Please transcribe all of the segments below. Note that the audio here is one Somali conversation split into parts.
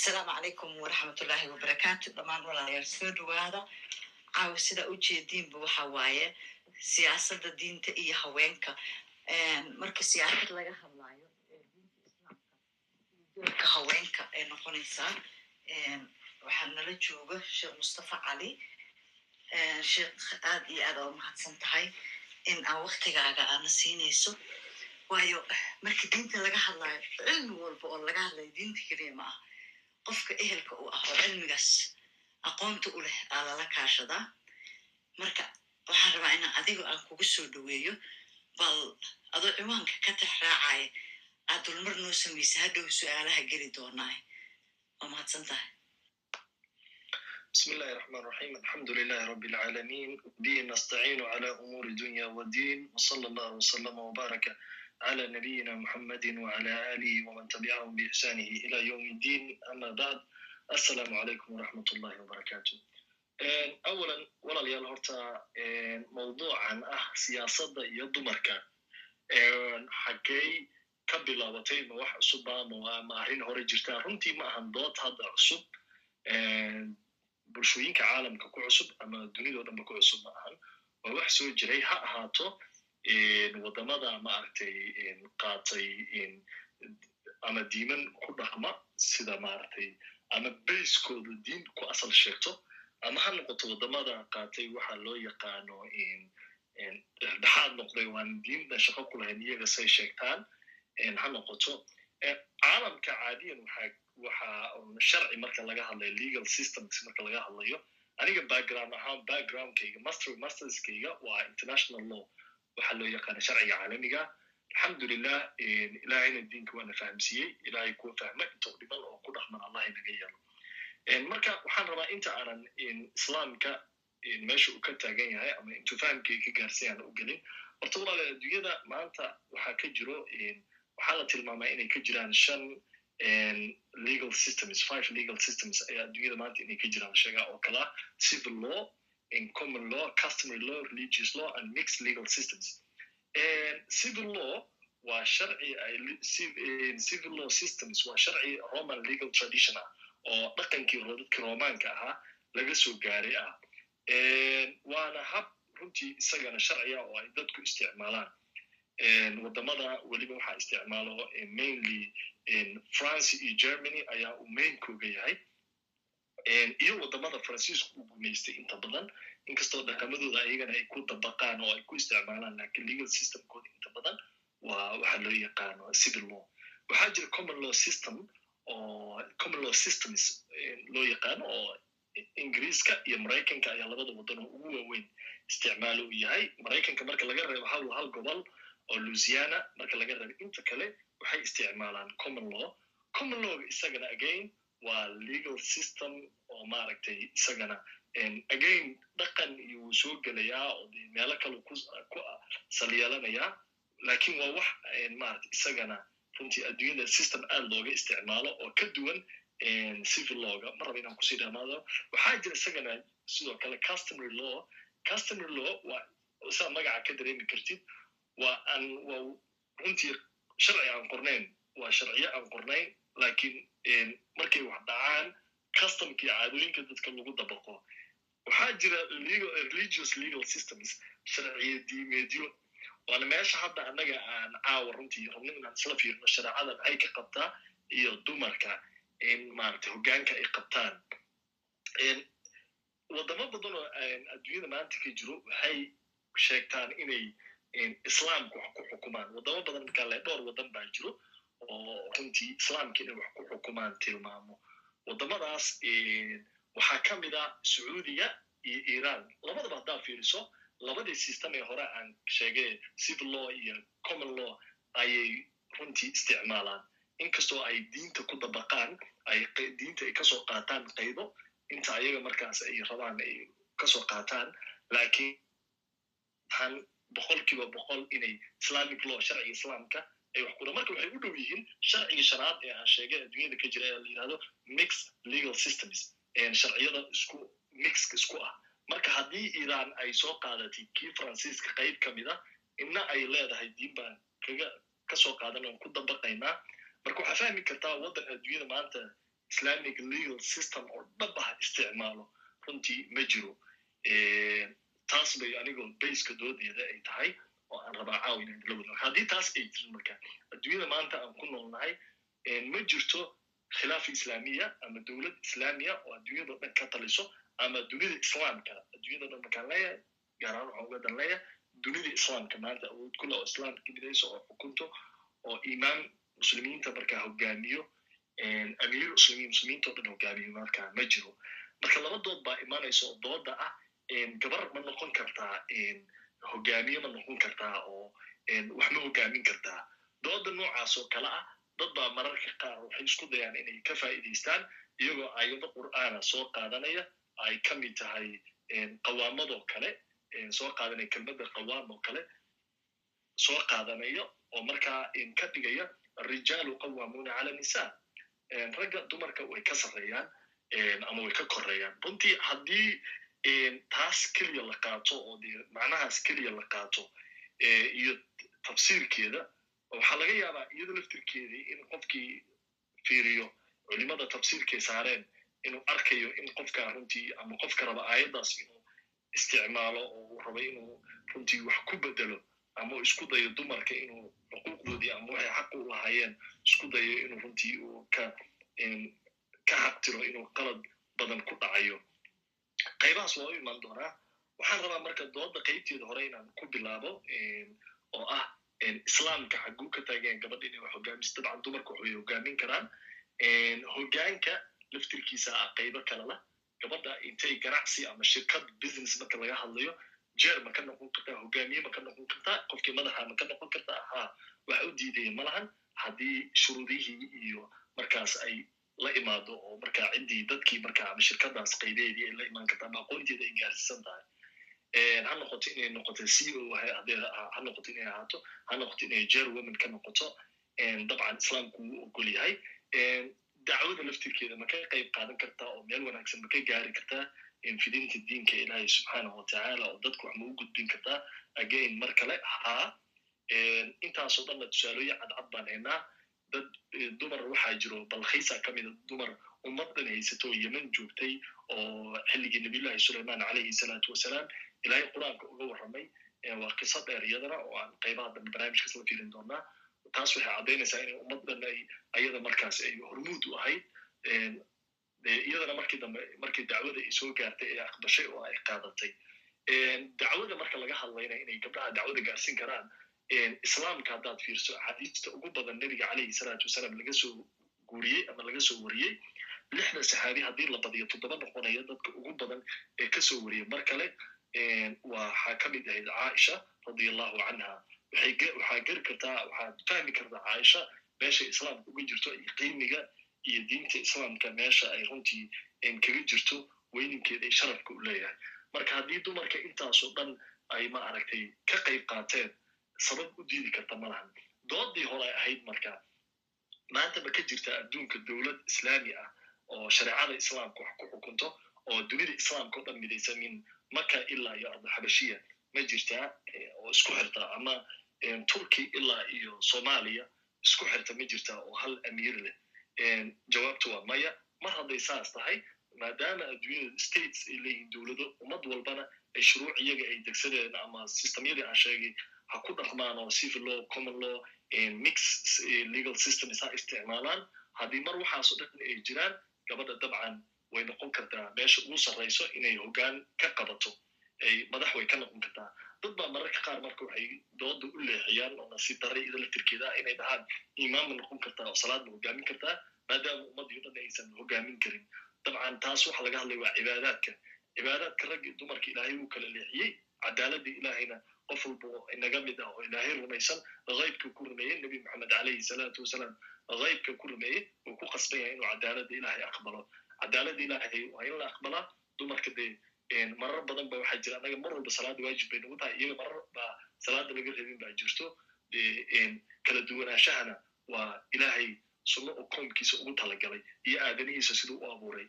asalaamu calaykum waraxmatullaahi wabarakaatu dhammaan walaalayaal soo dhawaada. Caawa sidaa u jeediinba waxa waaye siyaasadda diinta iyo haweenka. Marka siyaasad laga hadlaayo doorka haweenka ay noqonaysaa waxaa nala jooga sheekh mustafa cali sheekh aad iyo aad aa u mahadsan tahay in aan waktigaaga aana siinayso. Waayo marka diinta laga hadlaayo cilmi walba oo laga hadlayo diinta keliya ma ah qofka ehelka u ah oo cilmigaas aqoonta u leh aa lala kaashadaa marka waxaan rabaa inaan adiga aan kugu soo dhoweeyo bal adoo ciwaanka ka tax raacaya aad dulmar noo samaysa hadhow su'aalaha geli doonaae waa mahadsan tahay. Bismi illahi raxmaan raxiim alxamdu lilahi rabi alcaalamiin bihi nastaciinu cala umuuri dunya wadiin wsala allahu wsalama wbaraka cla nabiyina muxamadi wcla alih wman tabicahum biixsanih ila ywm اddin ama bacd assalaamu calaykum wraxmat ullahi wbarakatu awalan walaalayaal horta mawduucan ah siyaasadda iyo dumarka xaggey ka bilaabatay ma wax cusuba ma arrin hore jirta runtii ma ahan dood hadda cusub bulshooyinka caalamka ku cusub ama dunidao dhanba ku cusub ma ahan waa wax soo jiray ha ahaato waddamada maaragtay qaatay ama diiman ku dhaqma sida maaragtay ama bayskooda diin ku asal sheegto ama ha noqoto waddamada qaatay waxa loo yaqaano dhexdhexaad noqday waan diinna shaqo ku lahayn iyaga say sheegtaan. Ha noqoto caalamka caadiyan waxa sharci marka laga hadlayo legal systems marka laga hadlayo aniga background ahaan backgroundkayga master masterskayga waa international law waxa loo yaqaana sharciga caalamiga alxamdulilah ilahayna diinka waana fahamsiiyey ilahay kuwa fahma intoo dhiman oo ku dhaqman allah inaga yeelo marka waxaan rabaa inta aanan islaamka meesha uu ka taagan yahay ama intuu fahamkayga ka gaarsan aan u gelin horta walaale adduunyada maanta waxaa ka jiro waxaa la tilmaamaa inay ka jiraan shan legal systems five legal systems. ayaa adduunyada maanta inay ka jiraan sheegaa oo kala civil law in common law customary law religious law and mixed legal systems. Civil law waa sharci civil law systems waa sharci roman legal tradition ah oo dhaqankii dadkii romaanka ahaa laga soo gaaray ah. Waana hab runtii isagana sharciga oo ay dadku isticmaalaan. Wadamada weliba waxaa isticmaalo mainly france iyo germany ayaa uu mainkooga yahay iyo waddamada faransiisku uu gumaystay inta badan inkastoo dhaqamadooda ayagana ay ku dabaqaan oo ay ku isticmaalaan laakiin legal systemkooda inta badan waa waxa loo yaqaano civil law waxaa jira common law system oo common law systems loo yaqaano oo ingiriiska iyo maraykanka ayaa labada wadan oo ugu waaweyn isticmaalo u yahay. Maraykanka marka laga reebo hal hal gobol oo louisiana marka laga reebo inta kale waxay isticmaalaan common law. Common lawga isagana again waa legal system oo maaragtay isagana again dhaqan iyo wuu soo gelayaa oo de meelo kale ku salyeelanayaa laakiin waa wax maaragtay isagana runtii adduunyada system aad looga isticmaalo oo ka duwan civil lawga mar raba inaan ku sii dhamaado waxaa jira isagana sidoo kale customary law. Customary law waa saa magaca ka dareemi kartid waa aan waa runtii sharci aan qornayn waa sharciyo aan qornayn laakiin markay wax dhacaan customkii caadooyinka dadka lagu dabaqo waxaa jira religious legal systems sharciyo diimeedyo waana meesha hadda annaga aan caawa runtii rabno inaan isla fiirno shareecada maxay ka qabtaa iyo dumarka in maaragtay hoggaanka ay qabtaan wadamo badan oo adduunyada maanta ka jiro waxay sheegtaan inay islaamka wax ku xukumaan wadamo badan markaa le dhowr wadan baa jiro oo runtii islaamka inay wax ku xukumaan tilmaamo wadamadaas waxaa ka mid a sacuudiya iyo iran labadaba haddaa fiiriso labadii system ee hore aan sheegay civil law iyo common law ayay runtii isticmaalaan inkastoo ay diinta ku dabaqaan ay diinta ay ka soo qaataan qaybo inta ayaga markaas ay rabaan ay ka soo qaataan lakiin waxaan boqol kiiba boqol inay islamic law sharciga islaamka ay wax kura marka waxay u dhow yihiin sharcigii shanaad ee aan sheegay adduunyada ka jira ee la yihahdo mixed legal systems sharciyada isku mixka isku ah. Marka haddii iran ay soo qaadatay kii faransiiska qayb ka mid a inna ay leedahay diin baan kaga ka soo qaadan oon ku dabaqaynaa. Marka waxaa fahmi kartaa waddan adduunyada maanta islamic legal system oo dhab ah isticmaalo. Runtii ma jiro. Taas bay anigoo bayska doodeeda ay tahay oo aan rabaa caawi inaan la wadno haddii taas ay jirin marka adduunyada maanta aan ku noolnahay ma jirto khilaaf islaamiya ama dowlad islaamiya oo adduunyado dhan ka taliso ama dunida islaamka. Adduunyado dhan markaan leeyahay gaaraan waxaan uga dan leeyahay dunida islaamka maanta awood kule oo islaamka midayso oo xukunto oo imaam muslimiinta markaa hogaamiyo amiir muslimiin muslimiinta o dhan hogaamiyo markaa ma jiro. Marka laba dood baa imaanaysa oo dooda ah gabar ma noqon kartaa hogaamiye ma noqon kartaa oo wax ma hogaamin kartaa. Dooda noocaas oo kale ah dad baa mararka qaar waxay isku dayaan inay ka faa'iidaystaan iyagoo ayado qur'aana soo qaadanaya ay ka mid tahay qawaamadoo kale soo qaadanaya kelmadda qawaam oo kale soo qaadanaya oo markaa ka dhigaya arijaalu qawaamuuna cala nisa ragga dumarka way ka sarreeyaan ama way ka koreeyaan runtii haddii taas keliya la qaato oo dee macnahaas keliya la qaato iyo tafsiirkeeda waxaa laga yaabaa iyado laftirkeedii in qofkii fiiriyo culimada tafsiirkay saareen inuu arkayo in qofka runtii ama qofka raba aayaddaas inuu isticmaalo oo uu raba inuu runtii wax ku bedelo ama uu isku dayo dumarka inuu xuquuqdoodii ama waxay xaq u lahaayeen isku dayo inuu runtii uu ka ka xaqtiro inuu qalad badan ku dhacayo qaybahaas waa u imaan doonaa waxaan rabaa marka dooda qaybteeda hore inaan ku bilaabo oo ah islaamka xagguu ka taageen gabadha inay wax hogaamiso dabcan dumarka waxay hogaamin karaan. Hogaanka laftirkiisa ah qaybo kale lah gabadha intay ganacsi ama shirkad business marka laga hadlayo jeer ma ka noqon kartaa hogaamiye ma ka noqon kartaa qofkii madaxa ma ka noqon kartaa ha wax u diidaya ma lahan. Haddii shuruudihii iyo markaas ay la imaado oo markaa ciddii dadkii markaa ama shirkadaas qaybeedii ay la imaan kartaa ama aqoonteeda ay gaarsiisan tahay. Ha noqoto inay noqoto c o ha noqoto inay ahaato ha noqoto inay jer women ka noqoto dabcan islaamku wuu ogol yahay. Dacwada laftirkeeda ma ka qayb qaadan kartaa oo meel wanaagsan ma ka gaari kartaa fidinta diinka ilaahay subxaanahu watacaala oo dadku wax ma u gudbin kartaa again mar kale haa intaasoo dhanna tusaalooyin cadcad baan haynaa dad dumar waxaa jiro balkhiisa ka mida dumar ummadan haysato oo yemen joogtay oo xilligii nabiyullahi sulayman calayhi salaatu wasalaam ilaahay qur'aanka uga warramay waa qiso dheer iyadana oo aan qaybaha dambe barnaamijkaas la fiirin doonaa. Taas waxay caddaynaysaa inay ummaddan ay ayada markaas ay hormuud u ahayd iyadana markii dambe markii dacwada ay soo gaartay ee aqbashay oo ay qaadatay. Dacwada marka laga hadlayna inay gabdhaha dacwada gaarsin karaan islaamka haddaad fiirso axaadiista ugu badan nebiga calayhi salaatu wasalaam laga soo guuriyey ama laga soo wariyey lixda saxaabi haddii la badiyo toddoba noqonaya dadka ugu badan ee ka soo wariyey. Mar kale waxaa ka mid ahayd caaisha radia allahu canha waxaa geri kartaa waxaad fahmi kartaa caaisha meesha islaamka uga jirto iyo qiimiga iyo diinta islaamka meesha ay runtii kaga jirto weyninkeeda ay sharafka u leeyahay. Marka haddii dumarka intaasoo dhan ay ma aragtay ka qayb qaateen sabab u diidi karta malahan doodii hore ay ahayd marka maanta ma ka jirta adduunka dowlad islaami ah oo shareecada islaamka wax ku xukunto oo dunida islaamka o dhan midaysa min maka ilaa iyo arda xabashiya ma jirtaa oo isku xirta ama turkey ilaa iyo soomaaliya isku xirta ma jirtaa oo hal amiir leh. Jawaabtu waa maya. Mar hadday saas tahay maadaama adduunyada states ay leeyihiin dowlado ummad walbana ay shuruuc iyaga ay degsadeen ama systemyadii aan sheegay ha ku dhaqmaan oo civil law common law mix legal systems ha isticmaalaan. Haddii mar waxaasoo dhan ay jiraan gabadha dabcan way noqon kartaa meesha ugu sarrayso inay hoggaan ka qabato ay madax way ka noqon kartaa. Dad baa mararka qaar marka waxay dooda u leexiyaan oo nasiib darre ida laftirkeeda ah inay dhahaan imaamma noqon kartaa oo salaadma hogaamin kartaa maadaama o dhan aysan hogaamin karin. Dabcan taas waxa laga hadlaya waa cibaadaadka. Cibaadaadka raggi dumarka ilaahay wuu kala leexiyey cadaaladii ilaahayna qof walba inaga mid ah oo ilaahay rumaysan haybka ku rumeeyey nebi moxamed calayhi salaatu wasalaam haybka ku rumeeyey uu ku qasban yahay inuu cadaaladda ilaahay aqbalo cadaaladda ilaahay waa in la aqbalaa dumarka dee marar badan ba waxaa jira annaga mar walba salaada waajib bay nagu tahay iyaga marar baa salaada laga rabin baa jirto kala duwanaashahana waa ilaahay sunno oo koomkiisa ugu talagalay iyo aadanihiisa siduu u abuuray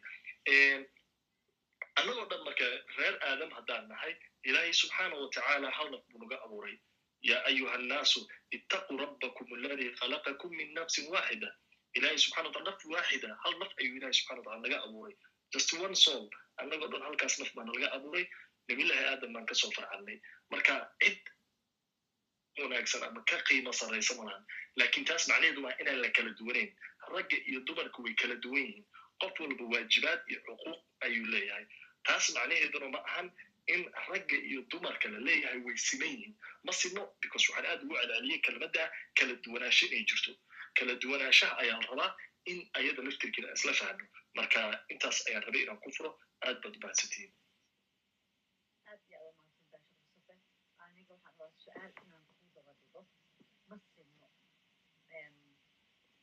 annagoo dhan marka reer aadam haddaan nahay ilaahay subxaana wa tacaala naf buu naga abuuray? Ya ayuha annaasu ittaquu rabbakum alladii khalaqakum min nafsin waaxida ilahay subxana wataala naf waaxida hal naf ayuu ilahay subxana wataala naga abuuray? Just one soul. Annagoo dhan halkaas naf baa nalaga abuuray. Nabilahi aadam baan ka soo farcannay marka cid wanaagsan ama ka qiimo sarraysa malahan laakiin taas macnaheedu waa inaan la kala duwanayn. Ragga iyo dumarku way kala duwan yihiin. Qof walba waajibaad iyo xuquuq ayuu leeyahay. Taas macnaheeduna ma ahan in ragga iyo dumarka la leeyahay way siman yihiin. Ma sino because waxaan aad ugu celceliyey kelmadda kala duwanaansho inay jirto. Kala duwanaanshaha ayaan rabaa in ayada laftirkeeda isla fahno marka intaas ayaan rabay inaan ku furo aad baad u mahadsantihiin. Aad iyo aad umahadsantahay sheekh mustafe aniga waxaan rabaa su'aal inaan ku daba dhigo ma sino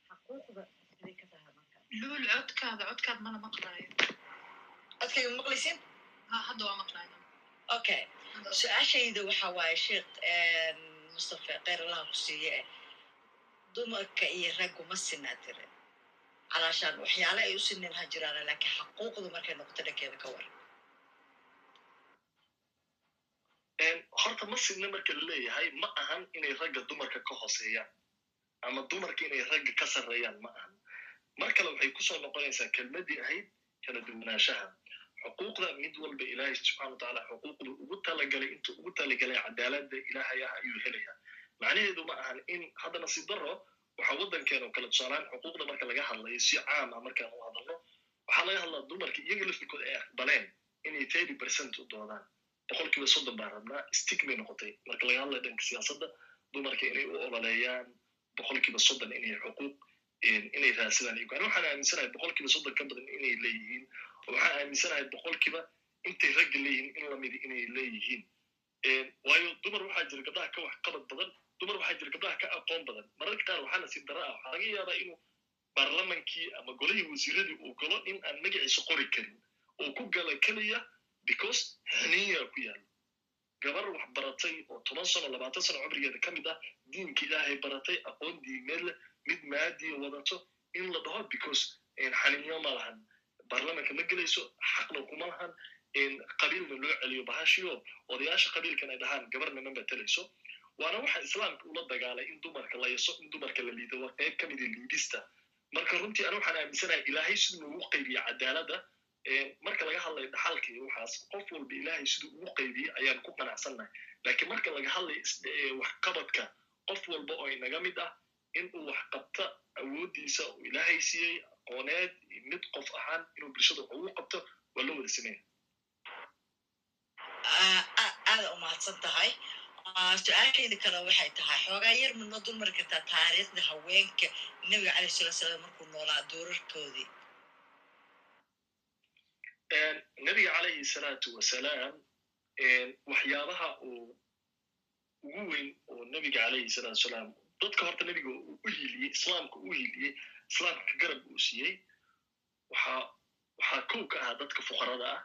xaquuqda siday ka tahay marka. Luul codkaada codkaad mana maqlaayo codkayga maqlaysin ha hadda waa maqlaaya okay. Su'aashayda waxa waaye sheekh mustafe kheyr allaha ku siiye eh dumarka iyo raggu ma sinaa tire calaashaan waxyaale ay u sineen ha jiraan laakiin xaquuqdu markay noqoto dhankeeda ka waran horta ma sidna marka la leeyahay ma ahan inay ragga dumarka ka hooseeyaan ama dumarka inay ragga ka sarreeyaan ma ahan. Mar kale waxay ku soo noqonaysaa kelmaddii ahayd kala duwanaanshaha xuquuqda mid walba ilaahay subxana watacaala xuquuqdu ugu talagalay intuu ugu talagalay cadaaladda ilaahay ah ayuu helayaa. Macnaheedu ma ahan in hadda nasiib daro waxaa waddankeena oo kale tusaalaan xuquuqda marka laga hadlayo si caam ah markaan u hadalno waxaa laga hadlaa dumarka iyaga laftirkooda ay aqbaleen inay thirty percent u doodaan. Boqol kiiba soddon baan rabnaa stig bay noqotay. Marka laga hadlayo dhanka siyaasadda dumarka inay u ololeeyaan boqol kiiba soddon inay xuquuq inay raadsadaan iyagu ani waxaan aaminsanahay boqol kiiba soddon ka badan inay leeyihiin oo waxaan aaminsanahay boqol kiiba intay ragga leeyihiin in lamidi inay leeyihiin. Waayo dumar waxaa jira gabdhaha ka wax qabad badan dumar waxaa jira gabdhaha ka aqoon badan. Mararka qaar waxaa nasiib dara ah waxaa laga yaabaa inuu baarlamankii ama golihii wasiiradii uu galo in aan magaciisa qori karin. Oo ku gala keliya because haniya ku yaalo gabar wax baratay oo toban sano labaatan sano cumrigeeda ka mid ah diinka ilaahay baratay aqoon diimeed leh mid maadiya wadato in la dhaho because xaniinyo ma lahan baarlamanka ma gelayso xaqna kuma lahan qabiilna loo celiyo bahashiyo odayaasha qabiilkan ay dhahaan gabarna ma matalayso waana waxa islaamka ula dagaalay in dumarka la yaso in dumarka la liido waa qayb ka mida liidista. Marka runtii ani waxaan aaminsanahay ilaahay siduu ugu qaybiye cadaaladda marka laga hadlayo dhaxalka iyo waxaas qof walba ilaahay siduu ugu qaybiyey ayaan ku qanacsannahay laakiin marka laga hadlayo waxqabadka qof walba oo inaga mid ah in uu wax qabta awooddiisa uu ilaahay siiyey aqooneed mid qof ahaan inuu bulshada ugu qabto waa loo wada sameeya aada umahadsan tahay su'aashayda kale waxay tahay xoogaa yar midnoo dulmari kartaa taariikhda haweenka nebiga calayh salatu salaam markuu noolaa doorarkoodii nebiga calayhi salaatu wasalaam waxyaabaha uu ugu weyn oo nebiga calayhi salaatu wasalaam dadka horta nebiga uu u hiiliyey islaamka u hiiliyey islaamka garab uu siiyey. Waxaa kow ka ahaa dadka fuqarada ah.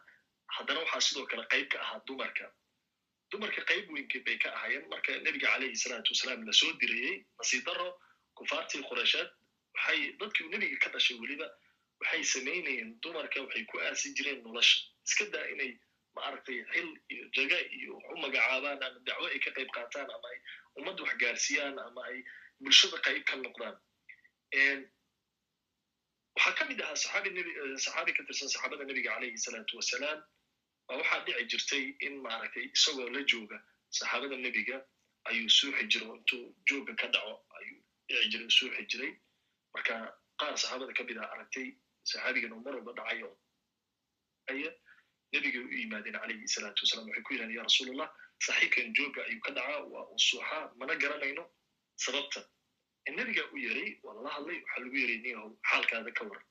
Haddana waxaa sidoo kale qayb ka ahaa dumarka. Dumarka qayb weynke bay ka ahaayeen. Marka nebiga calayhi salaatu wasalaam la soo dirayey nasiib daro kufaartii qureysheed waxay dadkii nebiga ka dhashay weliba waxay samaynayeen dumarka waxay ku aasi jireen nolosha. Iska daa inay maaragtay xil iyo jaga iyo wax u magacaabaan ama dacwo ay ka qayb qaataan ama ay ummadda wax gaarsiiyaan ama ay bulshada qayb ka noqdaan waxaa ka mid ahaa saxaabi saxaabi ka tirsan saxaabada nebiga calayhi salaatu wasalaam baa waxaa dhici jirtay in maaragtay isagoo la jooga saxaabada nebiga ayuu suuxi jiro intuu jooga ka dhaco ayuu dhici jiray suuxi jiray. Marka qaar saxaabada ka mid ah aragtay saxaabigan uu mar walba dhacayo. Aya nebigay u yimaadeen calayhi salaatu wasalam waxay ku yidhahdeen ya rasuulallah saxiibkan jooga ayuu ka dhacaa waa uu suuxaa mana garanayno sababta nebigaa u yeray waa lala hadlay waxaa lagu yeray niyahow xaalkaada ka waran.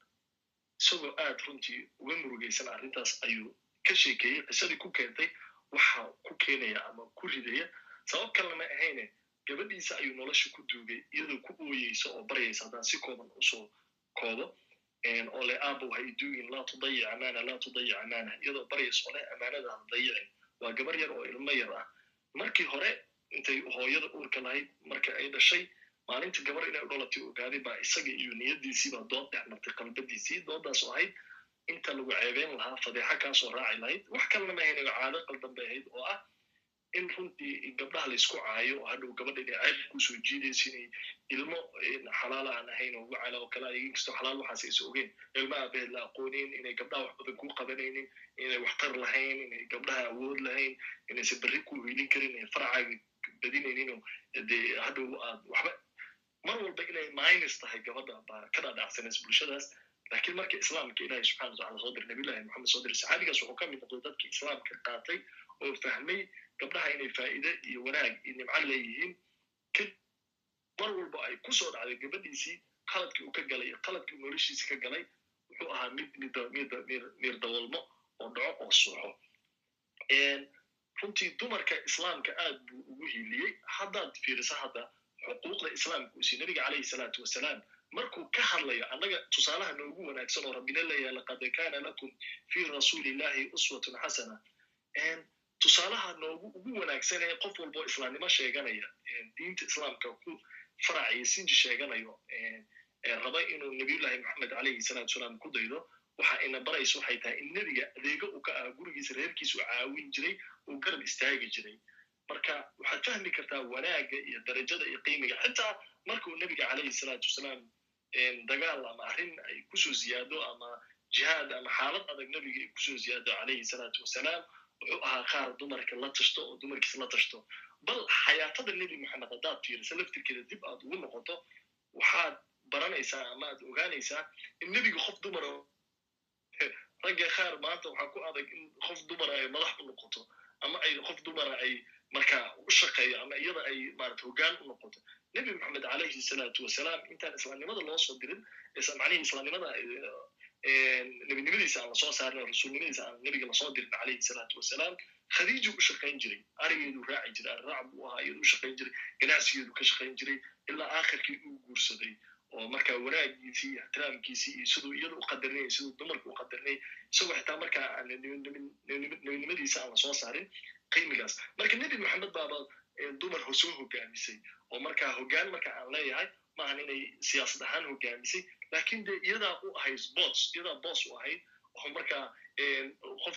Isagoo aad runtii uga murugaysan arrintaas ayuu ka sheekeeyey qisadii ku keentay waxa ku keenaya ama ku ridaya. Sabab kalena ahayne gabadhiisa ayuu nolosha ku duugay iyadoo ku ooyeysa oo baryaysa haddaan si kooban u soo koobo. Oo le aaba waxay duugin laa tudayic amaana laa tudayic amaana. Iyadoo baryaysa oo leh amaanada ha dayicin waa gabar yar oo ilmo yar ah. Markii hore intay hooyada uurka lahayd marka ay dhashay maalinta gabar inay u dhalatay ogaaday baa isaga iyo niyadiisiibaa dood dhex martay qalbadiisii doodaas oo ahayd inta lagu ceebeyn lahaa fadeexa kaasoo raaci lahayd wax kalena ma ahaynayo caado qaldan ahayd oo ah in runtii gabdhaha la isku caayo oo hadhow gabadha inay ceeb ku soo jiidayso inay ilmo xalaal aan ahayn oo wacala oo kale inkastoo xalaal waxaas aysa ogeen ilma aabaheed la aqoonin inay gabdhaha wax badan ku qabanaynin inay waxtar lahayn inay gabdhaha awood lahayn inaysan berri ku hiilin karin inay farcaaga badinaynin dee hadhow aad waxba mar walba inay minus tahay gabadha baa ka dhaadhacsanaysa bulshadaas laakiin marka islaamka ilahi subxana watacala soo diray nabillahi maxamed soo diray saxaabigaas wuxuu ka mid noqday dadkii islaamka qaatay oo fahmay gabdhaha inay faa'iide iyo wanaag iyo nimco leeyihiin mar walba ay ku soo dhacday gabadhiisii qaladkii uu ka galay iyo qaladkii uu noloshiisi ka galay wuxuu ahaa mid miir dawalmo oo dhaco oo suuxo runtii dumarka islaamka aad buu ugu hiiliyey haddaad fiiriso hadda xuquuqda islaamka uu siy nabiga calayhi salaatu wasalaam markuu ka hadlayo annaga tusaalaha noogu wanaagsan oo rabbina leeyahay laqad kana lakum fi rasuulillahi uswatun xasana tusaalaha noogu ugu wanaagsan ee qof walboo islaamnimo sheeganaya diinta islaamka ku farac iyo sinji sheeganayo raba inuu nabiyullahi maxamed calayhi salaatu wasalaam ku daydo waxa ina baraysa waxay tahay in nebiga adeego uu ka ah gurigiisa reerkiisa u caawin jiray uu garab istaagi jiray marka waxaad fahmi kartaa wanaagga iyo darajada iyo qiimiga. Xitaa markuu nebiga calayhi salaatu wasalaam dagaal ama arrin ay ku soo ziyaado ama jihaad ama xaalad adag nebiga ay ku soo ziyaado calayhi salaatu wasalaam wuxuu ahaa qaar dumarka la tashto oo dumarkiisa la tashto. Bal xayaatada nebi maxamed haddaad fiirisa laftirkeeda dib aad ugu noqoto waxaad baranaysaa ama aad ogaanaysaa in nebiga qof dumara ragga qaar maanta waxaa ku adag in qof dumara ay madax u noqoto ama ay qof dumara ay marka u shaqeeyo ama iyada ay maarata hoggaan u noqoto. Nebi maxamed calayhi salaatu wasalaam intaan islaamnimada loo soo dirin macnihii islaamnimada nebinimadiisa aan la soo saarin rasuulnimadiisa aan nebiga la soo dirin calayhi salaatu wasalaam khadiiju u shaqayn jiray arigeedu raaci jiray arraac buu ahaa iyadu u shaqayn jiray ganacsigeedu ka shaqayn jiray ilaa aakhirkii uu guursaday oo marka wanaagiisii ixtiraamkiisii iyo siduu iyada u qadarinay siduu dumarka u qadarinay isagoo xitaa marka nebinimadiisa aan la soo saarin qiimigaas. Marka nebi maxamed baaba dumar soo hogaamisay oo marka hoggaan marka aan leeyahay maahan inay siyaasad ahaan hogaamisay laakiin de iyadaa u ahayd bos iyadaa boos u ahayd oo marka qof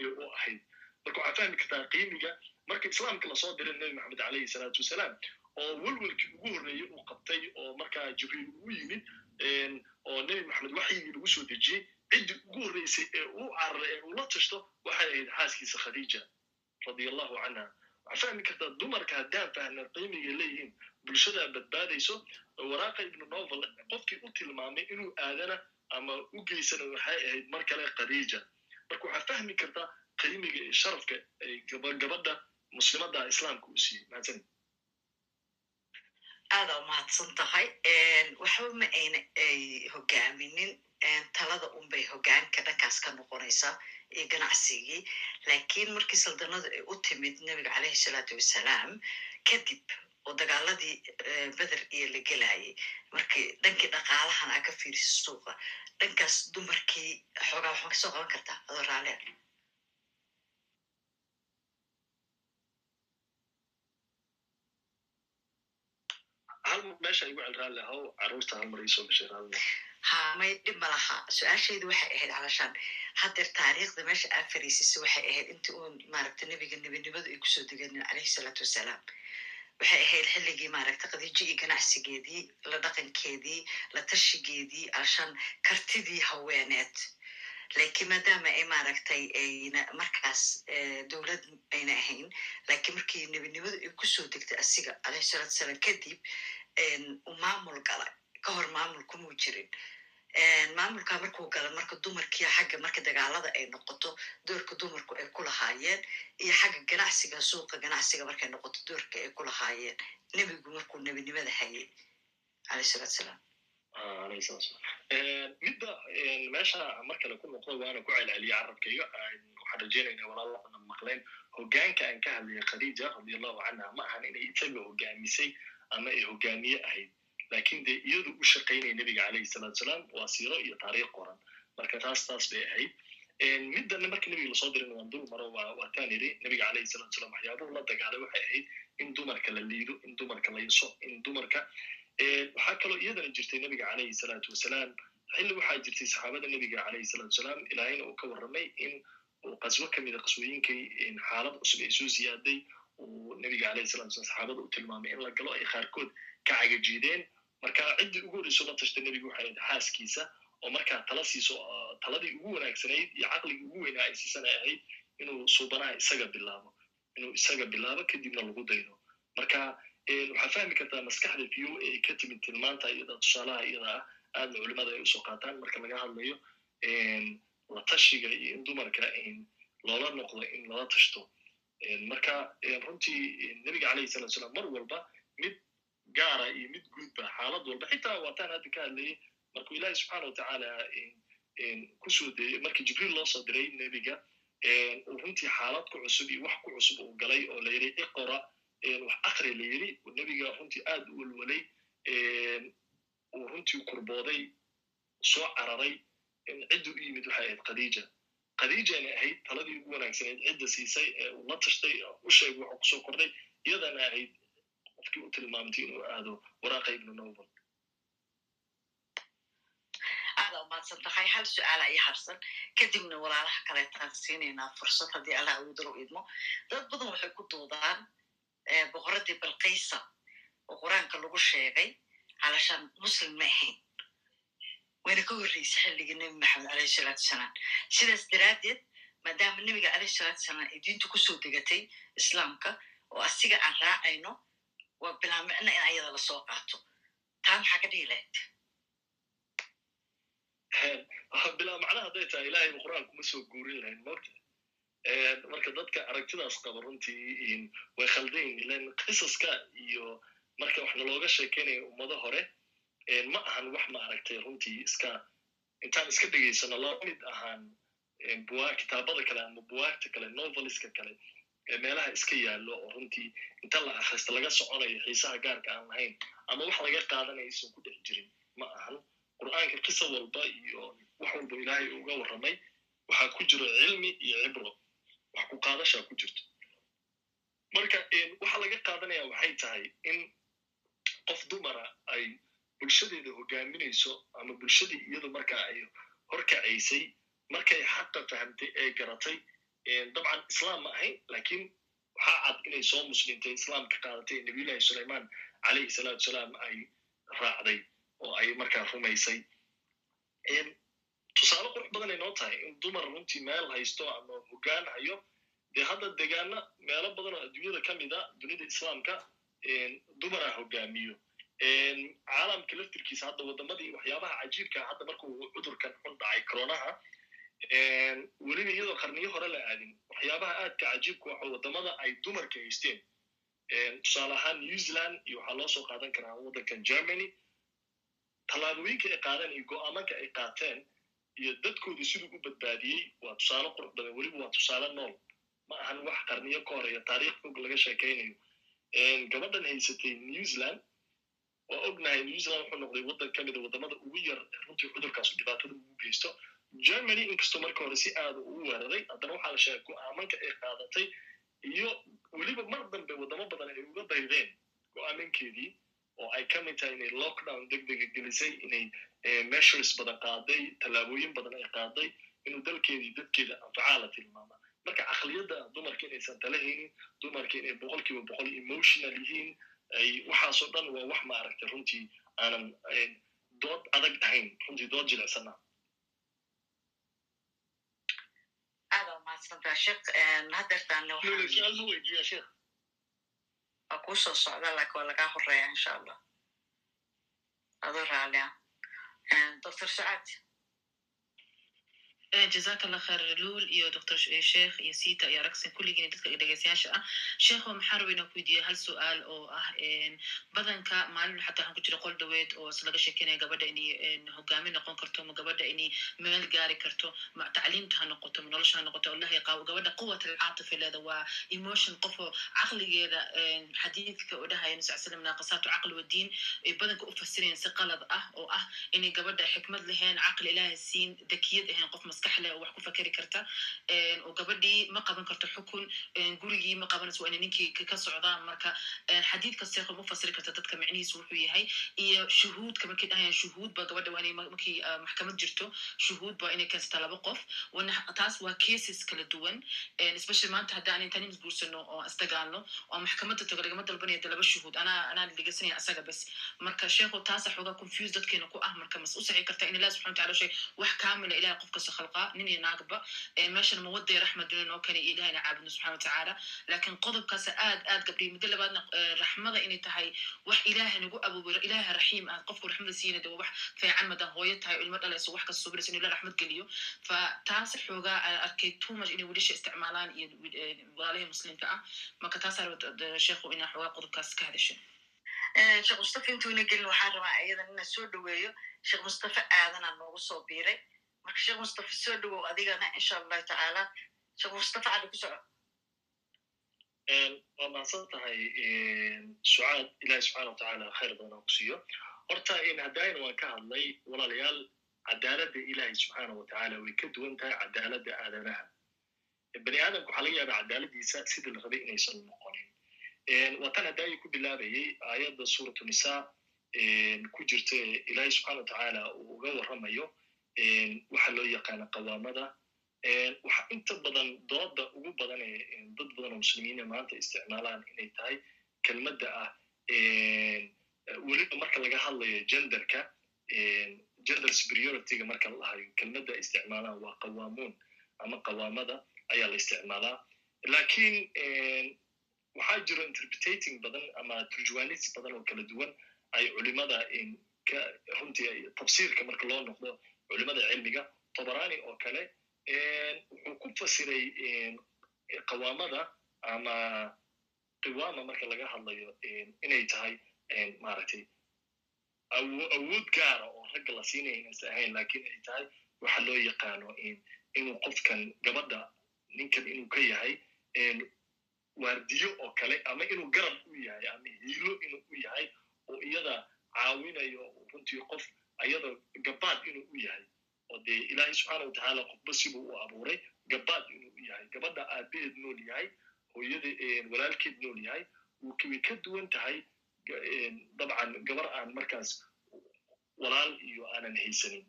u ahayd. Marka waxaad fahmi kartaa qiimiga marka islaamka la soo diray nebi maxamed calayhi salaatu wasalaam oo welwelkii ugu horreeyey uu qabtay oo markaa jibriil ugu yimid oo nebi maxamed waxyigii lagu soo dejiyey ciddii ugu horreysay ee uu cararay ee uu la tashto waxay ahayd xaaskiisa khadiija radia allahu canha. Waxaa fahmi kartaa dumarka haddaan fahna qiimigay leeyihiin bulshadaa badbaadayso waraaqa ibnu novel qofkii u tilmaamay inuu aadana ama u geysana waxay ahayd mar kale khadiija. Marka waxaa fahmi kartaa qiimiga iyo sharafka ay gabadha muslimada islaamka uu siiyey mahadsan aada umahadsan tahay. Waxba ma ayna ay hogaaminin. Talada unbay hogaanka dhankaas ka noqonaysaa iyo ganacsigii. Lakiin markii saldanadu ay u timid nebiga calayhi salaatu wasalaam kadib oo dagaaladii beder iyo la gelayay markii dhankii dhaqaalahan aa ka fiirisa suuqa dhankaas dumarkii xoogaa waxma ka soo qaban kartaa? Adoo raale meesha igu celraan lahow carruurta hal mar iisoo ha may dhib ma laha su'aashaydu waxay ahayd calashaan haddeer taariikhda meesha aad fariisisa waxay ahayd intii uun maaragta nebiga nebinimadu ay ku soo deganin calayhi salaatu wasalaam waxay ahayd xilligii maaragta iyo ganacsigeedii la dhaqankeedii la tashigeedii calashaan kartidii haweeneed lakiin maadaama ay maaragtay ayna markaas dowlad ayna ahayn lakiin markii nebinimadu ay ku soo degtay asiga calayhi salaatu wasalaam kadib uu maamul gala ka hor maamul kumuu jirin maamulkaa markuu gala marka dumarkii xagga marka dagaalada ay noqoto doorka dumarku ay ku lahaayeen iyo xagga ganacsiga suuqa ganacsiga markay noqoto doorka ay ku lahaayeen nebigu markuu nebinimada hayay calayhi salatu salaam midda meesha mar kale ku noqdo waana ku celceliya carabkayga waxaan rajeynayna walaalana maqleen hogaanka aan ka hadlaya khadiija radiallahu canha ma ahan inay isaga hogaamisay ama ay hogaamiye ahayd laakiin de iyadu u shaqaynaya nebiga calayhi salatu salaam waa siiro iyo taariikh qoran marka taas taas bay ahayd middana marka nebiga la soo dirin waan dul maro waa taan yiri nebiga calayhi salatu salam waxyaabuhu la dagaalay waxay ahayd in dumarka la liido in dumarka la yaso in dumarka waxaa kaloo iyadana jirtay nebiga calayhi salaatu wasalaam xilli waxaa jirtay saxaabada nebiga calayhi salatu wasalaam ilaahayna uu ka warramay in oo qaswo ka mida qaswooyinkay xaalad cusub ay soo siyaaday uu nebiga alayhi salatu wasalam saxaabada u tilmaamay in la galo ay qaarkood ka cagajiideen. Marka ciddii ugu horreyso la tashta nebigu waxay ahayd xaaskiisa oo markaa tala siiso taladii ugu wanaagsanayd iyo caqligii ugu weynaa ay siisan ay ahayd inuu suubanaha isaga bilaabo inuu isaga bilaabo kadibna lagu daydo marka waxaa fahmi kartaa maskaxda view ee ka timid tilmaanta iyada tusaalaha iyada ah aadna culimada ay u soo qaataan. Marka laga hadlayo la tashiga iyo in dumarka loola noqdo in lala tashto. Marka runtii nebiga calayhi salatu salam mar walba mid gaara iyo mid guudba xaalad walba xitaa waataan hadda ka hadlayay markuu ilaahi subxaana watacaala ku soo dayey markii jibriil loo soo diray nebiga uu runtii xaalad ku cusub iyo wax ku cusub uu galay oo la yidhi iqora wax akri la yidhi nebiga runtii aad u welwelay uu runtii kurbooday soo cararay cidda u yimid waxay ahayd khadiija. Khadiijana ahayd taladii ugu wanaagsanayd cidda siisay ee uu la tashtay u sheegay waxuu ku soo kordhay iyadana ahayd qofkii u tilmaamtay inuu aado waraaqa ibnu nowbal aada umaadsan tahay hal su'aala iyo harsan. Kadibna walaalaha kaleetaan siinaynaa fursad haddii allah awoodan u idmo. Dad badan waxay ku doodaan boqoradii balkaysa oo qur'aanka lagu sheegay calashaan muslim ma ahayn wayna ka horreysa xilligii nebi maxamed alayhi salaatu salaam sidaas daraaddeed maadaama nebiga alayhi salaatu salaam ay diintu ku soo degatay islaamka oo asiga aan raacayno waa bilaa micno in ayada la soo qaato taa maxaa ka dhihi lahayd bilaa macnaha hadday tahay ilaahay qur'aan kuma soo guurin lahayn mogta marka dadka aragtidaas qaba runtii way khaldayn ilan qisaska iyo marka wax nalooga sheekeynaya ummado hore ma ahan wax ma aragtay runtii iska intaan iska dhegaysano la mid ahaan kitaabada kale ama buwaagta kale noveliska kale ee meelaha iska yaallo oo runtii inta la akrista laga soconayo xiisaha gaarka aan lahayn ama wax laga qaadanaya isan ku dhex jirin ma ahan. Qur'aanka qisa walba iyo wax walba ilaahay uga warramay waxaa ku jiro cilmi iyo cibro wax ku qaadashaa ku jirto. Marka waxa laga qaadanaya waxay tahay in qof dumara ay bulshadeeda hogaaminayso ama bulshadii iyadu marka ay horkacaysay markay xaqa fahamtay ee garatay dabcan islaam ma ahayn lakiin waxaa cad inay soo muslimtay islaamka qaadatay nabiyullahi sulayman calayhi salaatu salaam ay raacday oo ay markaa rumaysay tusaale qurux badanay noo tahay in dumar runtii meel haysto ama hoggaan hayo dee hadda degaana meelo badan oo adduunyada ka mid a dunida islaamka dumara hogaamiyo. Caalamka laftirkiisa hadda waddamadii waxyaabaha cajiibka hadda markuu cudurkan xun dhacay coronaha weliba iyadoo qarniyo hore la aadin waxyaabaha aadka cajiibka waxa waddamada ay dumarka haysteen tusaale ahaan new zealand iyo waxaa loo soo qaadan karaa waddankan germany tallaabooyinka ay qaadeen iyo go'aamanka ay qaateen iyo dadkooda siduu u badbaadiyey waa tusaale qurux badan. Weliba waa tusaale nool. Ma ahan wax qarniyo ka horreeya taariikh fog laga sheekaynayo. Gabadhan haysatay new zealand waa ognahay new zealand wuxuu noqday waddan ka mida waddamada ugu yar runtii cudurkaas dhibaatada ugu geysto germany inkastoo marka hore si aada ugu weeraray haddana waxaa la sheegay go'aamanka ay qaadatay iyo weliba mar dambe waddamo badan ay uga daydeen go'aamankeedii oo ay ka mid tahay inay lockdown deg dega gelisay inay measures badan qaaday tallaabooyin badan ay qaaday inuu dalkeedii dadkeeda anfacaa la tilmaama. Marka caqliyadda dumarka inaysan tala haynin dumarka inay boqol kiiba boqol emotional yihiin ay waxaasoo dhan waa wax ma aragtay runtii aanan dood adag ahayn runtii dood jilicsanaa aada umahadsantaa sheekh weydiiya sheekh waa kuu soo socda laakiin waa lagaa horreeya insha allah adoo raalia doctor sacaad jazaak allah khair luul iyo doctor sheekh iyo sita iyo aragsan kulligiin dadka dhegeystayaasha ah sheekho maxaa raba inaan ku weydiiya hal su'aal oo ah badanka maalin xataa waxaan ku jira qol dhaweed oo laga sheekeynaya gabadha inay hogaami noqon karto ma gabadha inay meel gaari karto ma tacliimta ha noqoto ma nolosha ha noqoto allah yaqaawo gabadha quwat alcaatifa leeda waa emotion qofo caqligeeda xadiidka oo dhahaya nabi sal naaqasaatu caqli wadiin ay badanka u fasirayaan si qalad ah oo ah inay gabadha xikmad lahayn caqli ilaahay siin dakiyad ahayn qof mas maskax leh oo wax ku fakeri karta oo gabadhii ma qaban karto xukun gurigii ma qabanayso waa ina ninkii ka socdaa marka xadiidka seekho ma fasiri karta dadka micnihiisu wuxuu yahay iyo shuhuudka markay dhahayaan shuhuud ba gabadha waa markii maxkamad jirto shuhuud ba inay keensataa laba qof taas waa cases kala duwan especially maanta hadda aan intaan isguursano oo isdagaalno oo maxkamadda tago lagama dalbanaya laba shuhuud anaa anaa asaga bas. Marka sheekhu taasa xoogaa confuse dadkeena ku ah marka mas u saxi karta in ilahi subxana wataala shay wax kaamila ilahay qof kasta khalqaa nin iyo naagba meeshana mawadday raxmad dunya noo keenay iyo ilahayna caabudno subxana watacaala laakiin qodobkaas aad aad gabdhiy muddo labaadna raxmada inay tahay wax ilaaha nagu abuubay ilaaha raxiim ah qofku raxmada siina de wax fiican madan hooyo tahay ilmo dhalayso wax kasta subirayso in ila raxmad geliyo fa taas xoogaa arkay much inay wiilasha isticmaalaan iyo walaalihii muslimka ah marka taasaa sheekhu inaa xoogaa qodobkaas ka hadasho sheekh mustafa intuuna gelin waxaan rabaa iyadan inaan soo dhoweeyo sheekh mustafa aadanaa noogu soo biiray marka sheekh mustafa soo dhowow adigana insha allahu tacaala sheekh mustafa cali ku soco waa mahadsan tahay sucaad ilahi subxana watacaala khayr badan oo ku siiyo horta haddayna waan ka hadlay walaalayaal cadaaladda ilahi subxaana watacaala way ka duwan tahay cadaaladda aadanaha bani aadamka waxaa laga yaaba cadaaladiisa sidii la rabay inaysan noqonin waa tan hadda ayuu ku bilaabayey aayadda suuratu nisa ku jirta ilahi subxana watacaala uu uga warramayo waxa loo yaqaana qawaamada waxa inta badan dooda ugu badan ee dad badan oo muslimiina maanta isticmaalaan inay tahay kelmadda ah. Weliba marka laga hadlayo genderka gender superiorityga marka la dhahayo kelmadda isticmaalaan waa qawaamuun ama qawaamada ayaa la isticmaalaa. Lakiin waxaa jiro interpretating badan ama turjuwanis badan oo kala duwan ay culimada runtii tafsiirka marka loo noqdo culimada cilmiga tobarani oo kale wuxuu ku fasiray qawaamada ama qiwaama marka laga hadlayo inay tahay maaragtay awood gaara oo ragga la siinaya inaysan ahayn laakiin ay tahay waxa loo yaqaano inuu qofkan gabadha ninkan inuu ka yahay waardiyo oo kale ama inuu garab u yahay ama hiilo inuu u yahay oo iyada caawinayo runtii qof ayada gabaad inuu u yahay oo dee ilaahay subxaana watacaala qofba sibuu u abuuray gabaad inuu u yahay gabadha aabaheed nool yahay hooyada walaalkeed nool yahay way ka duwan tahay dabcan gabar aan markaas walaal iyo aanan haysanin.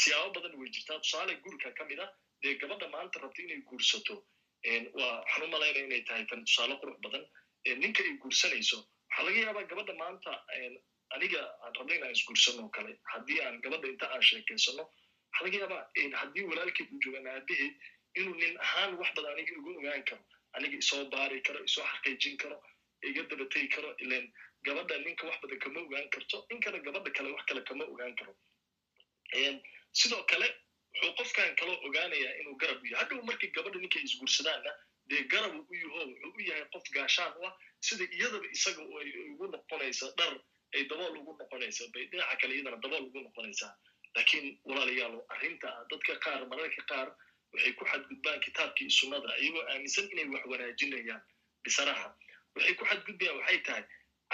Siyaabo badan way jirtaa. Tusaale gurika ka mid a dee gabadha maanta rabta inay guursato waa waxaan u malaynaya inay tahay tan tusaale qurux badan. Ninka ay guursanayso waxaa laga yaabaa gabadha maanta aniga aan rabna inaan isguursano kale haddii aan gabadha inta aan sheekaysano waxaa laga yaabaa haddii walaalkeed u joogaan aabaheed inuu nin ahaan wax badan aniga igu ogaan karo aniga isoo baari karo isoo xaqiijin karo iga dabategi karo ilan gabadha ninka wax badan kama ogaan karto ninkana gabadha kale wax kale kama ogaan karo. Sidoo kale wuxuu qofkan kaloo ogaanayaa inuu garab u yahay. Hadhow markii gabadha ninkay isguursadaanna dee garabu u yaho wuxuu u yahay qof gaashaan u ah sida iyadaba isaga ugu noqonaysa dhar ay dabool ugu noqonaysa bay dhinaca kale iyadana dabool ugu noqonaysaa lakiin walaalayaalo arrinta dadka qaar mararka qaar waxay ku xadgudbaan kitaabkii sunnada iyagoo aaminsan inay wax wanaajinayaan bisaraha waxay ku xadgudbayaan waxay tahay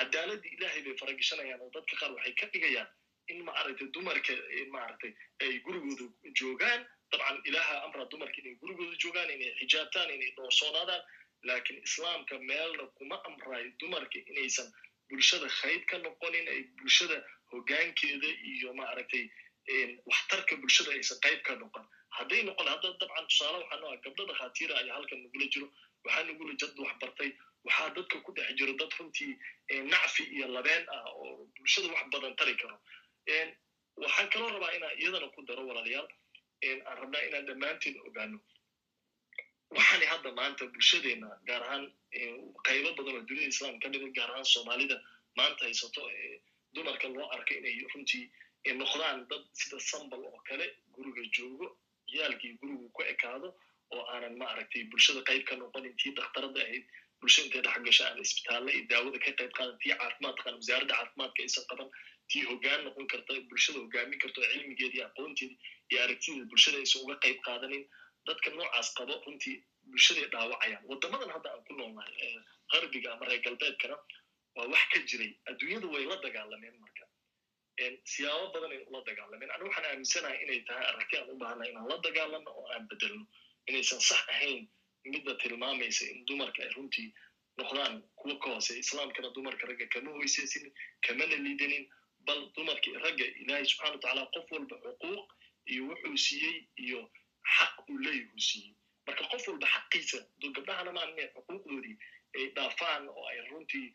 cadaaladii ilaahay bay faragashanayaan oo dadka qaar waxay ka dhigayaan in maaragtay dumarka maaragtay ay gurigooda joogaan dabcan ilaaha amra dumarka inay gurigooda joogaan inay xijaabtaan inay doorsoonaadaan lakiin islaamka meelna kuma amrayo dumarka inaysan bulshada khayb ka noqonin ay bulshada hoggaankeeda iyo maaragtay waxtarka bulshada aysan qayb ka noqon. Hadday noqon hadda dabcan tusaale waxaa noo gabdho dhakhaatiira ayaa halkan nagula jiro waxaa nagula jad wax bartay waxaa dadka ku dhex jiro dad runtii nacfi iyo labeen ah oo bulshada wax badan tari karo. Waxaan kaloo rabaa inaan iyadana ku daro walaalayaal aan rabnaa inaan dhammaanteen ogaano. Waxaani hadda maanta bulshadeena gaar ahaan qaybo badan oo dunida islam ka mida gaar ahaan soomaalida maanta haysato dumarka loo arkay inay runtii noqdaan dad sida sambal oo kale guriga joogo ciyaalkii gurigu ku ekaado oo aanan maaragtay bulshada qayb ka noqonin tii dakhtarada ahayd bulshada intay dhex gasho aan isbitaalla iyo daawada ka qayb qaadan tii caafimaad taqaan wasaaradda caafimaadka aysan qaban tii hoggaan noqon karta bulshada hoggaamin karta oo cilmigeeda iyo aqoonteeda iyo aragtideeda bulshada aysan uga qayb qaadanin dadka noocaas qabo runtii bulshaday dhaawacayaan. Waddamadan hadda aan ku noolnahay qarbiga ama reer galbeedkana waa wax ka jiray. Adduunyada way la dagaalameen marka. Siyaabo badan ay ula dagaalamen anigu waxaan aaminsanahay inay tahay aragti aan u baahana inaan la dagaalano oo aan bedelno inaysan sax ahayn midda tilmaamaysa in dumarka ay runtii noqdaan kuwa ka hoose. Islaamkana dumarka ragga kama hoysaysanin kamana liidanin bal dumarkii ragga ilaahay subxana watacaala qof walba xuquuq iyo wuxuu siiyey iyo xaq uu leeyahuu siiyey marka qof walba xaqiisa gabdhahana maan inay xuquuqdoodii ay dhaafaan oo ay runtii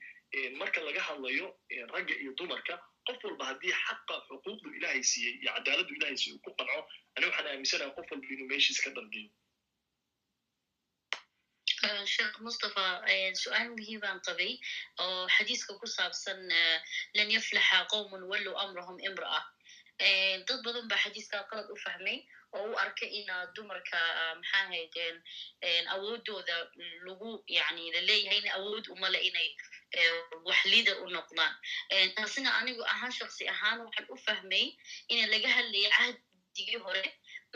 marka laga hadlayo ragga iyo dumarka qof walba haddii xaqa xuquuqdu ilaahay siiyey iyo cadaaladdu ilahay siiyey uu ku qanco ani waxaan aaminsanahay qof walba inuu meeshiis ka dhargeyo sheekh mustafa su'aal muhiimaan qabay oo xadiiska ku saabsan lan yaflaxa qowmun wallow amrahum imra'a dad badan baa xadiiskaa qalad u fahmay oo u arkay ina dumarka maxaa haydeen awoodooda lagu yani la leeyahay in awood umale inay wax liader u noqdaan taasina anigu ahaan shaksi ahaan waxaan u fahmay ina laga hadlaya cahdigii hore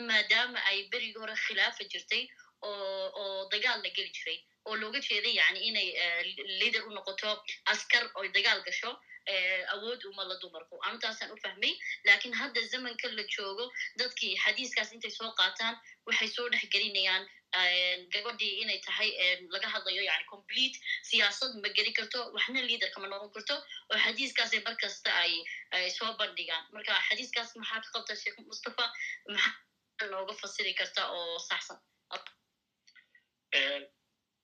maadaama ay berigii hore khilaafa jirtay oo dagaal la geli jiray oo looga jeeday yani inay liader u noqoto askar oy dagaal gasho awood uma la dumarku antaasaan u fahmay laakiin hadda zamanka la joogo dadkii xadiiskaas intay soo qaataan waxay soo dhex gelinayaan gabadhii inay tahay laga hadlayo yani complete siyaasad ma geli karto waxna liaderka ma noqon karto oo xadiiskaasay mar kasta ay ay soo bandhigaan marka xadiiskaas maxaa ka qabta sheekh mustafa maxaa nooga fasiri karta oo saxsan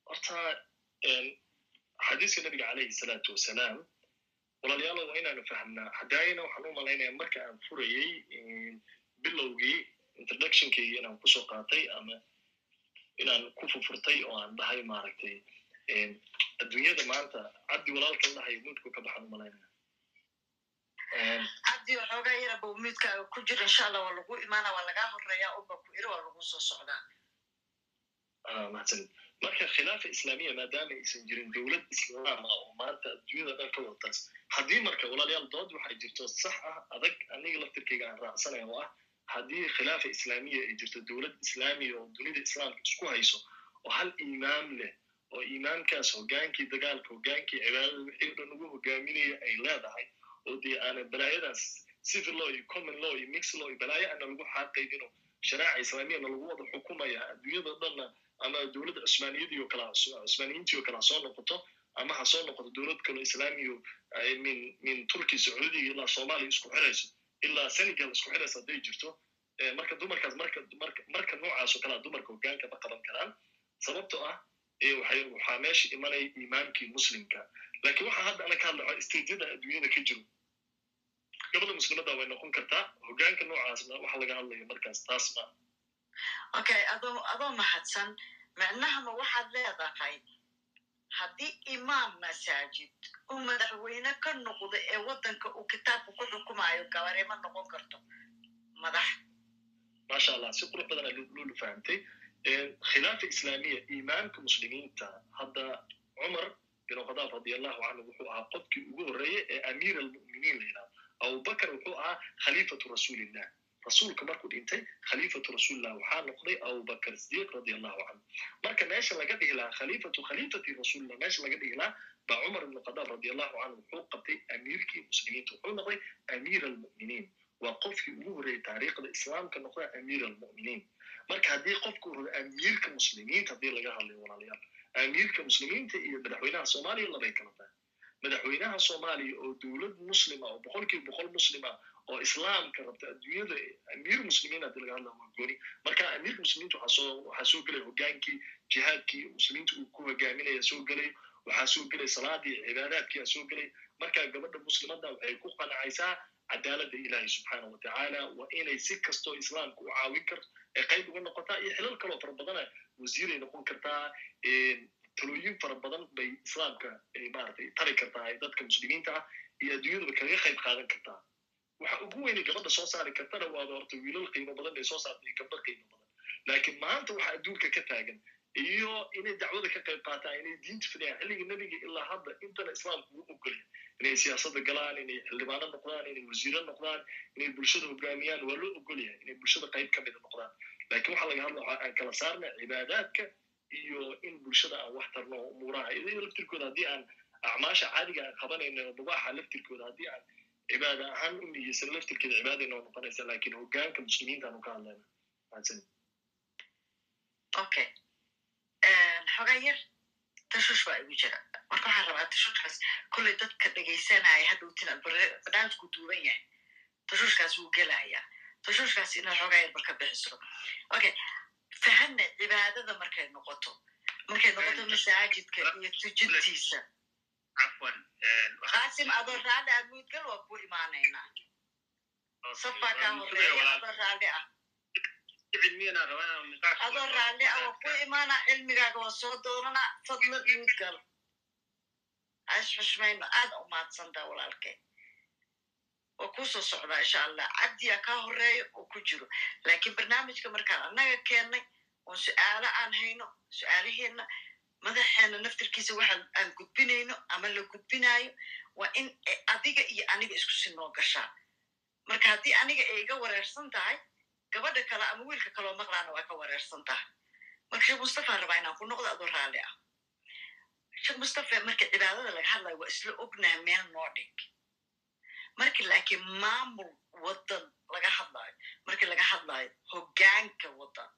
horta xadiiska nabiga calayhi salaatu wasalaam walaalayaalo waa inaanu fahmnaa haddaayana waxaan u malaynaya marka aan furayey bilowgii introductionkaygi inaan ku soo qaatay ama inaan ku furfurtay oo aan dhahay maaragtay adduunyada maanta cabdi walaalkan dhahay mudku ka baxan u malaynaya. Cabdi waxoogaa yara bow miidkaaga ku jira insha allah waa lagu imaana waa lagaa horreeya uba ku iri waa lagu soo socdaa. Mahadsanid marka khilaafa islaamiya maadaama aysan jirin dowlad islaam ah oo maanta adduunyada dhan ka wadatas haddii marka walaalayaal dood waxay jirto sax ah adag aniga laftirkayga aan raacsanaya oo ah haddii khilaafa islaamiya ay jirto dowlad islaamiya oo dunida islaamka isku hayso oo hal imaam leh oo imaamkaas hogaankii dagaalka hogaankii cibaadada wixii o dhan ugu hogaaminaya ay leedahay oo dee aana balaayadaas civil law iyo common law iyo mix law iyo balaayo aana lagu xaaqaydino shareeca islaamiyana lagu wada xukumaya adduunyada dhanna ama dowladda cusmaaniyadii oo kala cusmaaniyiintii oo kale ha soo noqoto ama ha soo noqoto dowlad kaloo islaamiyo min min turki sacuudiga ilaa soomaaliya isku xirayso ilaa senegal isku xirayso hadday jirto marka dumarkaas marka marka marka noocaas oo kalea dumarka hogaanka ma qaban karaan sababtoo ah waxaa meesha imanaya imaamkii muslimka. Lakin waxaa hadda ana ka hadlaco stageyada adduunyada ka jiro. Gabadha muslimadda way noqon kartaa hogaanka noocaasna waxa laga hadlaya markaas taas ma okay adoo adoo mahadsan micnahama waxaad leedahay? Haddii imaam masaajid uu madaxweyne ka noqdo ee waddanka uu kitaabka ku xukumayo gabare ma noqon karto madax. Maasha allah si qurux badana lulu fahamtay. Khilaafa islaamiya imaamka muslimiinta hadda cumar bin khadaab radi allahu canhu wuxuu ahaa qodkii ugu horreeyey ee amiir almu'miniin la yidhahdo abubakar wuxuu ahaa khaliifatu rasuulillah rasuulka markuu dhintay khaliifatu rasuulillah waxaa noqday abubakar sidiiq radi allahu canhu marka meesha laga dhihi lahaa khaliifatu khaliifati rasuulillah meesha laga dhihi lahaa baa cumar ibn khadaab radi allahu canhu wuxuu qabtay amiirkii muslimiinta wuxuu noqday amiir almu'miniin waa qofkii ugu horreeyey taariikhda islaamka noqda amiir almu'miniin marka haddii qofku rabo amiirka muslimiinta haddii laga hadlayo walaalayaal amiirka muslimiinta iyo madaxweynaha soomaaliya labay kala tahay madaxweynaha soomaaliya oo dowlad muslima oo boqolkiiba boqol muslima oo islaamka rabta adduunyada amiir muslimiin haddii laga hadlaya waa gooni. Marka amiirka muslimiinta waxaa soo gelaya hogaankii jihaadkii muslimiinta uu ku hogaaminaya soo gelay waxaa soo gelay salaadii cibaadaadkii aa soo gelay marka gabadha muslimadda waxay ku qanacaysaa cadaaladda ilaahi subxaana watacaala waa inay si kastoo islaamka u caawin karto ee qayb uga noqotaa iyo xilal kaloo fara badana wasiiray noqon kartaa talooyin fara badan bay islaamka maratay tari kartaa dadka muslimiinta ah iyo adduunyaduba kaga qayb qaadan kartaa waxa ugu weynay gabadha soo saari kartana waaba horta wiilal qiimo badan bay soo saartay gabdho qiimo badan. Laakiin maanta waxa adduunka ka taagan iyo inay dacwada ka qayb qaataan inay diinta fidiyaan xilliga nebiga ilaa hadda intana islaamku uu ogolya inay siyaasadda galaan inay xildhibaano noqdaan inay wasiiro noqdaan inay bulshada hogaamiyaan waa loo ogolyahay inay bulshada qayb ka mida noqdaan. Lakin waxaa laga hadla aan kala saarna cibaadaadka iyo in bulshada aan wax tarno umuuraha iyo laftirkooda haddii aan acmaasha caadiga aan qabanayno mubaaxa laftirkooda haddii aan cibaada ahaan u niyeysan laftirkeeda cibaadayna oo noqonaysa laakiin hogaanka muslimiintaanu ka hadlayna okay xogaa yar tashush baa igu jira marka waxaan rabaa tashushkaas kolley dadka dhegaysanaya hadhowtina barnaamijku duuban yahay tashushkaas wuu gelayaa tashushkaas inaad xogaa yar marka bixiso okay fahamna cibaadada markay noqoto markay noqoto masaajidka iyo tujintiisa cafwan qaasim adoo raalli ah muudgal waa ku imaanaynaa safaa kaa horreeya adoo raalli ah adoo raalli ah waa ku imaanaa cilmigaaga waa soo doonanaa fadlan muudgal ashfashmayno aad u mahadsantaa walaalkay waa kuu soo socdaa insha allah cabdiyaa kaa horeeyo oo ku jiro laakiin barnaamijka markaan annaga keennay oon su'aalo aan hayno su'aalaheenna madaxeena naftirkiisa waxaan aan gudbinayno ama la gudbinaayo waa in adiga iyo aniga isku si noo gashaa marka haddii aniga ay iga wareersan tahay gabadha kale ama wiilka kaloo maqlaana waa ka wareersan tahay. Marka sheekh mustafa rabaa inaan ku noqdo adoo raalli ah. Sheekh mustafa marka cibaadada laga hadlayo waa isla ognaha meel noo dhig. Marki laakiin maamul waddan laga hadlayo marki laga hadlayo hoggaanka waddan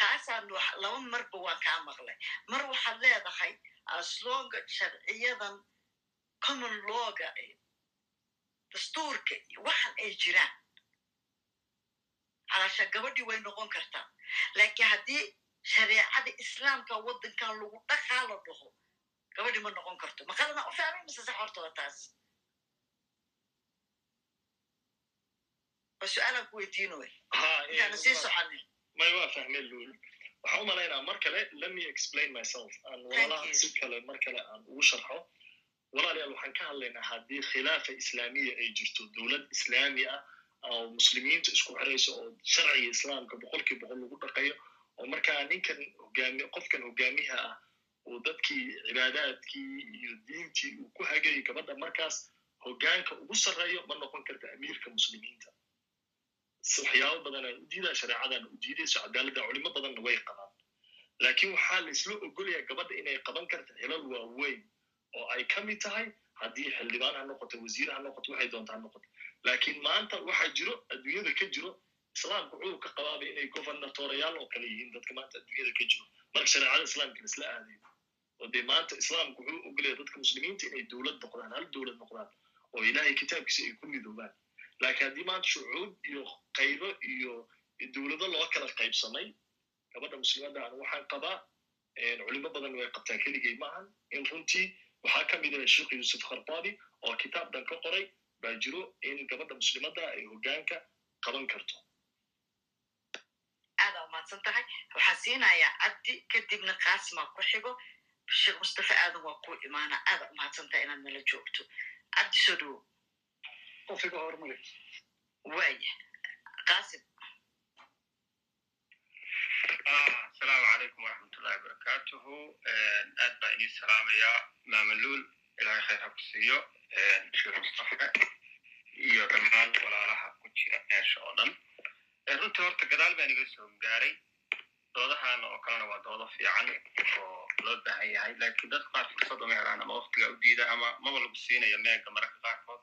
taasaan laba marba waan kaa maqlay. Mar waxaad leedahay aslonga sharciyadan common lawga dastuurka waxan ay jiraan. Calaasha gabadhii way noqon kartaa. Laakiin haddii shareecada islaamka waddankan lagu dhaqaa la dhaho gabadhii ma noqon karto. Maqalana u fahmay mise sax hortooda taas? Su'aalaan ku weydiinoy intaana sii soconin may waa fahmeen lul waxaan u malaynaa mar kale let me explain myself. aan walaalaha si kale mar kale aan ugu sharxo walaalayaal waxaan ka hadlaynaa haddii khilaafa islaamiya ay jirto dowlad islaami ah oo muslimiinta isku xirayso oo sharciga islaamka boqolkii boqol lagu dhaqayo oo markaa ninkan hogaami qofkan hogaamiha ah uu dadkii cibaadaadkii iyo diintii uu ku hagayo gabadha markaas hogaanka ugu sarreeyo ma noqon karta amiirka muslimiinta waxyaabo badanaa u diidaa shareecadan u diidayso cadaaladda culimo badanna way qabaan. Laakiin waxaa la isla ogolayaa gabadha inay qaban karta xilal waaweyn oo ay ka mid tahay haddii xildhibaan ha noqoto wasiir ha noqoto waxay doonta ha noqoto. Laakiin maanta waxaa jiro adduunyada ka jiro islaamka wuxuu ka qabaaba inay gofernatorayaal oo kale yihiin. Dadka maanta adduunyada ka jiro marka shareecada islaamka laisla aadayo oo dee maanta islaamku wuxuu ogolaya dadka muslimiinta inay dowlad noqdaan hal dowlad noqdaan oo ilaahay kitaabkiisa ay ku midoobaan laakiin haddii maanta shucuub iyo qaybo iyo dowlado loo kala qaybsamay gabadha muslimadda an waxaan qabaa culimo badan way qabtaa keligay maahan in runtii waxaa ka mid ah sheekh yuusuf khartabi oo kitaab dhan ka qoray baa jiro in gabadha muslimadda ay hoggaanka qaban karto aada umahadsan tahay waxaa siinayaa cabdi kadibna qaasima ku xigo sheekh mustafa aadan waa ku imaana aada umahadsan tahay inaad nala joogto cabdi soo dhowo qofiga horumari waaya qaasim asalaamu calaykum waraxmatullahi wabarakatuhu aad baa inii salaamayaa maamaluul ilaahay khayr ha ku siiyo sheekh mustafa iyo dhammaan walaalaha ku jira meesha oo dhan runtii horta gadaal baan iga soo gaaray. Doodahan oo kalena waa doodo fiican oo loo baahan yahay. Laakiin dadka qaar fursad uma helaan ama waktiga u diida ama maba lagu siinayo meega mararka qaarkood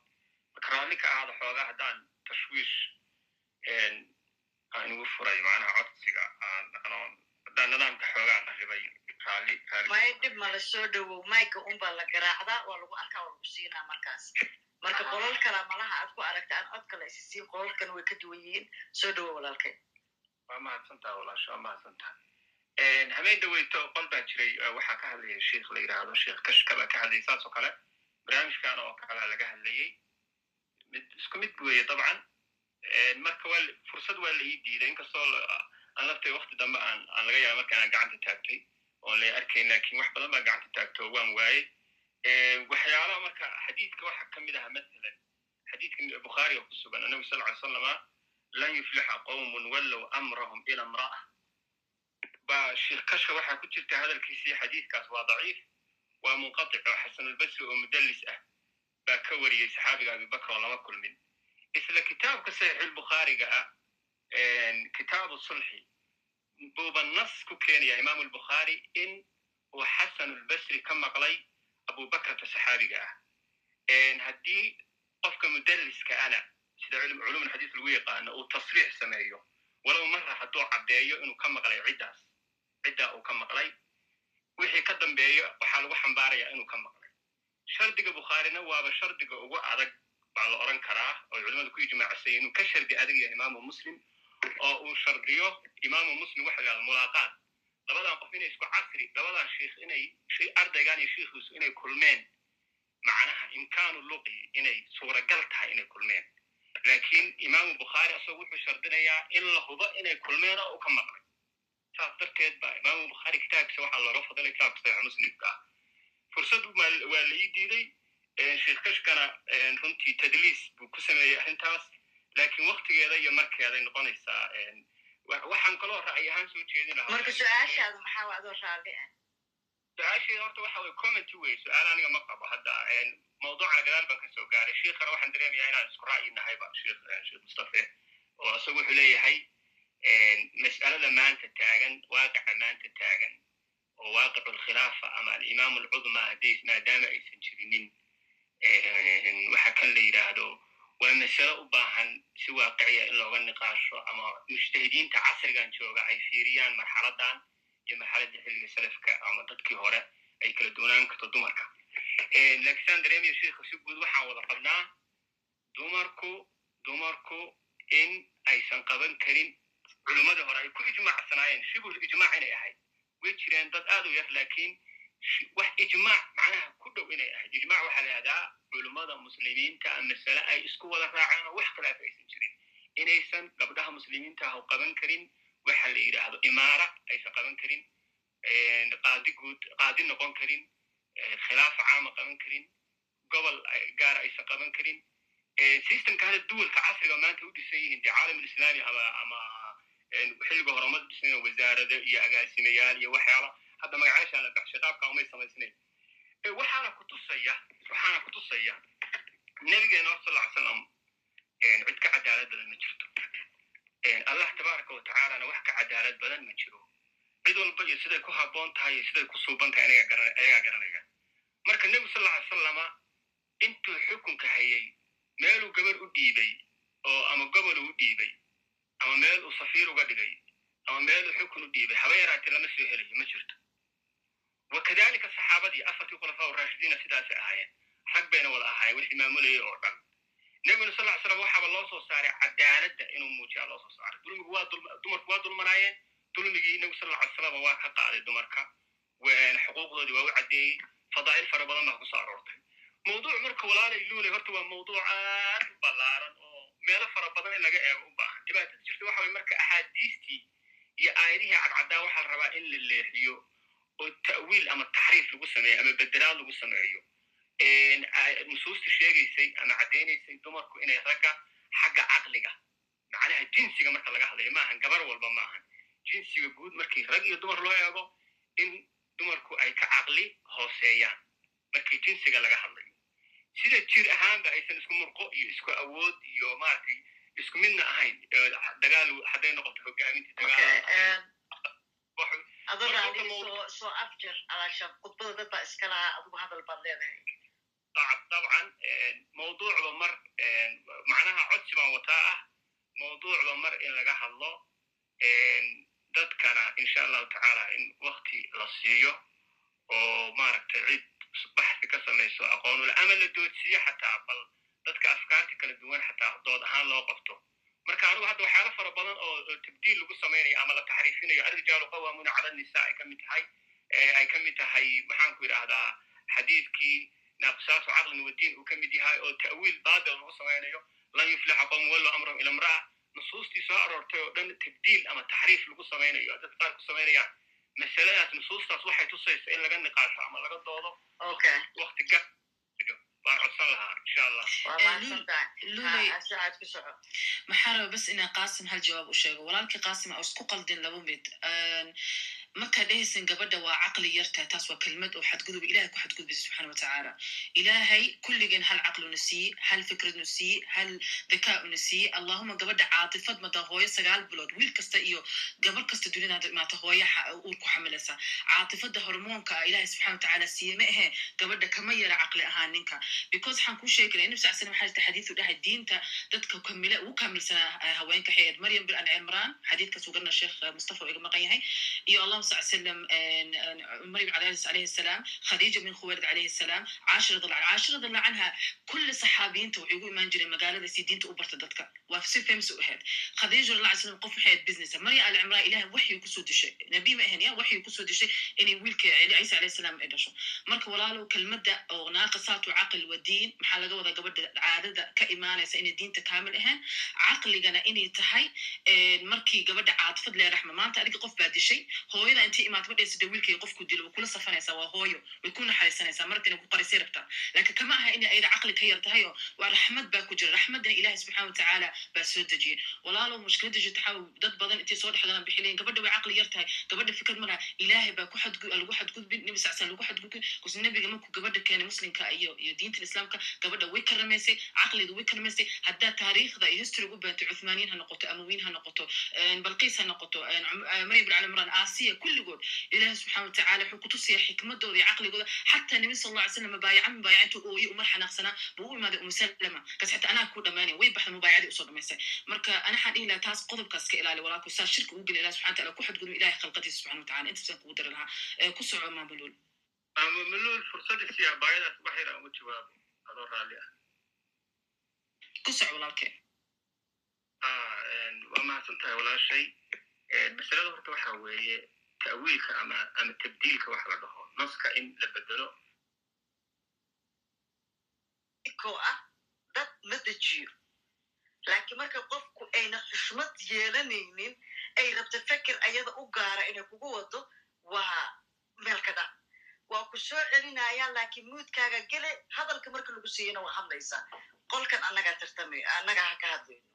marka raalli ka ahaada xoogaa haddaan tashwiish aan igu furay macnaha codsiga aan haddaan nidaamka xoogaa qaribay raalli maya dhib ma la soo dhowow mayga unbaa la garaacdaa waa lagu arkaa waa lagu siinaa markaas. Marka qolol kala malaha aad ku aragta aan cod kale isisiin qololkan way ka duwan yihiin soo dhowow walaalkay. Waa mahadsantaha walaasho waa mahadsantaha hameen dhaweyto qol baa jiray waxaa ka hadlaya sheikh la yidhaahdo sheikh kashka baa ka hadlayay saas oo kale barnaamijkan oo kalea laga hadlayey mid isku mid weeye dabcan marka fursad waa la ii diiday inkastoo aan laftay wakti dambe aan laga yaaba marka aan gacanta taagtay oon la arkayn laakiin wax badan baan gacanta taagto waan waayey waxyaalaha marka xadiidka waxa ka mid aha masalan xadiidka bukhaariga ku sugan annabi sal ly slama lan yuflixa qowmun wallow amrahum ila imra'a ba sheikh kashka waxaa ku jirta hadalkiisii xadiidkaas waa daciif waa munqatic oo xasanulbasri oo mudallis ah baa ka wariyey saxaabiga abibakr oo lama kulmin. Isla kitaabka saxiixulbukhaariga ah kitaabu sulxi buuba nas ku keenaya imaamu albukhaari in uu xasanulbasri ka maqlay abubakrata saxaabiga ah. Haddii qofka mudalliska ana sida culum culumul xadiis lagu yaqaano uu tasriix sameeyo walow marra hadduu caddeeyo inuu ka maqlay ciddaas ciddaa uu ka maqlay wixii ka dambeeyo waxaa lagu xambaarayaa inuu ka maqlay shardiga bukhaarina waaba shardiga ugu adag baa la oran karaa oo culimadu ku ijmaacsan inuu ka shardi adag yahay imaamu muslim oo uu shardiyo imaamu muslim waxa yahada mulaaqaad. Labadan qof inay isku casri labadan sheikh inay ardaygan iyo shiikhiisu inay kulmeen macnaha imkaanu luqi inay suuragal tahay inay kulmeen. Laakiin imaamu bukhaari asagoo wuxuu shardinayaa in la hubo inay kulmeen oo uu ka maqlay. Saas darteed ba imaamu bukhaari kitaabkiisa waxaa looga fadilay kitaabka saxiix muslimka. ah fursad waa la ii diiday sheikh kashkana runtii tadliis buu ku sameeyey arrintaas laakiin waktigeeda iyo markeeday noqonaysaa waxaan kaloo ra'yi ahaan soo jeedin lahaa. Marka su'aashaadu maxaa waa adoo raalli ah? Su'aasheeda horta waxa weye commenty wey su'aal aniga ma qabo. Hadda mawduucana gadaal baan ka soo gaaray. Sheikhana waxaan dareemayaa inaan isku ra'yi nahayba sheikh mustafe oo isagu wuxuu leeyahay mas'alada maanta taagan waaqica maanta taagan oo waaqicu alkhilaafa ama alimaam alcudma haddays maadaama aysan jirinin waxa kan la yidhaahdo waa masalo u baahan si waaqiciya in looga niqaasho ama mujtahidiinta casrigan jooga ay fiiriyaan marxaladan iyo marxaladda xilliga salafka ama dadkii hore ay kala duwanaan karto dumarka laakiin saan sheikha si guud waxaan wada qabnaa dumarku dumarku in aysan qaban karin culimmadii hore ay ku ijmaacsanaayeen shibul ijmaac inay ahayd way jireen dad aad u yar laakiin wax ijmaac macnaha ku dhow inay ahayd. Ijmaac waxaa la yihahdaa culimmada muslimiinta masale ay isku wada raaceen oo wax khilaaf aysan jirin. Inaysan gabdhaha muslimiinta ah qaban karin waxa la yidhaahdo imaara aysan qaban karin qaadi guud qaadi noqon karin khilaafa caama qaban karin gobol gaar aysan qaban karin. Systemka hadda duwalka casriga maanta u dhisan yihiin dee caalam alislaami ama ama xilliga u dhisan wasaarado iyo agaasimayaal iyo waxyaala hadda magacaashaan la baxshay qaabkan umay samaysnayn waxaana kutusaya waxaana kutusaya nabigeena hor sal salam cid ka cadaalad badan ma jirto. Allah tabaaraka wa tacaalana wax ka cadaalad badan ma jiro. Cid walba iyo siday ku habboon tahay iyo siday ku suuban tahay ayagaa garanaya. Marka nebigu sal ly salama intuu xukunka hayay meeluu gabar u dhiibay oo ama gobol u dhiibay ama meel uu safiir uga dhigay ama meel uu xukun u dhiibay haba yaraatee lama soo helayo ma jirto wakadalika saxaabadii afartii khulafaa urashidiina sidaasay ahaayeen rag bayna wada ahaayeen wixii maamulayay oo dhan nebiguna sal ly slam waxaaba loo soo saaray cadaaladda inuu muujiyaa loo soo saaray dulmigu waa dumarku waa dulmanaayeen dulmigii nebigu sal ly slam waa ka qaaday dumarka xuquuqdoodii waa u caddeeyey fadaa'il fara badan baa ku soo aroortay mawduuc marka walaalay luulay horta waa mawduuc aad u ballaaran oo meelo fara badan in laga eego u baahan. Dhibaatada jirta waxa way marka axaadiistii iyo aayadihii cadcaddaa waxaa la rabaa in la leexiyo oo ta'wiil ama taxriif lagu sameeyo ama bedelaad lagu sameeyo. Nusuusta sheegaysay ama caddaynaysay dumarku inay ragga xagga caqliga macnaha jinsiga marka laga hadlayo maahan gabar walba maahan jinsiga guud markii rag iyo dumar loo eego in dumarku ay ka caqli hooseeyaan. Markii jinsiga laga hadlayo sida jir ahaanba aysan isku murqo iyo isku awood iyo maaragtay isku midna ahayn dagaal hadday noqoto hogaaminta dagaal. adoo raali soo soo afjar alaashan khudbada dad baa iska lahaa adigu hadal baad leedahay. Dabcan mawduucba mar macnaha codsi baan wataa ah mawduucba mar in laga hadlo dadkana insha allahu tacaala in wakti la siiyo oo maaragtay cid baxsi ka samayso aqoonule ama la doodsiiyo xataa bal dadka afkaarta kala duwan xataa dood ahaan loo qabto. Marka anigu hadda waxyaala fara badan oo tabdiil lagu samaynayo ama la taxriifinayo arrijaalu qawamuna cala nisa ay ka mid tahay ay ka mid tahay maxaanku yidhaahdaa xadiidkii naaqisaatu caqlin wadiin uu ka mid yahay oo ta'wiil baadil lagu samaynayo lan yuflixa qowm wallow amrahum ila imra'a nusuustii soo aroortay oo dhan tabdiil ama taxriif lagu samaynayo dadka qaar ku samaynayaan masaladaas nusuustaas waxay tusaysa in laga niqaasho ama laga doodo wakti ga waan codsan lahaa insha allah maxaa raba bas inaan qaasim hal jawaab u sheego walaalkii qaasim oo isku qaldin laba mid markaad dhehaysan gabadha waa caqli yartaa taas waa kelmad oo xadguduba ilahay ku xadgudbaysa subxana watacaala ilaahay kulligeen hal caqluna siiye hal fikradnu siiye hal dhakaa'una siiye allahuma gabadha caatifad mada hooyo sagaal bilood wiil kasta iyo gabar kasta duniyada imaata hooyo uur ku xamilaysa caatifada hormoonka ah ilahay subxana watacaala siiye ma ahe gabadha kama yara caqli ahaan ninka. Because waxaan kuu sheegi karaa nabi sal slam waxaa jirta xadiisu dhahay diinta dadka kamile ugu kamilsanaa haweenka xeed maryam bin an xadiidkaas uu sheekh mustafa oo iga maqan yahay. Iyo allahuma sal slam maryam cadalis alayhi السلام خديجة من خويلد عليه السلام عاشر ضل عاشر ضل عنها كل صحابين تو يقول ما نجري مقالة سي دين تؤبرت دتك وفي فيمس وهاد خديجة رضي الله عنها سلم قف حياة بزنس مريم آل عمران إله وحي يكسود شيء نبي ما هنيا وحي يكسود شيء إني ويلك عيسى عليه السلام إدشو مرك ولا له كلمة أو ناقصات وعقل ودين محل جوده قبل عادة كإيمان إن الدين تكامل إهن عقل جنا إني تهي مركي قبل عاطفة لا رحمة ما أنت أديك قف بعد شيء hooyada inta imaad kudhaysada wiilkay qofku dilo way kula safanaysaa waa hooyo way ku naxariisanaysaa marta ku qarisay rabtaa laakiin kama aha inay ayda caqli ka yar tahay waa raxmad baa ku jira raxmaddana ilaahay subxaana watacaala baa soo dejiyey walaalow mushkilada jirtaxaa dad badan intay soo dhexgalaan bixilayin gabadha way caqli yar tahay gabadha fikad malaha ilaahay baa ku lagu xadgudbin nabi sacsan lagu xadgudbin kus nabiga markuu gabadha keenay muslimka iyo iyo diinta islaamka gabadha way karamaysay caqliga way karamaysay haddaa taariikhda iyo historyga u baantay cuthmaaniyin ha noqoto amawiin ha noqoto balqiis ha noqoto maryam bin cali imran aasiya kulligood ilaahi subxaana watacaala wuxuu kutusaya xikmadooda iyo caqligooda xataa nabi sal alla slam mubaayaca mubaayaca intuu ooye umar xanaaqsanaa buu u imaaday umu salama kas xataa anaa ku dhamaanaya way baxda mubaayacadii u soo dhamaysay marka ana waxaan dhihi lahaa taas qodobkaas ka ilaali walaalku saa shirka ugu geli ilahi subxana wataala ku xadgudum ilahay khalqadiisa subxana wataala intaasaan kugu dari lahaa ku soco maamuluul fursadda si abaayadaas wax yar aan ugu jawaabo adoo raalli ah ku soco walaalkeen waa mahadsan tahay walaashay masalada horta waxa weeye ta'wiilka ama ama tabdiilka wax la dhaho. Naska in la bedelo. Koo ah dad ma dejiyo. Laakiin marka qofku ayna xushmad yeelanaynin ay rabto feker ayada u gaara inay kugu wado waa meel ka dhac waa ku soo celinayaan laakiin muudkaaga gele hadalka marka lagu siiyana waa hadlaysaa qolkan annagaa tartamay annagaa ha ka hadlayno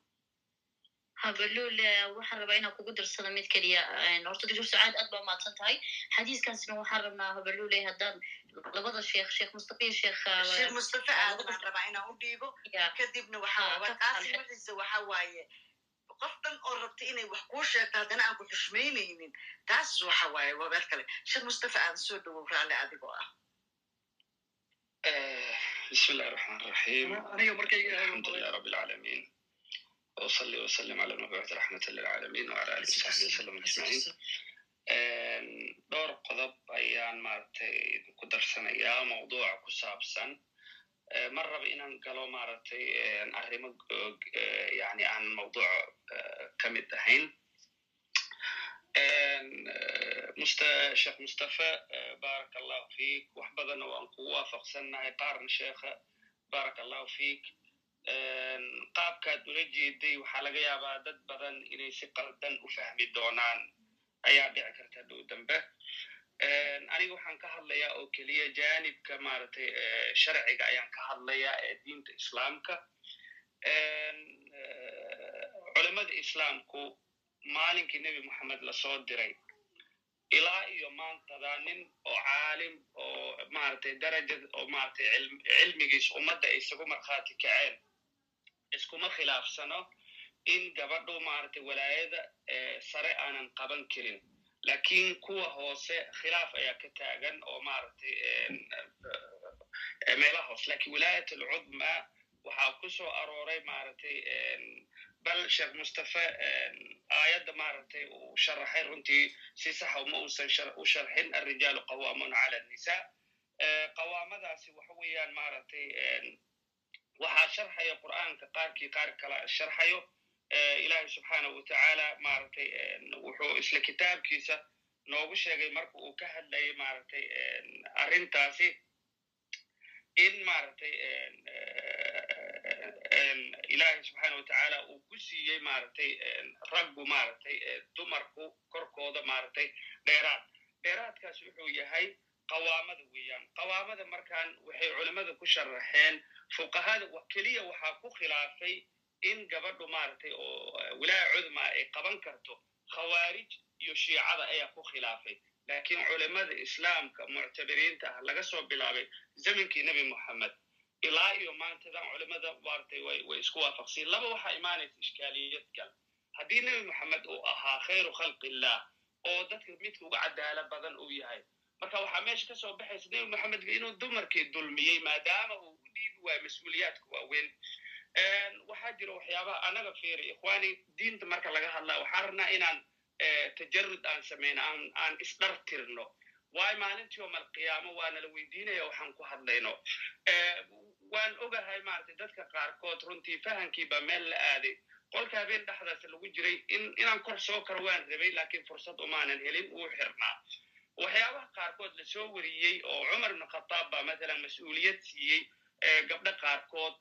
habaloole waxaan rabaa inaan kugu darsada mid keliya horta doctor sacaad aad baa mahadsan tahay xadiiskaasna waxaan rabnaa habaloole haddaan labada sheekh sheekh mustafa iyo sheekh sheekh mustafa aad baan rabaa inaan u dhiibo kadibna waxaa waxa waaye qof dhan oo rabta inay wax kuu sheegto haddana aan ku xushmaynaynin taas waxa waaye waa kale sheekh mustafa aad soo dhowow raalle adigoo ah bismi raxmaan raxiim aniga markay alxamdulilah rabbi alcaalamiin وأصلي وسلم على المبعوث رحمة للعالمين وعلى آله وصحبه وسلم أجمعين dhowr qodob ayaan maaragtay idinku darsanayaa mawduuca ku saabsan mar raba inaan galo maaragtay arrimo yani aan mawduuca ka mid ahayn musta sheekh mustafa baaraka allahu fiik wax badanna waan kugu waafaqsannahay qaarna sheekha baaraka allahu fiik qaabkaad ula jeeday waxaa laga yaabaa dad badan inay si qaldan u fahmi doonaan. Ayaa dhici karta dhow dambe. Aniga waxaan ka hadlayaa oo keliya janibka maaragtay sharciga ayaan ka hadlayaa ee diinta islaamka. Culamada islaamku maalinkii nebi moxamed la soo diray ilaa iyo maantada nin oo caalim oo maaragtay darajad oo maaragtay cilmigiis ummadda ay isagu markhaati kaceen iskuma khilaafsano in gabadhu maaragtay walaayada sare aanan qaban karin. Lakin kuwa hoose khilaaf ayaa ka taagan oo maaragtay meelaha hoose laakiin wilaayat alcudma waxaa ku soo arooray maaragtay bal sheekh mustafa aayadda maaragtay uu sharaxay runtii si saxa uma uusan u sharxin alrijaalu qawaamun cala annisa qawaamadaasi waxa weeyaan maaragtay waxaa sharxaya qur'aanka qaarkii qaar kala sharxayo ilahi subxaanahu watacaala maaragtay wuxuu isla kitaabkiisa noogu sheegay marka uu ka hadlayay maaragtay arrintaasi in maaragtay ilahi subxaana watacaala uu ku siiyey maaragtay raggu maaragtay dumarku korkooda maaragtay dheeraad. Dheeraadkaas wuxuu yahay qawaamada weeyaan. Qawaamada markaan waxay culimmada ku sharaxeen fuqahada keliya waxaa ku khilaafay in gabadhu maaragtay oo wilaaya cudma ay qaban karto khawaarij iyo shiicada ayaa ku khilaafay. Laakiin culimada islaamka muctabiriinta ah laga soo bilaabay zamankii nebi moxamed ilaa iyo maantadan culimada maaragtay way isku waafaqsiin. Laba waxaa imaanaysa ishkaaliyad gal haddii nebi moxamed uu ahaa khayru khalqi illah oo dadka midka uga cadaalo badan uu yahay marka waxaa meesha ka soo baxaysa nebi moxamed inuu dumarkii dulmiyey maadaama uu u dhiibi waayo mas'uuliyaadka waaweyn. Waxaa jira waxyaabaha anaga fiiri ikhwani diinta marka laga hadlaa waxaan rabnaa inaan tajarud aan samayno aan isdhar tirno waayo maalintii yowm alqiyaamo waana la weydiinaya waxaan ku hadlayno. Waan ogahay maaragtay dadka qaarkood runtii fahankiiba meel la aaday. Qolka habeen dhexdaas lagu jiray in inaan kor soo karo waan rabay laakiin fursad umaanan helin wuu xirnaa waxyaabaha qaarkood la soo wariyey oo cumar ibn khataab baa mathalan mas'uuliyad siiyey gabdho qaarkood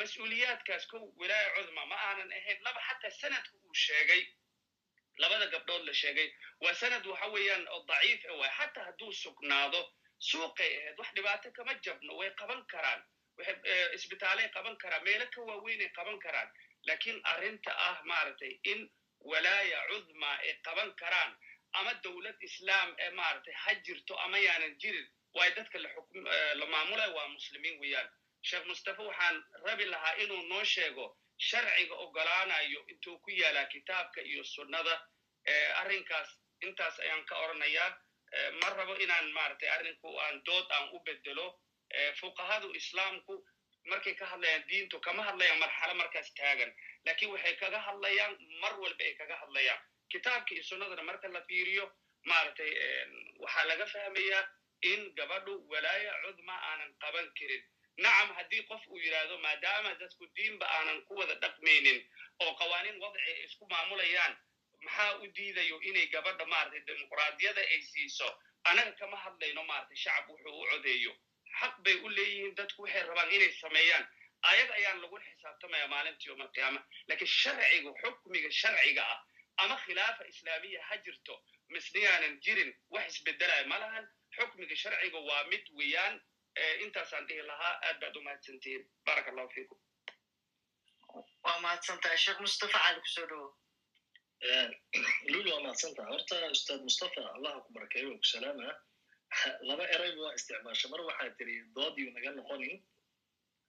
mas'uuliyaadkaas kow wilaaya cudma ma aanan ahayn laba xataa sanadka uu sheegay labada gabdhood la sheegay waa sanad waxa weeyaan oo daciif e waay xataa hadduu sugnaado suuqay ahayd wax dhibaato kama jabno way qaban karaan isbitaalay qaban karaan meelo ka waaweynay qaban karaan laakiin arrinta ah maaragtay in walaaya cudma ay qaban karaan ama dowlad islaam ee maaragtay ha jirto ama yaanan jirin waayo dadka la maamulay waa muslimiin weeyaan. Sheekh mustafa waxaan rabi lahaa inuu noo sheego sharciga ogolaanayo intuu ku yaalaa kitaabka iyo sunnada arrinkaas intaas ayaan ka oranayaa. Ma rabo inaan maaragtay arrinku aan dood aan u bedelo fuqahadu islaamku markay ka hadlayaan diintu kama hadlayaan marxalo markaas taagan. Laakiin waxay kaga hadlayaan mar walba ay kaga hadlayaan kitaabka iyo sunnadana marka la fiiriyo maaragtay waxaa laga fahmayaa in gabadhu walaaya cudma aanan qaban karin. Nacam haddii qof uu yidhaahdo maadaama dadku diinba aanan ku wada dhaqmaynin oo qawaaniin wadci ay isku maamulayaan maxaa u diidayo inay gabadha maaragtay dimuqraadiyada ay siiso? Anaga kama hadlayno maaragtay shacab wuxuu u codeeyo. Xaq bay u leeyihiin dadku waxay rabaan inay sameeyaan. Ayag ayaan lagu xisaabtamaya maalinta yowm alqiyaama. Laakiin sharciga xukmiga sharciga ah ama khilaafa islaamiya ha jirto misniyaanan jirin wax isbedelaya ma lahan xukmiga sharciga waa mid weeyaan intaasaan dhihi lahaa aad baad u mahadsantihiin baaraka allahu fiikum waa mahadsantahay sheekh mustafa cali ku soo dhowo lulu waa mahadsantaha horta ustaad mustafa allaha ku barakeeyo oo ku salaama laba erayba waa isticmaasha mar waxaa tiri doodiyu naga noqonin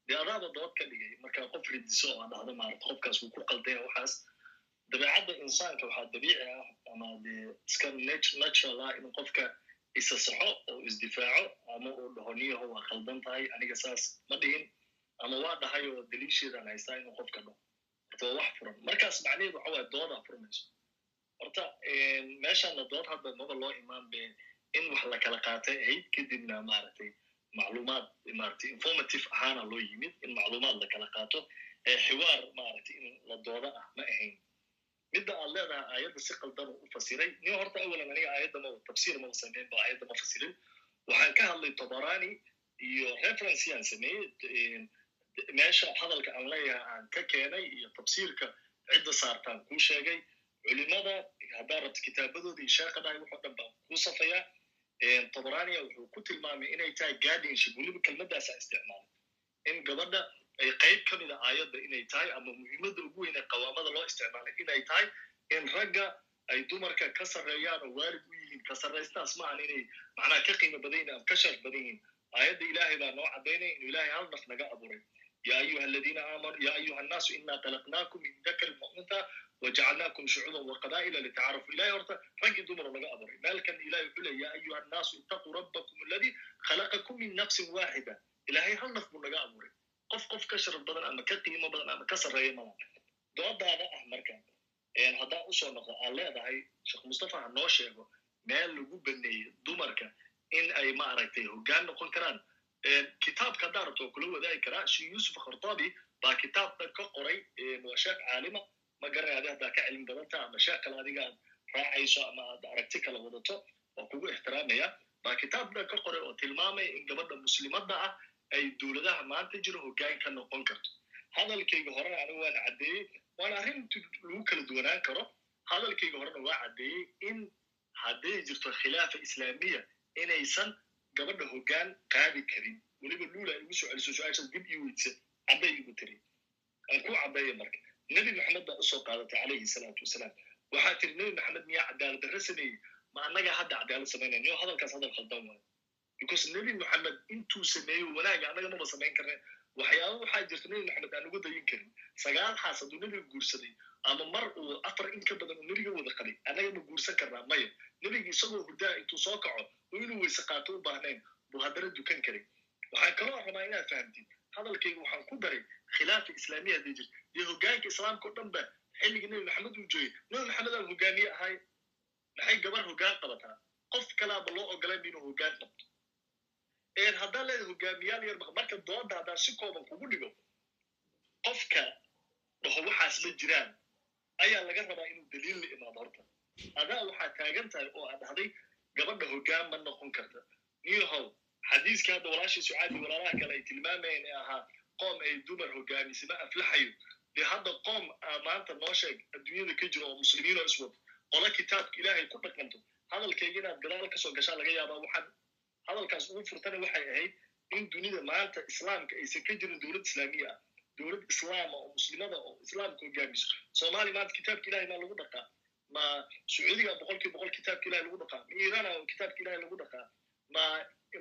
dee adaaba dood ka dhigay markaa qof ridiso oo dhahdo maarata qofkaas wuu ku qaldaya waxaas dabeecadda insaanka waxaa dabiici ah ama dee iska natural ah in qofka isa saxo oo isdifaaco ama uu dhaho niyaho waa khaldan tahay aniga saas ma dhihin ama waa dhahay oo daliisheedaan haystaa inuu qofka dhaho. Horta waa wax furan. Markaas macnaheedu waxa waaya doodaa furmayso horta meeshaana dood hadda maba loo imaan be in wax la kala qaatay ahayd kadibna maaragtay macluumaad maaragtay informative ahaana loo yimid in macluumaad la kala qaato ee xiwaar maaragtay in la dooda ah ma ahayn midda aad leedahay aayadda si qaldan u fasiray nin horta awalan aniga aayadda ma tafsiir ma sameyn ba aayadda ma fasirin waxaan ka hadlay tobarani iyo reference aan sameeyey meesha hadalka aan leeyahay aan ka keenay iyo tafsiirka cidda saartaan kuu sheegay culimada haddaa rabto kitaabadooda iyo sheekha dhahay wuxuu dhan baan kuu safayaa tobarania wuxuu ku tilmaamay inay tahay guardianship weliba kelmaddaasa isticmaalay in gabadha ay qayb ka mida aayadda inay tahay ama muhiimadda ugu weyn ee qawaamada loo isticmaalay inay tahay in ragga ay dumarka ka sarreeyaan oo waalid u yihiin ka sarraystaas maahan inay macnaha ka qiimo badan yihiin ama ka sharaf badan yihiin aayadda ilaahay baa noo caddaynaya inuu ilaahay hal naf naga abuuray. Ya ayuha aladiina aamanuu ya ayuha annaasu inaa khalaqnaakum min dakari mu'minta wajacalnaakum shucuuban waqabaa'ila litacarafu ilahay horta raggii dumar naga abuuray. Meelkan ilahay wuxuu leey ya ayuha annaasu ittaquu rabbakum alladii khalaqakum min nafsin waaxida ilaahay hal naf buu naga abuuray qof qof ka sharaf badan ama ka qiimo badan ama ka sarreeya malan doodaada ah marka haddaan u soo noqdo aan leedahay sheekh mustafa ha noo sheego meel lagu baneeyey dumarka in ay maaragtay hoggaan noqon karaan kitaabka haddaa rabto kula wadaagi karaa sheekh yuusuf khartabi baa kitaabkan ka qoray waa sheekh caalima ma garanay adi haddaa ka cilmi badanta ama sheekh kale adiga aad raacayso ama aad aragti kala wadato waa kugu ixtiraamaya baa kitaabkan ka qoray oo tilmaamaya in gabadha muslimadda ah ay dowladaha maanta jiro hoggaan ka noqon karto. Hadalkayga horena anigu waana caddeeyey waana arrin lagu kala duwanaan karo. Hadalkayga horena waa caddeeyey in hadday jirto khilaafa islaamiya inaysan gabadha hoggaan qaadi karin. Weliba luula ay igu soo celiso su'aashaas dib ii weydsa cadday igu tiri. Aan ku caddeeya marka. Nebi maxamed baa u soo qaadatay calayhi salaatu wasalaam. Waxaa tiri nebi maxamed miyaa cadaalad darre sameeyey? Ma annaga hadda cadaalad samaynaya niyo hadalkaas hadal khaldan waayo because nebi moxamed intuu sameeyo wanaaga annaga maba samayn karne waxyaaba waxaa jirta nebi moxamed aan uga dayin karin. Sagaal xaas hadduu nebiga guursaday ama mar uu afar in ka badan uu nebiga wada qabay annaga ma guursan karnaa maya nebiga isagoo hurdaa intuu soo kaco oo inuu weyse qaato u baahnayn buu haddana dukan karay. Waxaan kaloo rabaa inaad fahamtid hadalkayga waxaan ku daray khilaafa islaamiya hadday jirta. Dee hoggaanka islaamka o dhan ba xilligii nebi maxamed uu joogay nebi maxamed aan hogaamiye ahay maxay gabar hoggaan qabataa? Qof kalaaba loo ogolan inuu hoggaan qabto haddaan leedahay hogaamiyaal yar marka dooda haddaan si kooban kugu dhigo qofka dhaho waxaas ma jiraan ayaa laga rabaa inuu daliil la imaado horta adaa waxaa taagan tahay oo aad dhahday gabadha hoggaan ma noqon karta niyahow xadiiska hadda walaashii sucaadi walaalaha kale ay tilmaamayeen ee ahaa qoom ay dumar hogaamisa ma aflaxayo dee hadda qoom maanta noo sheeg adduunyada ka jiro oo muslimiin oo iswad qola kitaabka ilaahay ku dhaqanto hadalkayga inaad gadaal ka soo gashaa laga yaabaa waxaan hadalkaas ugu furtana waxay ahayd in dunida maanta islaamka aysan ka jirin dowlad islaamiya ah dowlad islaama oo muslimada oo islaamka hogaamiso soomaaliya maanta kitaabka ilahay maa lagu dhaqaa ma sacuudiga boqolkii boqol kitaabka ilahay lagu dhaqaa ma iirana oo kitaabka ilahay lagu dhaqaa ma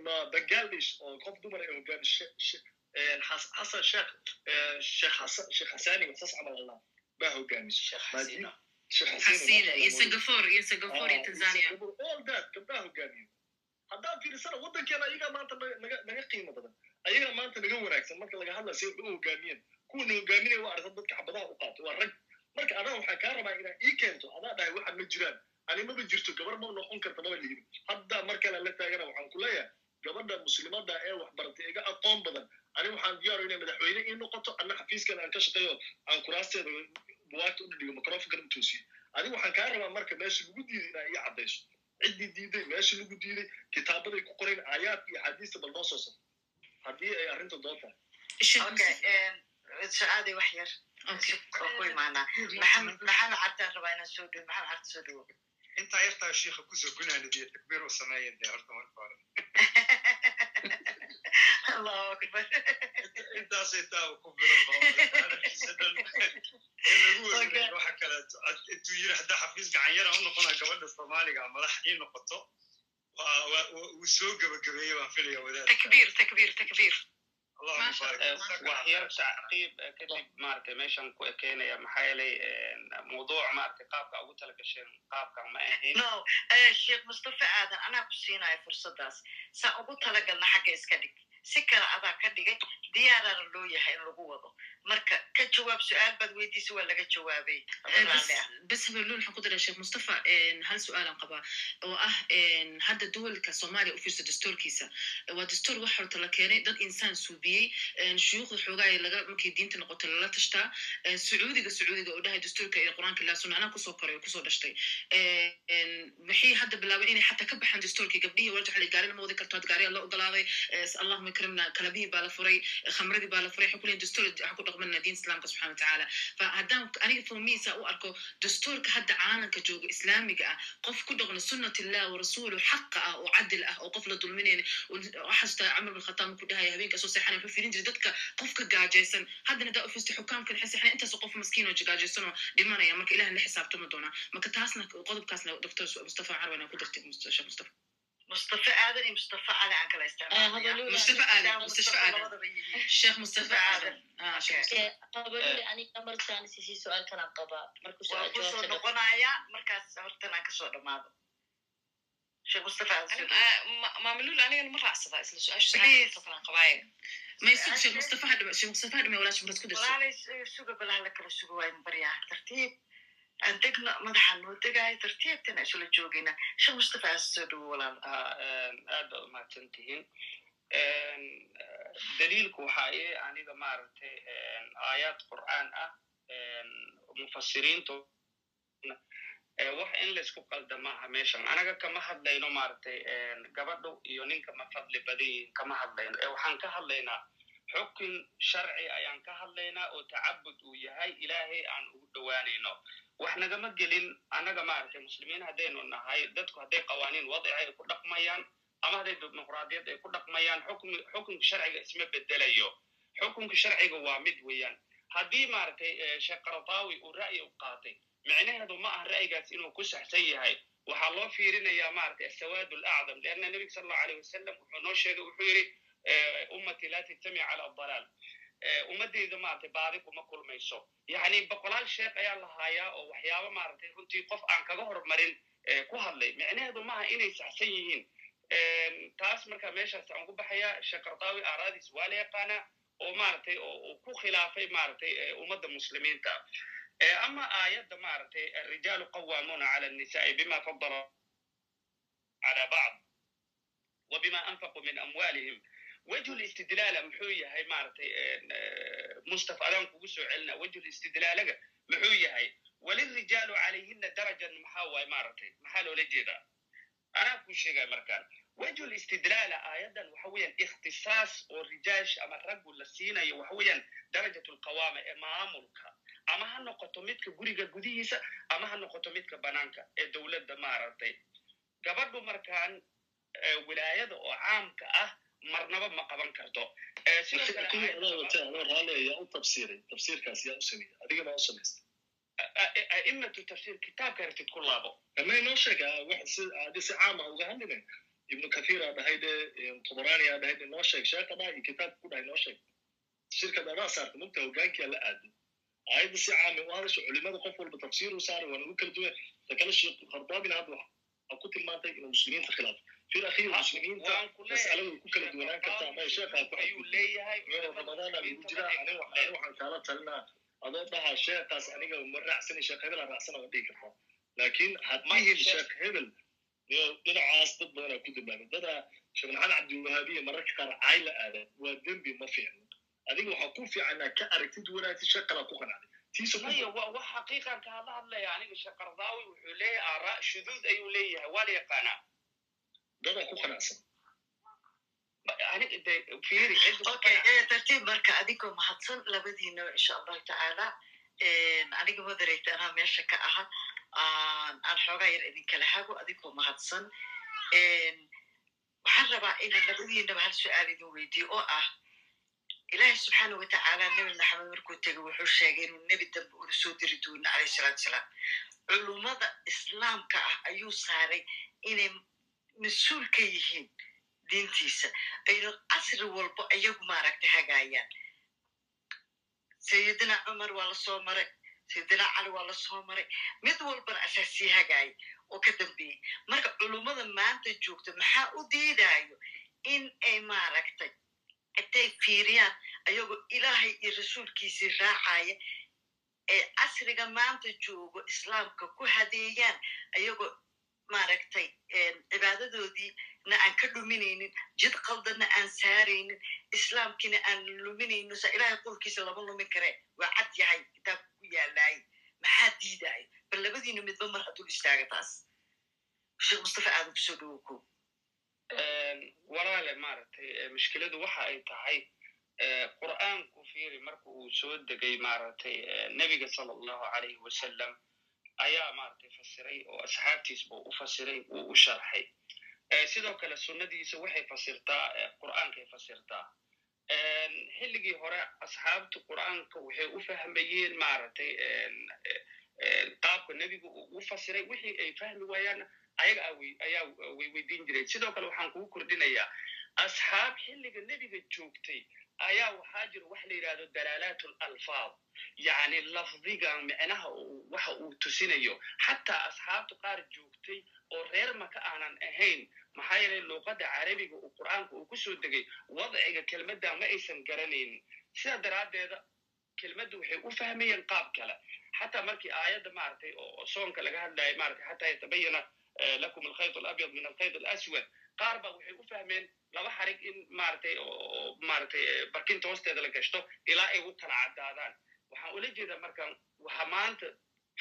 ma bangladesh oo qof dumar ay hogaamiso xasan sheekh sheekh xasan sheekh xasani saas camal allah baa hogaamiso sheekh xasiina iyo singapore iyo singapore iyo tanzania. All that gabdhaha hogaamiyo haddaan fiirisana waddankeena ayagaa maanta naga qiimo badan. Ayagaa maanta naga wanaagsan. Marka laga hadlaya say u hogaamiyeen kuwana hogaaminaya waa aragta dadka xabadaha u qaato waa rag. Marka adaa waxaan kaa rabaa inaa ii keento adaa dhahay waxaan ma jiraan. Ani maba jirto gabar ma noqon karta maba lihibi hadda mar kale la taagana waxaan ku leeyahay gabadha muslimada ee waxbaratay iga aqoon badan ani waxaan diyaaro inay madaxweyne ii noqoto anna xafiiskan aan ka shaqeeyo aan kuraasteeda buwaagta u dhidhigo microfonkan u toosiyo adiga waxaan kaa rabaa marka meesha lagu diiday inaa ii caddayso ciddii diiday meesha lagu diiday kitaabaday ku qoreen aayaad iyo axaadiista bal noo soo sar haddii ay arrinta doon tahay sucaadi wax yar ku imaanaa maxamed cabtaan rabaa inaan soo dhowo maxamed cabdi soo dhowo intaa yartaa shiika ku soo gunaanadiyo takbiir u sameeyen dee horta marka hore allahu akbar intaasay taa ku weyneyn waxa kaleeto intuu yiri haddaa xafiis gacanyara u noqona gabadha soomaaliga madax ii noqoto wuu soo gebagabeeye waan filaya wadaad takbiir takbiir takbiir wax yar tacqiib kadib maaragtay meeshan ku ekeynaya maxaa yeelay mawduuc maaragtay qaabka ugu tala gasheen qaabka ma ahayn no sheekh mustafa aadan anaa ku siinaya fursaddaas saa ugu talagalna xagga iska dhig si kale adaa ka dhigay diyaarana loo yahay in lagu wado. Marka ka jawaab su'aal baad weydiisa waa laga jawaabay. Bas waxaan ku daraa sheekh mustafa hal su'aalan qabaa oo ah hadda duwalka soomaaliya u fiirsa dastuurkiisa. Waa dastuur wax horta la keenay dad insaan suubiyey shuyuukhda xoogaaya laga markay diinta noqoto lala tashtaa. Sacuudiga sacuudiga oo dhahay dastuurka iyo qur'aanka ilaa sunna anaa ku soo koray oo ku soo dhashtay. Maxay hadda bilaabeen inay xataa ka baxaan dastuurkii gabdhihii warta waxaa gaari lama wadi karto had gaariya la ogolaaday allahuma akrimna kalabihii baa la furay khamradii baa la furay waxay kuleeyihin dastuur waxa ku dhaqmana diin islaamka subxana watacaala fa haddaan aniga fomiisa u arko dastuurka hadda caalamka jooga islaamiga ah qof ku dhaqno sunnat illah warasuulu xaqa ah oo cadil ah oo qof la dulminayn xasusta camar bin khataab ku dhahaya habeenka soo seexanay wuxuu fiirin jiray dadka qofka gaajaysan haddana daa ufista xukaamkan xisixna intaasoo qof maskiin oo dhimanaya marka ilahan la xisaabtama doonaa marka taasna qodobkaasna doctor mustafa carwan ku dartay sheekh mustafa mustafa aadan iyo mustafa cali aan kala isticmaalnaya mustafa aadan mustafa aadan sheekh mustafa aadan sheekh mustafa qabaluli aniga markaan sisi su'aalkanaan qabaa markuu waa su'aal ku soo jawaabta noqonaya markaas hortan aan ka soo dhamaado sheekh mustafa aadan soo dhowo maamulul anigana ma raacsadaa isla Please. su'aashaakalan qabaaye maysu sheekh mustafa hadhama sheekh mustafa hadhama walaash murad ku darso walaalay suga balaha la kala suga waa in baryaa tartiib aan degno madaxaan noo degaayo tartiibtana isula joogayna sheekh mustafa aadan soo dhowo walaal aad baad umahadsan tihiin daliilku waxa i aniga maaragtay aayaad qur'aan ah mufasiriintu wax in laysku qalda maaha meeshan anaga kama hadlayno maaragtay gabadhu iyo ninka ma fadli badan yihiin kama hadlayno ee waxaan ka hadlaynaa xukun sharci ayaan ka hadlaynaa oo tacabud uu yahay ilaahay aan ugu dhowaanayno wax nagama gelin annaga maaragtay muslimiin haddaynu nahay dadku hadday qawaaniin wadici ay ku dhaqmayaan ama hadday dimuqraadiyad ay ku dhaqmayaan xukmi xukunka sharciga isma bedelayo. Xukunka sharciga waa mid weeyaan. Haddii maaragtay sheekh qaradawi uu ra'yi u qaatay micnaheedu ma aha ra'yigaas inuu ku saxsan yahay. Waxaa loo fiirinayaa maaragtay asawaad alacdam lianna nebiga sala allahu alayh wasalam wuxuu noo sheegay wuxuu yidhi ummatii laa tajtamic cala dalaal umadeeda maaragtay baadi kuma kulmayso. Yacni boqolaal sheekh ayaa lahaayaa oo waxyaaba maaragtay runtii qof aan kaga hormarin ku hadlay. Micneheedu maaha inay saxsan yihiin. Taas markaa meeshaas aan ku baxayaa sheekh kardaawi aaraadiis waa la yaqaana oo maaragtay oo ku khilaafay maaragtay ummadda muslimiinta. Ama aayadda maaragtay arijaalu qawaamuna cala annisaai bima fadala cala bacd wa bima anfaquu min amwaalihim wejhul istidlaala muxuu yahay maaragtay mustaf adaan kugu soo celina wejhul istidlaalaga muxuu yahay walirijaalu calayhina darajan maxaa waay maaragtay maxaa loola jeedaa anaa kuu sheegay markaan wejhul istidlaala aayaddan waxa weeyaan ikhtisaas oo rijaash ama raggu la siinayo waxa weeyaan darajat lqawaama ee maamulka ama ha noqoto midka guriga gudihiisa ama ha noqoto midka banaanka ee dowladda maaragtay gabadhu markaan wilaayada oo caamka ah marnaba ma qaban karto. Yaa u tafsiiray tafsiirkaas yaa u sameeyey adigana u samaystay aimatu tafsiir kitaabka aragtid ku laabo. Ama inoo sheeg adi si caam ah uga hadlina ibnu noo sheeg. Sheekada iyo kitaabka ku dhahay noo sheeg. Tafsiirka saarta mugta hogaankiyaa la aayadda si caami u culimada qof walba tafsiir u saaray waa nagu kala duwan. Ta kale sheekh khardaabina hadda waxaa ku tilmaantay inuu muslimiinta khilaafo i muslimiinta masaladooda ku kala adoo dhaha sheekaas aniga ma raacsana sheekh hebel aan raacsana ma dhihi kartaa laakiin haddihil sheekh hebel dhinacaas dad badanaa ku dambaabay dadaa sheekh waa dembi ma fiicno adiga waxaa ku fiicnaa ka aragtid wanaagsi sheekh hadla hadlaya aniga sheekh wuxuu leeyahay aaraa shuduud ayuu leeyahay waa la yaqaanaa dada ku qanacsan tartiib marka adigoo mahadsan labadiinaba insha allahu tacaala aniga moderate anaa meesha ka aha aan xoogaa yar idinkala hago adigoo mahadsan waxaan rabaa inaan labadiinaba hal su'aal idin weydiyo oo ah ilaahay subxaana watacaala nebi maxamed markuu tegey wuxuu sheegay inuu nebi dambe una soo diri doona alayh salaatu salaam culummada islaamka ah ayuu saaray inay mas'uul ka yihiin diintiisa ayna casri walbo iyagu maaragta hagaayaan. Sayidina cumar waa la soo maray. Sayidina cali waa la soo maray. Mid walbana asaasii hagaaya oo ka dambeeyey marka culummada maanta joogta maxaa u diidayo in ay maaragtay intay fiiriyaan ayagoo ilaahay iyo rasuulkiisii raacaya ee casriga maanta joogo islaamka ku hadeeyaan ayagoo maaragtay cibaadadoodiina aan ka dhuminaynin jid qaldanna aan saaraynin islaamkiina aan luminaynin sa ilahay qolkiisa lama lumin karee waa cad yahay kitaabka ku yaalaayay maxaa diidaayo bal labadiina midba mar hadduu istaaga taas sheekh mustafa aadan ku soo dhowo ko walaale maaragtay mushkiladu waxa ay tahay qur'aanku fiiri marka uu soo degay maaragtay nebiga sala allahu alayhi wasalam ayaa maaragtay fasiray oo asxaabtiis buu u fasiray wuu u sharxay. Sidoo kale sunnadiisa waxay fasirtaa qur'aankay fasirtaa. Xilligii hore asxaabtu qur'aanka waxay u fahmayeen maaragtay qaabka nebigu uu u fasiray. Wixii ay fahmi waayaanna ayaga ayaa way weydiin jiray sidoo kale waxaan kugu kordhinayaa asxaab xilliga nebiga joogtay ayaa waxaa jira wax la yidhahdo dalaalaat alalfaad yacni lafdiga micnaha waxa uu tusinayo. Xataa asxaabtu qaar joogtay oo reer maka aanan ahayn maxaa yeelay luuqadda carabiga uu qur'aanka uu ku soo degay wadciga kelmadda ma aysan garanaynin sidaa daraaddeeda kelmadda waxay u fahmayeen qaab kale. Xataa markii aayadda maaragtay oo soonka laga hadlayo maratay xataa yatabayana lakum alkhayt alabyad min alkhayt alaswad. Qaar ba waxay u fahmeen laba xarig in maaragtay oo maaragtay barkinta hoosteeda la gashto ilaa ay u kala caddaadaan waxaan ula jeedaa markaan waxa maanta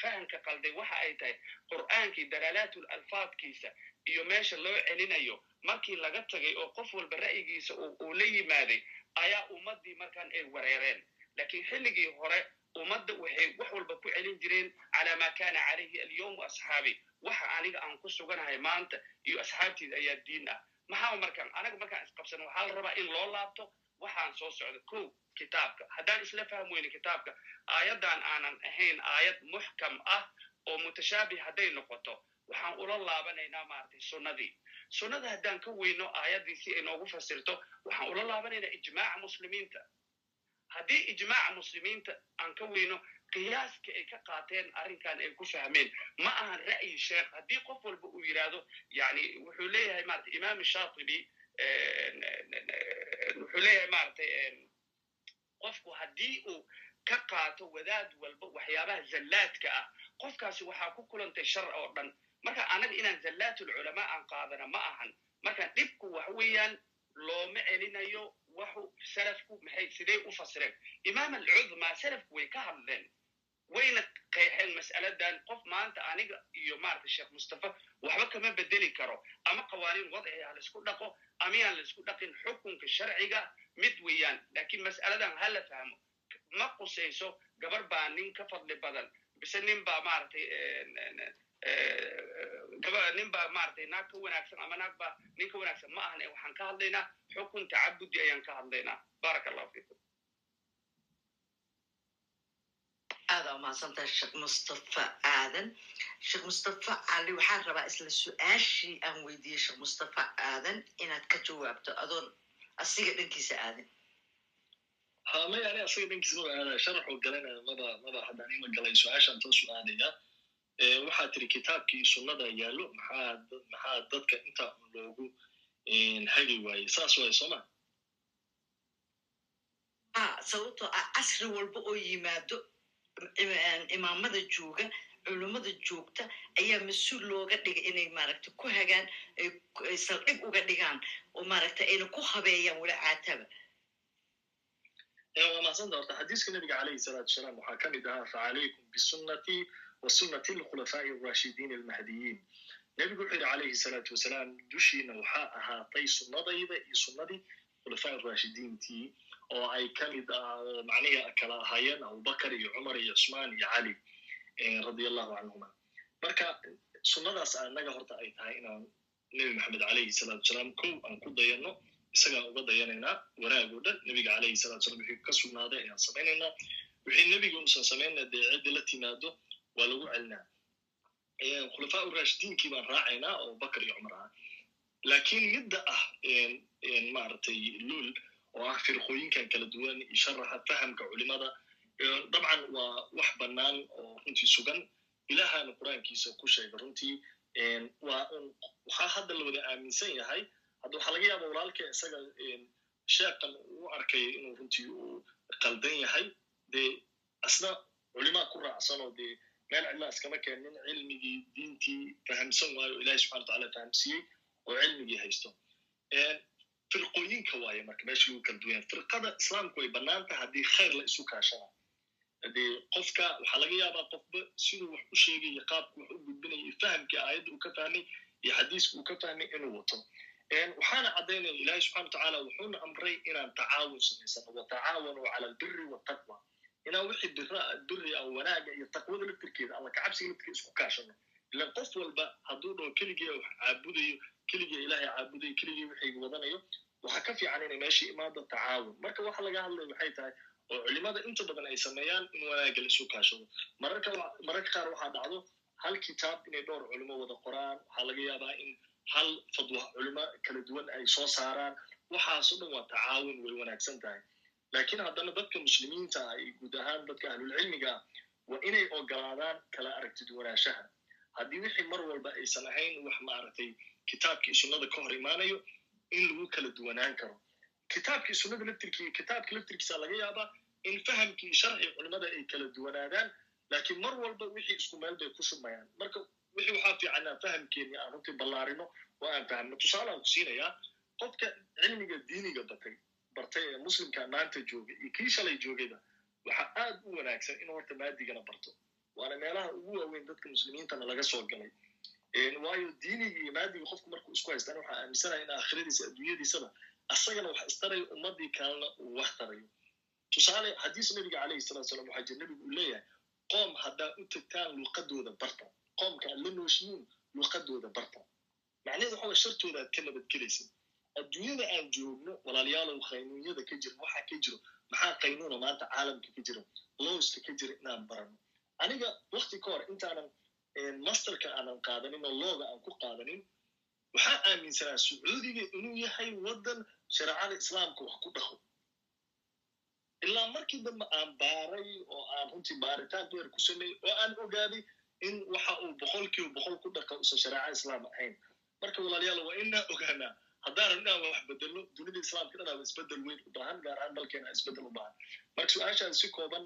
fahamka qalday waxa ay tahay qur'aankii dalaalatul alfaadkiisa iyo meesha loo celinayo markii laga tagay oo qof walba ra'yigiisa uu la yimaaday ayaa ummaddii markaan ay wareereen. Laakiin xilligii hore ummadda waxay wax walba ku celin jireen calaa maa kana calayhi alyawmu asxaabi. Waxa aniga aan ku suganahay maanta iyo asxaabtiida ayaa diin ah maxaa markaan? Anaga markaan isqabsano waxaa la rabaa in loo laabto? Waxaan soo socda ko kitaabka. Haddaan isla fahm weyne kitaabka aayaddan aanan ahayn aayad muxkam ah oo mutashaabih hadday noqoto waxaan ula laabanaynaa maaragtay sunnadii. Sunnada haddaan ka weyno aayaddii si ay noogu fasirto waxaan ula laabanaynaa ijmaaca muslimiinta. Haddii ijmaaca muslimiinta aan ka weyno qiyaaska ay ka qaateen arrinkan ay ku fahmeen. Ma ahan ra'yi sheekh haddii qof walba uu yidhaahdo yani wuxuu leeyahay maarata imaam shaatibi wuxuu leeyahay maaragtay qofku haddii uu ka qaato wadaad walba waxyaabaha zallaadka ah qofkaasi waxaa ku kulantay shar oo dhan. Marka anaga inaan zallaatulculamaa aan qaadana ma ahan. Marka dhibku waxa weeyaan looma celinayo waxu salafku maxay sidee u fasireen? Imaam alcudma salafku way ka hadleen wayna qeexeen mas'aladan qof maanta aniga iyo maarata sheekh mustafa waxba kama bedeli karo. Ama qawaaniin wadci ha la isku dhaqo ama yaan la isku dhaqin xukunka sharciga mid weeyaan. Laakiin mas'aladan ha la fahmo. Ma qusayso gabar baa nin ka fadli badan. Bise nin baa maaragtay gaba nin baa maaragtay naag ka wanaagsan ama naag baa nin ka wanaagsan ma ahan waxaan ka hadlaynaa. Xukun tacabudi ayaan ka hadlaynaa. Baaraka allahu fiikum aada umahadsantahay sheekh mustafa aadan sheekh mustafa cali waxaan rabaa isla su'aashii aan weydiiyey sheekh mustafa aadan inaad ka jawaabto. Adoon asiga dhankiisa aadin. Ha maya ani asaga dhankiisa maba aadaya sharaxoo galanaya maba maba haddaan ima galay su'aashaan too su'aadaya waxaa tiri kitaabkii sunnada yaallo maxaa maxaa dadka intaa un loogu hagi waayey? Saas waaye sooma a sababtoo ah casri walba oo yimaado imaamada jooga culummada joogta ayaa mas'uul looga dhigay inay maaragta ku hagaan ay saldhig uga dhigaan oo maaragta ayna ku habeeyaan wala caataba waa mahsanta horta xadiiska nabiga calayhi salaatu wasalaam waxaa ka mid ahaa facalaykum bisunnatii wa sunnati alkhulafaa'i arashidiin almahdiyiin nebigu wuxuu yidhi calayhi salaatu wasalaam dushiina waxaa ahaatay sunnadayda iyo sunnadii khulafaa'i arashidiintii oo ay ka mid macnihi kala ahaayeen abubakar iyo cumar iyo cusmaan iyo cali radia allahu canhuma marka sunnadaas annaga horta ay tahay inaan nebi maxamed calayhi salaatu wasalaam kow aan ku dayanno isagaan uga dayanaynaa wanaag oo dhan nebiga calayhi salatu salam wixii ka sugnaaday ayaan samaynaynaa. Wixii nebiga uusan samaynna dee ciddi la timaado waa lagu celinaa khulafaa urashidiinkii baan raacaynaa oo bakar iyo cumar ah laakiin midda ah maaragtay lul oo ah firqooyinkan kala duwan iyo sharaxa fahamka culimada dabcan waa wax bannaan oo runtii sugan ilaahana qur'aankiisa ku sheega runtii waxaa hadda la wada aaminsan yahay hadda waxaa laga yaaba walaalka isaga sheekan u arkay inuu runtii uu qaldan yahay dee asna culimaa ku raacsanoo dee meel cidlaa iskama keenin cilmigii diintii fahamsan waayo ilahi subxana wataala fahamsiiyey oo cilmigii haysto firqooyinka waaye marka meesha lagu kala duwanya firqada islaamku way bannaan haddii khayr la isu kaashana dee qofka waxaa laga yaabaa qofba siduu wax u sheegay qaabku wax u gudbinaya iyo fahamkii aayadda uu ka fahmay iyo xadiiska uu ka fahmay inuu wato waxaana caddaynaya ilahi subxana watacaala wuxuuna amray inaan tacaawun samaysano watacaawanuu cala albiri waltaqwa inaan wixii biri ah wanaaga iyo taqwada laftirkeeda alla kacabsiga laftirkeeda isku kaashano ilan qof walba hadduu dhaho keligii wax caabudayo keligii ilaahay caabudayo keligii wixii wadanayo. Waxaa ka fiican inay meesha imaado tacaawun. Marka waxa laga hadlaya waxay tahay oo culimada inta badan ay sameeyaan in wanaaga la isu kaashado. Mararka qaar waxaa dhacdo hal kitaab inay dhowr culimo wada qoraan. Waxaa laga yaabaa in hal fadwa culimo kala duwan ay soo saaraan. Waxaasoo dhan waa tacaawun way wanaagsan tahay. Laakiin haddana dadka muslimiinta ah iyo guud ahaan dadka ahlulcilmiga ah waa inay ogolaadaan kala aragtiduwanaanshaha haddii wixii mar walba aysan ahayn wax maaragtay kitaabkii sunnada ka hor imaanayo in lagu kala duwanaan karo. Kitaabkii sunnada laftirkii kitaabka laftirkiisa laga yaabaa in fahamkii sharci culimada ay kala duwanaadaan laakiin mar walba wixii isku meel bay ku shubmayaan marka wixii waxaa fiicanaa fahamkeeni aan runtii ballaarino oo aan fahamno tusaale ku siinayaa qofka cilmiga diiniga batay bartay ee muslimka maanta jooga iyo kii shalay joogayba waxaa aad u wanaagsan inuu horta maadigana barto. Waana meelaha ugu waaweyn dadka muslimiintana laga soo galay waayo diiniga iyo maadiga qofku markuu isku haystaan waxaa aaminsanaya in aakhiradiisa adduunyadiisaba asagana wax istarayo ummadii kalena uu wax tarayo tusaale xadiis nabiga calayhi salatu salam waxaa jira nabigu uu leeyahay qoom haddaa u tagtaan luuqadooda barta qoomka aad la nooshiyiin luuqadooda barta macnaheedu waxa way shartooda aad ka nabadgelaysid adduunyada aan joogno walaalayaalow qaynuunyada ka jira waxaa ka jiro maxaa qaynuuna maanta caalamka ka jira lowska ka jira inaan barano aniga wakti ka hor intaanan masterka aanan qaadanin oo looga aan ku qaadanin waxaa aaminsanaa sacuudiga inuu yahay waddan shareecada islaamka wax ku dhaqo. Ilaa markii dambe aan baaray oo aan runtii baaritaan dheer ku sameeyey oo aan ogaaday in waxa uu boqolkiiba boqol ku dhaqa usan shareeca islaam ahayn. Marka walaalayaal waa inaan ogaanaa haddaanan inaan wax bedelno dunida islaamka dhan aba isbeddel weyn u baahan gaar ahaan dalkeena isbeddel u baahan. Marka su'aashaas si kooban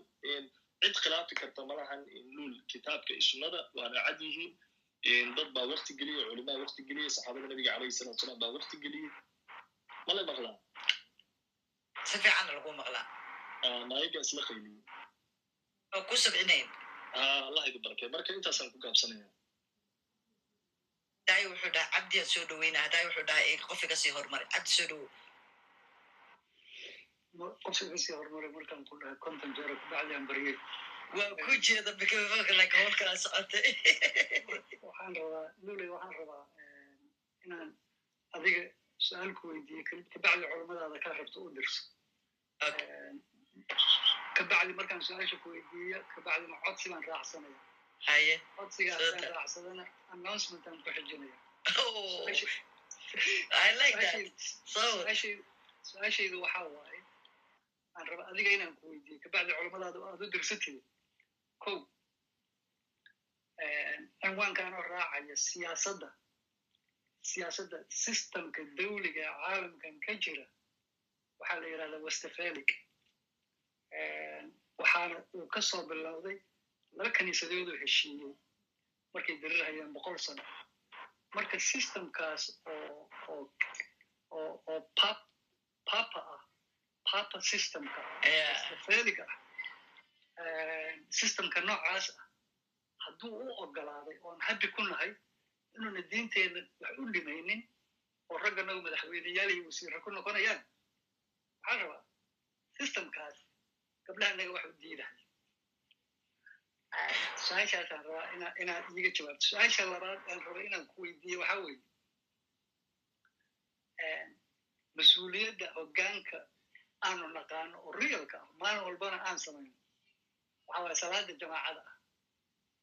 cid khilaafi karta malahan luul kitaabka iyo sunnada waana cad yihiin dad baa wakti geliyey culimaa wakti geliyey saxaabada nabiga calayhi salatu salaam baa wakti geliyey mala maqlaa si fiicanna lagu maqlaa maayaga isla qayliyey oo ku sabcinayn allah idin barakay marka intaasaan ku gaabsanaya daay wuxuu dhaha cabdi aan soo dhaweynaa daay wuxuu dhaha qof iga sii cabdi soo dhawow qof iga sii hormaray markaan ku dhahay konton jeero kabacdi aan baryey waa ku jeeda bikafaka like howl kala socotay waxaan rabaa luley waxaan rabaa inaan adiga su'aal ku weydiiye kabacdi culamadaada kaa rabto u dirso kabacdi markaan su'aasha ku weydiiyo kabacdina codsi baan raacsanaya haye codsigaasaan raacsadana announcement aan ku xijinaya su'aashaydu waxaa waaye aan raba adiga inaan ku weydiiyo kabacdi culamadaada aad u dirsatid ko cinwaankaanoo raacaya siyaasadda siyaasadda systemka dawliga caalamkan ka jira waxaa la yidhahdaa westefalic waxaana uu ka soo bilowday laba kaniisadoodoo heshiiyey. Markay dirirhayeen boqol sano. Marka systemkaas oo oo oo oo pap papa ah papa systemka ah systemka noocaas ah hadduu u ogolaaday oon habi ku nahay inuuna diinteena wax u dhimaynin oo ragganagu madaxweyneyaal iyo ku noqonayaan waxaan rabaa systemkaas gabdhaha naga wax u diidahay su'aashaasaan rabaa ina inaad iiga jawaabto su'aasha labaad aan raba inaan ku weydiiye waxaa weeye mas'uuliyadda hoggaanka aanu naqaano oo realka ah maalin walbana aan samayno waxa salaada jamaacada. Ah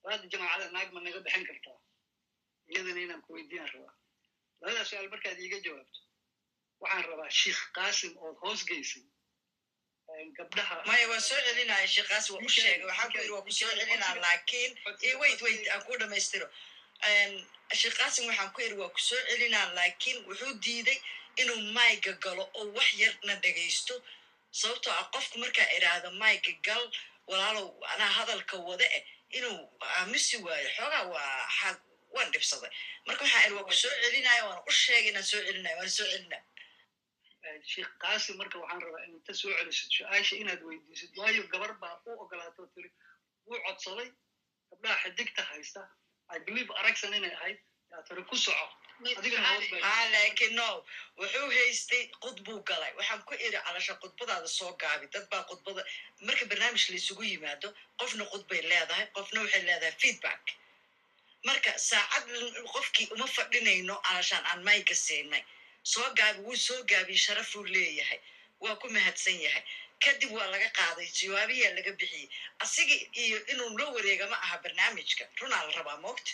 salaada jamaacada naag ma naga bixin kartaa iyadana inaan ku weydiiyaan rabaa. Labadaa su'aal markaad iiga jawaabto waxaan rabaa sheikh qaasim ood hoos geysay gabdhaha maya waa soo celinaya sheekhaas waa u sheegay. Waxaan ku yidhi waa ku soo celinaa laakiin wait wait aan ku dhamaystiro sheekh qaasim waxaan ku yidhi waa ku soo celinaa laakiin wuxuu diiday inuu mayga galo oo wax yarna dhegaysto sababtoo ah qofku markaa idhaahdo mayga gal walaalow anaa hadalka wada eh inuu aamusi waayo xoogaa waa waan dhibsaday. Marka waxaan idhi waa ku soo celinaya waana u sheegay inaan soo celinaya waana soo celinaya sheikh qaasim marka waxaan rabaa in inta soo celisid su'aasha inaad weydiisid waayo gabar baa u ogolaato tiri wuu codsaday gabdhaha xidigta haysta. I believe aragsan inay ahayd ha laakiin no. Wuxuu haystay khudbuu galay. Waxaan ku iri calasha khudbadaada soo gaabi. Dad baa khudbada marka barnaamij laysugu yimaado qofna khudbay leedahay qofna waxay leedahay feedback. Marka saacad qofkii uma fadhinayno calashaan aan mayga siinay. Soo gaabi wuu soo gaabiyey sharafuu leeyahay. Waa ku mahadsan yahay. Kadib waa laga qaaday jawaabiyaa laga bixiyey. Asiga iyo inuu la wareega ma aha barnaamijka. Runaa la rabaa moogta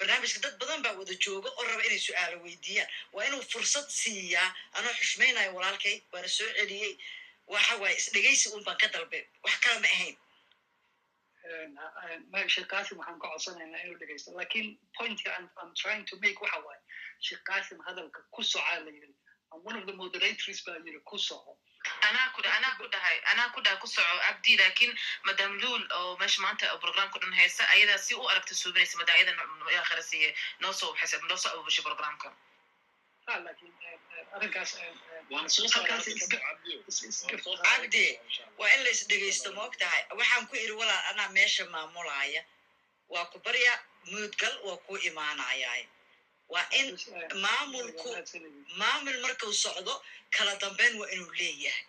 barnaamijka dad badan baa wada jooga oo raba inay su'aalo weydiiyaan. Waa inuu fursad siiyaa anoo xushmaynayo walaalkay waana soo celiyey. Waxa waaye isdhegaysi un baan ka dalbay. Wax kale ma ahayn. Sheekh qaasim waxaan ka codsanaynaa inuu dhegaysto laakiin pointka i'm trying to make waxa waaye. Sheekh qaasim hadalka ku socaa la yiri one of the moderators baa yiri ku soco anaa ku anaa ku dhahay anaa ku ku soco abdi laakiin madam luul oo meesha maanta programka dhan haysa ayadaa si u aragta suubinaysa madaa ayada aakhira siiye noo soo waxaysa noo soo abubashay programka cabdi waa in la isdhegaysto ma og tahay waxaan ku iri walaal anaa meesha maamulaya waa ku barya muudgal waa ku imaanayaa waa in maamulku maamul markuu socdo kala dambeyn waa inuu leeyahay.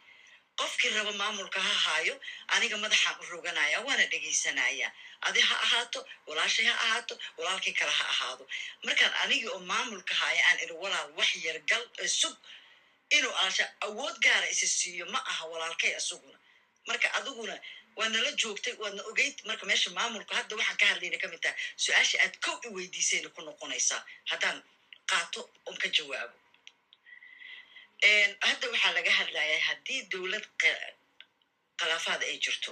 Qofkii raba maamulka ha haayo aniga madaxaan u roganaya waana dhegaysanaya. Adi ha ahaato walaashay ha ahaato walaalkii kale ha ahaado. Markaan anigii oo maamulka haaya aan iri walaal wax yar gal sug inuu alasha awood gaara isa siiyo ma aha walaalkay asuguna. Marka adiguna waa nala joogtay waadna ogeyd. Marka meesha maamulku hadda waxaan ka hadlayna ka mid tahay su'aasha aad kow i weydiisayna ku noqonaysaa haddaan qaato on ka jawaabo. Hadda waxaa laga hadlayaa haddii dowlad khilaafaad ay jirto.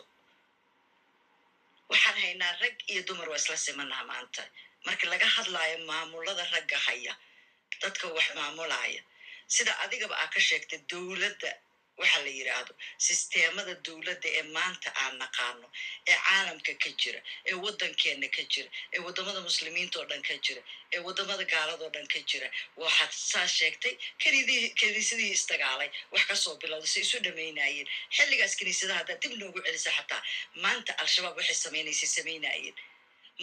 Waxaan haynaa rag iyo dumar waa isla simanaha maanta. Marka laga hadlaayo maamulada ragga haya dadka wax maamulaya sida adigaba aa ka sheegtay dowladda waxa la yidhaahdo sisteemada dowladda ee maanta aan naqaano ee caalamka ka jira ee waddankeena ka jira ee waddamada muslimiinta oo dhan ka jira ee waddamada gaaladoo dhan ka jira. Waxaad saa sheegtay kaniidihii kaniisadihii isdagaalay wax ka soo bilowda si isu dhamaynayeen xilligaas kiniisadaha haddaad dib noogu celisa xataa. Maanta al-shabaab waxay samaynaysay samaynayeen.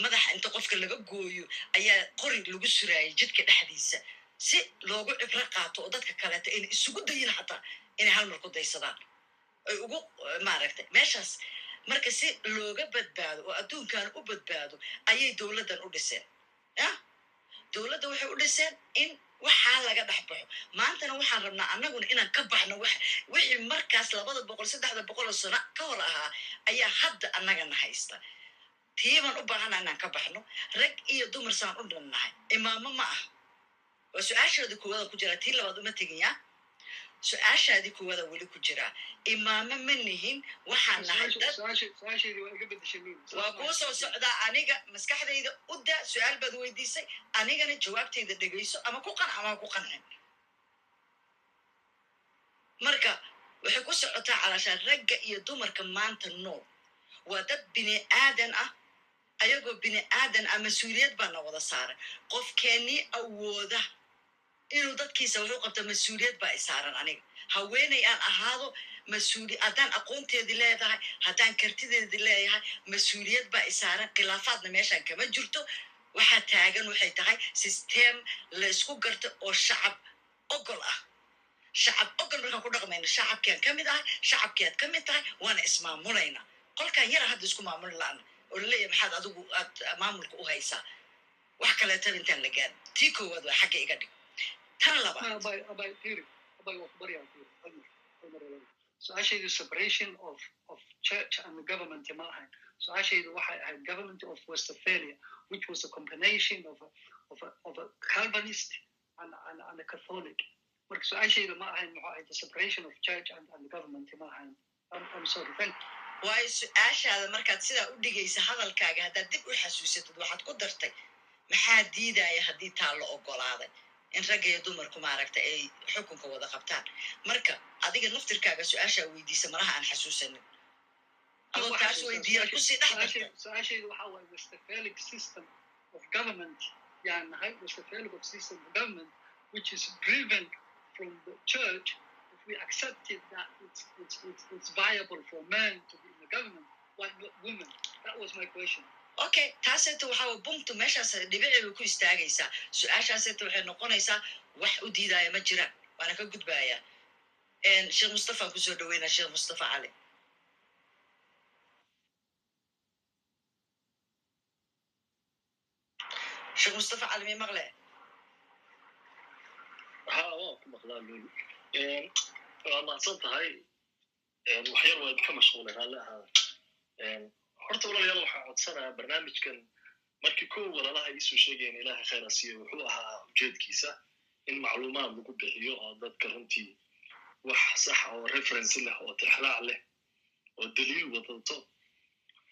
Madaxa inta qofka laga gooyo ayaa qori lagu suraayay jidka dhexdiisa si loogu cibro qaato oo dadka kaleeto ayna isugu dayin xataa inay hal mar ku daysadaan. Ay ugu maaragtay meeshaas marka si looga badbaado oo adduunkan u badbaado ayay dowladdan u dhiseen ya dowladda waxay u dhiseen in waxaa laga dhex baxo. Maantana waxaan rabnaa annaguna inaan ka baxno wixii markaas labada boqol saddexda boqol oo sano ka hor ahaa ayaa hadda annagana haysta. Tiibaan u baahana inaan ka baxno. Rag iyo dumar saan u dhannahay imaamo ma ah waa su'aashoodii kuwada ku jiraa tii labaad uma tegin ya su'aashaadii kuwada weli ku jiraa imaamo ma nihin waxaan nahay waa kuu soo socdaa aniga maskaxdayda u daa su'aal baad weydiisay anigana jawaabtayda dhegayso ama ku qanc ama ku qancin marka waxay ku socotaa calaashaan ragga iyo dumarka maanta nool waa dad bini aadan ah ayagoo bini aadan ah mas'uuliyad baana wada saaran qofkeenii awooda inuu dadkiisa wuxuu qabta mas'uuliyad baa i saaran aniga. Haweeney aan ahaado mas'uuli haddaan aqoonteedii leedahay haddaan kartideedii leeyahay mas'uuliyad baa i saaran. Khilaafaadna meeshaan kama jirto. Waxaa taagan waxay tahay sisteem laysku garto oo shacab ogol ah. Shacab ogol markaan ku dhaqmayno shacabkiaan ka mid ahay shacabkiaad ka mid tahay waana ismaamulaynaa qolkaan yara hadda isku maamuli la'ana oo la leeyahay maxaad adigu aad maamulka u haysaa. Wax kaleetaba intaan la gaarin tii koowaad waa xagga iga dhig tan labaad su'aashaydu separation of of church and government ma ahayn su'aashaydu waxay ahayd government of westphalia which was a combination of a, of a, of a calvinist and, and, and a catholic. Marka su'aashaydu ma ahayn muxuu ahayd the separation of church and, and government ma ahayn I'm, I'm sorry thank you. Waayo su'aashaada markaad sidaa u dhigaysa hadalkaaga haddaad dib u xasuusatid waxaad ku dartay maxaa diidaya haddii taa la ogolaaday in ragga iyo dumarku maaragta ay xukunka wada qabtaan marka adiga naftirkaaga su'aashaa weydiisa malaha aan xasuusanin adoo taas ku sii dhex darta su'aashaydu waxaa waaye westphalic system of government. yaan nahay westphalic of system of government which is driven from the church. If we accepted that it's, it's, it's, it's viable for men to be in the government why not women? That was my question okay taaseeta waxaa wa buntu meeshaas dhibicii bay ku istaagaysaa su'aashaaseeta waxay noqonaysaa wax u diidaya ma jiraan waana ka gudbayaa sheekh mustafaan ku soo dhaweynaa sheekh mustafa cali sheekh mustafa cali may maqle ha waan ku maqlaa lulu waa mahadsan tahay waxyar waa idinka mashquulay raalli ahaada horta walaalayaal waxaa codsanayaa barnaamijkan. Markii kow walalaha iisoo sheegayan ilaahay khayra siiyo wuxuu ahaa ujeedkiisa in macluumaad lagu bixiyo oo dadka runtii wax sax oo referency leh oo tixraac leh oo daliil wadato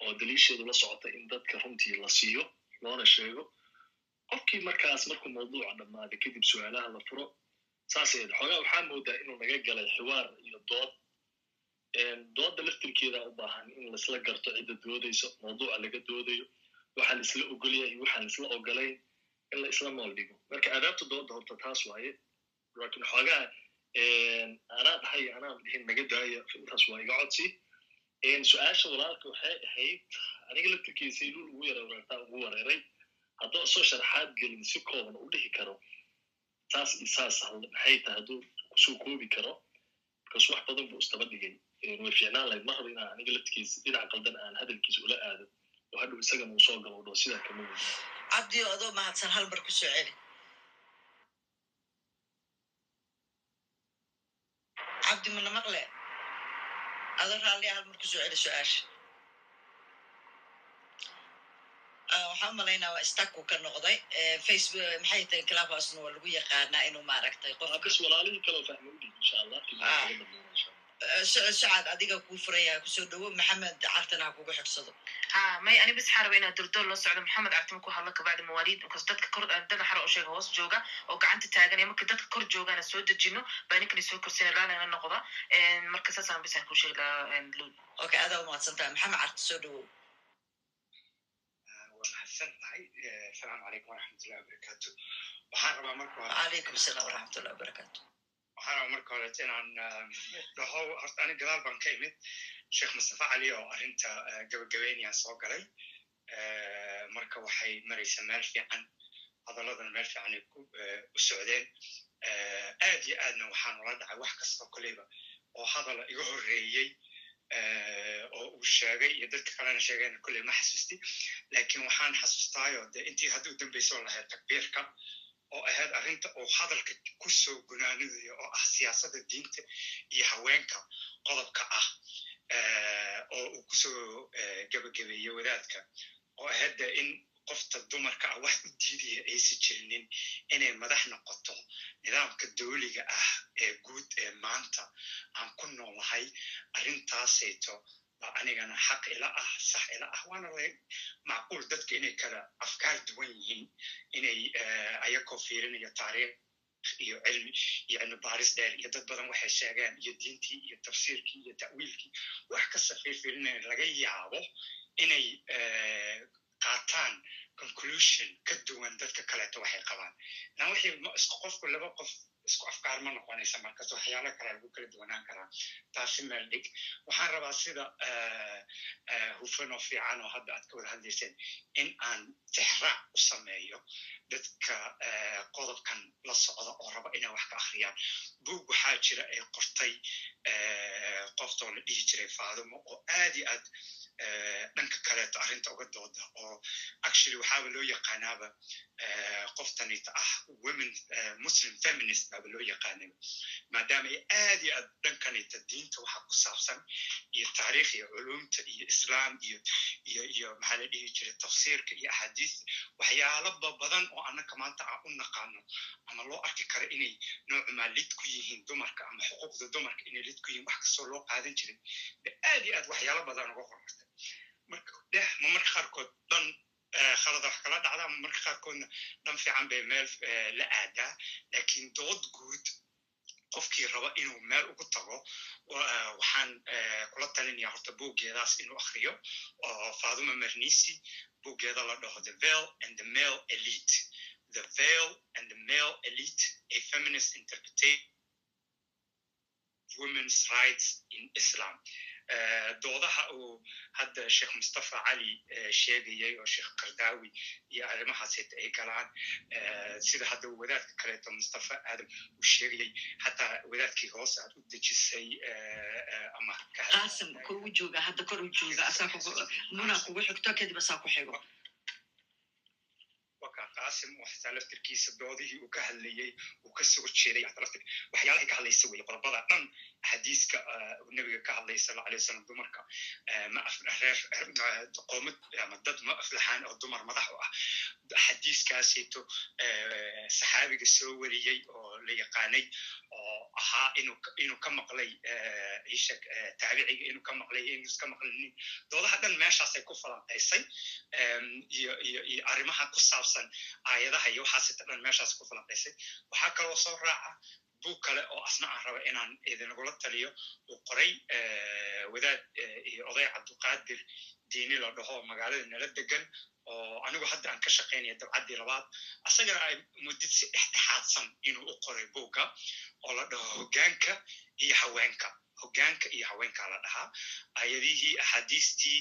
oo daliisheedu la socota in dadka runtii la siiyo loona sheego. Qofkii markaas markuu mawduuca dhammaaday kadib su'aalaha la furo saasay xoogaa waxaa moodaa inuu naga galay xiwaar iyo dood dooda laftirkeeda u baahan in laisla garto cidda doodayso mawduuca laga doodayo waxaa laisla ogolaya iyo waxaan laisla ogolayn in la isla nool marka aadaabta dooda horta taas waaye laakiin xoogaa anaa dhahay anaan dhihin naga daaya intaas waa iga codsi. Su'aasha walaalka waxay ahayd aniga laftirkeeda sayluul ugu yara wareertaa ugu wareeray. Haddoo soo sharaxaad gelin si kooban u dhihi karo. Saas iyo saas maxay tahay hadduu ku soo koobi karo? Markaas wax badan buu istaba dhigay way fiicnaan lahayd mar raba inaan aniga laftigiisa dhinac qaldan aan hadalkiisa ula aado oo hadhow isagana uu soo gabadho sidaa kama wadi cabdiyo adoo mahadsan hal mar ku soo celi cabdi mana maqle adoo raalliya hal mar ku soo celi su'aasha Ah, waxaan u malaynaa waa staku ka noqday facebook maxay tahay clubhousena waa lagu yaqaanaa inuu maaragtay qofka bas walaalihii kaloo fahma u dhiib insha allah Socod adiga kuu furaya ku soo dhawo maxamed cartana ha kugu xigsado ha may ani bis xaraba inaad durdool la socdo maxamed cartimo ku hadla kabacdi mawaaliid markaas dadka kor dada xara u sheega hoos jooga oo gacanta taaganaya marka dadka kor joogana soo dejino baa ninkani soo korsina laalana noqda marka saasaan bis aan ku sheegi lahaa lul okay adaa umahadsan tahay maxamed carta soo dhawow waa mahadsan tahay asalaamu calaykum waraxmatullahi wabarakaatu waxaan rabaa marka hore calaykum asalaam waraxmatullahi wabarakaatu waxaan rabaa marka hore inaan dhaho horta ani gadaal baan ka imid sheekh mustafa cali oo arrinta gabagabeynayaan soo galay marka waxay maraysa meel fiican hadalladan meel fiican ay ku uh, u socdeen Uh, aad iyo aadna waxaan ula dhacay wax kastoo koleyba oo hadala iga horreeyey oo uu sheegay iyo dadka kalena sheegayna kolley ma xasuusti laakiin waxaan xasuustaayo de intii hadda u dambayso lahayd takbiirka oo ahayd arrinta uu hadalka ku soo oo ah siyaasadda diinta iyo haweenka qodobka ah eh, oo uu ku soo eh, gebagabeeyey wadaadka oo ahayd de in qofta dumarka ah wax u diidaya aysan jirinin inay madax noqoto nidaamka dawliga ah ee guud ee maanta aan ku noolahay arrintaasayto. baa anigana xaq ila ah sax ila ah. Waana macquul dadka inay kala afkaar duwan yihiin inay eh, ayakoo fiirinaya taariikh iyo cilmi iyo cilmi baaris dheer iyo dad badan waxay sheegeen iyo diintii iyo tafsiirkii iyo ta'wiilkii. Wax kasta fiirfiirinaya laga yaabo inay eh, qaataan conclusion ka duwan dadka kaleeto waxay qabaan. Lan wixii isku qofku laba qof isku afkaar ma noqonaysa markas waxyaalo kale lagu kala duwanaan karaa. Taasi meel dhig. Waxaan rabaa sida eh, eh, hufan oo fiican oo hadda aad ka wada hadlayseen in aan tixraac u sameeyo dadka eh, qodobkan la socda oo raba inay wax ka akhriyaan. Buug waxaa jira ay qortay qoftoo la dhihi jiray faadimo oo aad iyo aad dhanka kaleeto arrinta uga dooda oo actually waxaaba loo yaqaanaaba qoftanita ah women muslim feminist baaba loo yaqaanay maadaama ay aad iyo aad dhankanita diinta waxa ku saabsan iyo taariikh iyo culumta iyo islaam iyo iyo iyo maxaa la dhihi jiray tafsiirka iyo axaadiista waxyaalo ba- badan oo annaka maanta aan u naqaano ama loo arki karo inay noocumaa lid ku yihiin dumarka ama xuquuqda dumarka inay lid ku yihiin wax kastoo loo qaadan de aad iyo aad waxyaalo badan uga qorartay deh ma marka qaarkood dhan eh, khalada wax kala dhacda ama marka qaarkoodna dhan fiican bay meel eh, la aadaa. Laakiin dood guud qofkii raba inuu meel ugu tago eh, waxaan kula talinaya horta buuggeedaas inuu akriyo oo faaduma marnisi buuggeeda la dhaho the veil and the male elite. The veil and the male elite a feminist interpretation women's rights in islam doodaha uu hadda sheekh mustafa cali sheegayay oo sheekh kardaawi iyo arrimahaaseta ay galaan sida hadda wadaadka kaleeto mustafa aadam uu sheegayay xataa wadaadkii hoose aad u dejisay ama qaasim kugu jooga hadda kor u jooga asaa muna kugu xigto kadib asaa ku xigo qaasim waxtaa laftirkiisa doodihii uu ka hadlayey uu ka soo jeeday waxyaalahay ka hadlaysa weye qodobada dhan xadiiska nebiga ka hadlay sala alay wasalam dumarka qoomad ama dad ma aflaxaan oo dumar madax u ah xadiiskaasito eh, saxaabiga soo wariyey oo la yaqaanay oo ahaa inuu ka- maqlay eh, ishak eh, taabiciga inuu ka maqlay inuu ka maqlay doodaha dhan meeshaasay ku falanqaysay iyo arrimaha ku saabsan aayadaha iyo waxaasita dhan meeshaas ku falanqaysay. Waxaa kaloo soo raaca buug kale oo asna raba inaan idinagula taliyo uu qoray eh, wadaad iyo oday cabduqaadir diini la dhaho magaalada nala degan oo anigu hadda aan ka shaqaynaya dabcaddii labaad asagana ay mudid si dhexdhexaadsan inuu u qoray buugga oo la dhaho hoggaanka iyo haweenka hoggaanka iyo haweenka la dhahaa ayadihii axaadiistii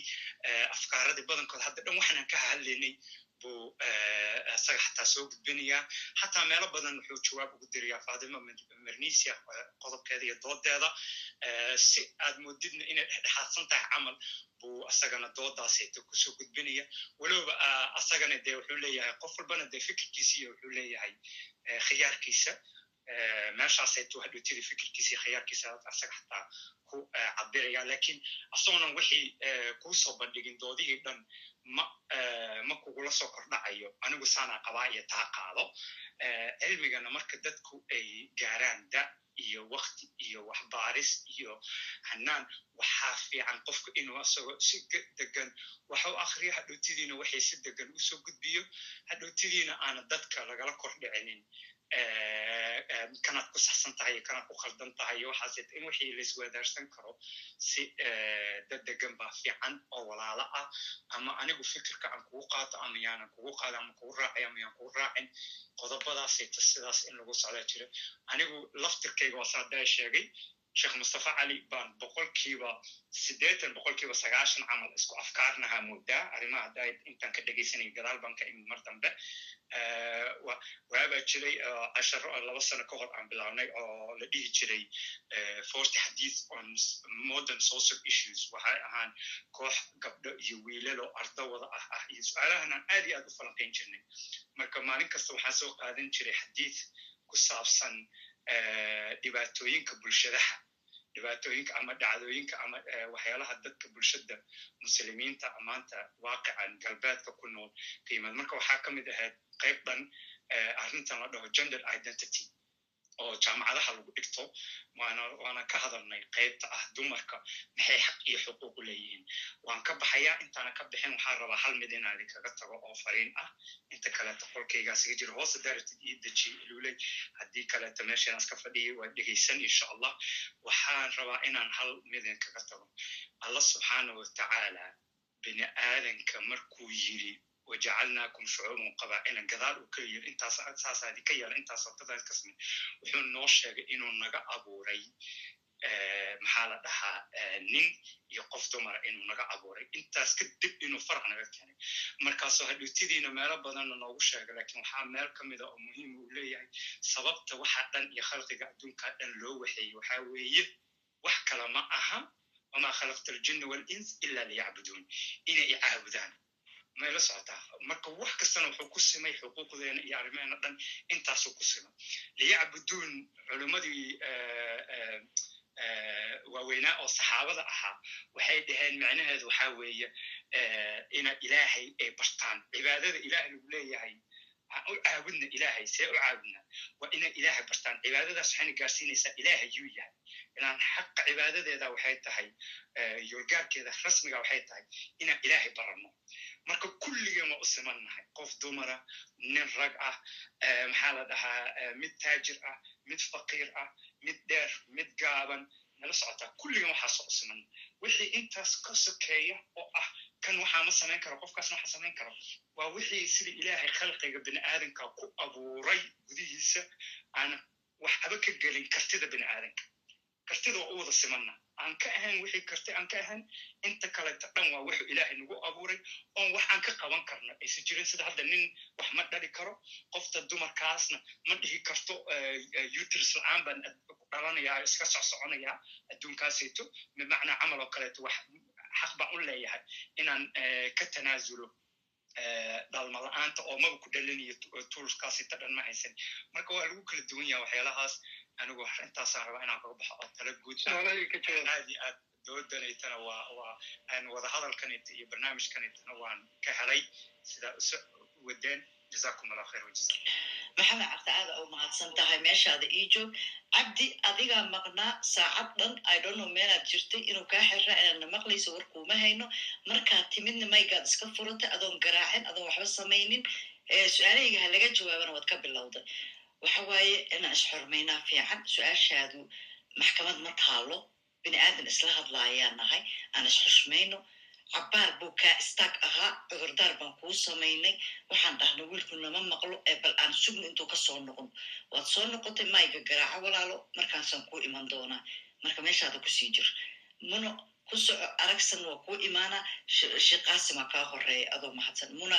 afkaaradii badankood hadda dhan waxaanan ka hadlaynay buu eh, isaga xataa soo gudbinayaa xataa meelo badan wuxuu jawaab ugu dirayaa faadima marnisia qodobkeeda iyo doodeeda eh, si aad moodidna inay dhexdhexaadsan tahay camal buu asagana doodaasayta ku soo gudbinaya weliba ah, asagana dee wuxuu leeyahay qof walbana dee fikirkiisa iyo wuxuu leeyahay eh, khiyaarkiisa Eh, meeshaasaytu hadhowtiri fikirkiisa iyo khiyaarkiisa asaga xataa ku eh, cabiraya laakiin asagoonan wixii eh, kuusoo bandhigin doodihii dhan ma ma kugula soo kordhacayo anigu saanaa qabaa iyo taa qaado. Cilmigana marka dadku ay gaaraan da iyo wakti iyo waxbaaris iyo hanaan waxaa fiican qofku inuu asagoo si degan waxa u akriyo hadhowtidiina waxay si degan u soo gudbiyo hadhowtidiina aana dadka lagala kordhicinin kanaad ku saxsan tahay iyo kanaad ku khaldan tahay iyo waxaas in wixii laiswadaarsan karo si dad degan baa fiican oo walaalo ah ama anigu fikirka aan kugu qaato ama yaanan kugu qaado ama kugu raacay ama yaan kugu raacin qodobadaasayta sidaas in lagu socdaa jira anigu laftirkayga waa saa sheegay sheekh mustafa cali baan boqolkiiba siddeetan boqolkiiba sagaashan camal isku afkaarnahaa moodaa arrimaha haddaa intaan ka dhegaysanaya gadaal baan ka imid mar dambe waabaa jiray casharo laba sano ka hor aan bilaabnay oo la dhihi jiray forty hadith on modern social issues. waxay ahaan koox gabdho iyo wiilalo ardo wada ah ah iyo su'aalahan aan aad iyo aad u falanqayn jirnay marka maalin kasta waxaan soo qaadan jiray xadiith ku saabsan dhibaatooyinka bulshadaha dhibaatooyinka ama dhacdooyinka ama waxyaalaha dadka bulshada muslimiinta maanta waaqican galbeedka ku nool qiimad. Marka waxaa ka mid ahayd qayb dhan arrintan la dhaho gender identity oo jaamacadaha lagu dhigto waana ka hadalnay qaybta ah dumarka maxay xaq iyo xuquuq u leeyihiin. Waan ka baxayaa intaana ka bixin waxaan rabaa hal mid inaan idinkaga tago oo fariin ah. Inta kaleeta qolkaygaasiga jira hoose daaratid ii dejiye iluley haddii kaleeta meeshaan iska fadhiyay waa dhegaysan insha allah waxaan rabaa inaan hal mid idinkaga tago. Allah subxaana watacaala bini aadanka markuu yiri wajacalnaakum shucuuban qabaa'ilan gadaal uu ka yiri intaas saasaa idinka ka samey wuxuu noo sheegay inuu naga abuuray maxaa la dhahaa nin iyo qof dumara inuu naga abuuray intaas kadib inuu farac naga keenay markaasoo hadhuutidiina meelo badanna noogu sheegay laakiin waxaa meel ka mida oo muhiim uu leeyahay sababta waxaa dhan iyo khalqiga adduunkaa dhan loo waxeeyey waxaa weeye wax kale ma aha wamaa khalaqta aljinna walins ila liyacbuduun inay icaabudaan may la socotaa marka wax kastana wuxuu ku simay xuquuqdeena iyo arrimeena dhan intaasuu ku simay liyacbuduun culimmadii waaweynaa oo saxaabada ahaa waxay dhaheen micnaheedu waxaa weeye ina ilaahay ay bartaan cibaadada ilaahay lagu leeyahay u caabudna ilaahay see u caabudna waa inay ilaahay bartaan cibaadadaas waxayna gaarsiinaysaa ilaahay yuu yahay inaan xaqa cibaadadeeda waxay tahay yoolgaarkeeda rasmiga waxay tahay inaan ilaahay baranno marka kulligeen waa u simannahay qof dumara nin rag ah maxaa la dhahaa mid taajir ah mid faqiir ah mid dheer mid gaaban nala socotaa. Kulligeen waxaasoo u simanna wixii intaas ka sokeeya oo ah kan waxaa ma samayn karo qofkaasna waxa samayn karo. Waa wixii sida ilaahay khalqiga bini aadanka ku abuuray gudihiisa aan waxba ka gelin kartida bini aadanka kartida waa u wada simanna aan ka ahayn wixii karti aan ka ahayn inta kaleta dhan waa wuxuu ilaahay nagu abuuray oon wax aan ka qaban karno. Aysan jirin sida hadda nin wax ma dhali karo qofta dumarkaasna ma dhihi karto utris la'aan baan dhalanayaa iska socsoconayaa adduunkaasayto bimacnaa camal oo kaleeto wax xaq baan u leeyahay inaan ka tanaasulo dhalma la'aanta oo maba ku dhalinayo tuulkaasita dhan ma haysan marka waa lagu kala duwan yaha waxyaalahaas anigu intaasaan rabaa inaan kaga baxo oo tala guud aad iyo aad doodanaytana waa waa wada hadalkanayta iyo barnaamijkanaytana waan ka helay sidaa uso wadeen jazakum allah khayr wajaza maxamed cabdi aada u mahadsan tahay meeshaada ii joog cabdi adigaa maqnaa saacad dhan idono meelaad jirtay inuu kaa xirra inaadna maqlayso warkuuma hayno markaad timidna maygaad iska furatay adoon garaacin adoon waxba samaynin su'aalahayga ha laga jawaabana waad ka bilowday waxa waaye inaan isxormaynaa fiican su'aashaadu maxkamad ma taalo bini aadan isla hadlaayaan nahay aan isxushmayno cabbaar buu kaa istaag ahaa cudurdaar baan kuu samaynay waxaan dhahnay wiilku nama maqlo ee bal aan sugno intuu ka soo noqon waad soo noqotay mayga garaaco walaalo markaasaan kuu iman doonaa marka meeshaada ku sii jir muna ku soco aragsan waa kuu imaanaa shiqaasima kaa horreeya adoo mahadsan muna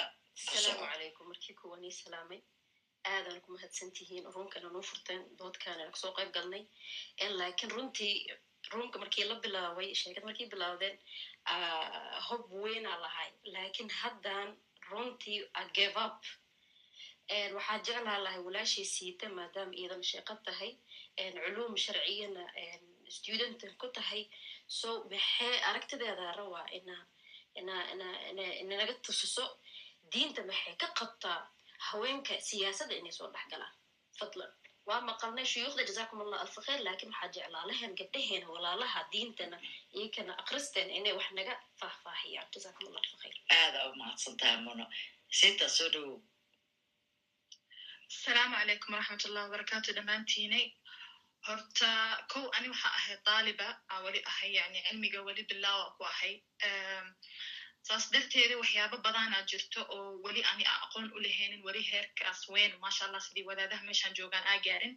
aadan ku mahadsan tihiin runkana noo furteen doodkaana ka soo qayb galnay laakiin runtii runka markii la bilaabay sheekad markii bilaawdeen hob weynaa lahay laakiin haddan runtii up. waxaa jeclaa lahay walaashay siita maadaama iidan sheeqad tahay culuum sharciyana student ku tahay so maxee aragtideeda rabaa inaa ina- ina- ina- inanaga tusiso diinta maxay ka qabtaa haweenka siyaasadda inay soo dhex galaan fadlan waa maqalnay shuyuukhda jazakum allah alfa khayr laakiin waxaa jeclaalahan gabdhaheena walaalaha diintana iyakana akristeena inay wax naga faahfaahiyaan jazakum allah alfa khayr aada u mahadsantahay muno sita soo dhowow asalaamu calaykum waraxmat ullahi wabarakaatu dhammaantiinay horta kow ani waxa ahay daaliba aa weli ahay yani cilmiga weli bilaawa ku ahay saas darteeda waxyaabo badanaa jirto oo weli ani aqoon u lahaynin weli heerkaas weyn. Maasha allah sidii wadaadaha meeshaan joogaan aa gaarin.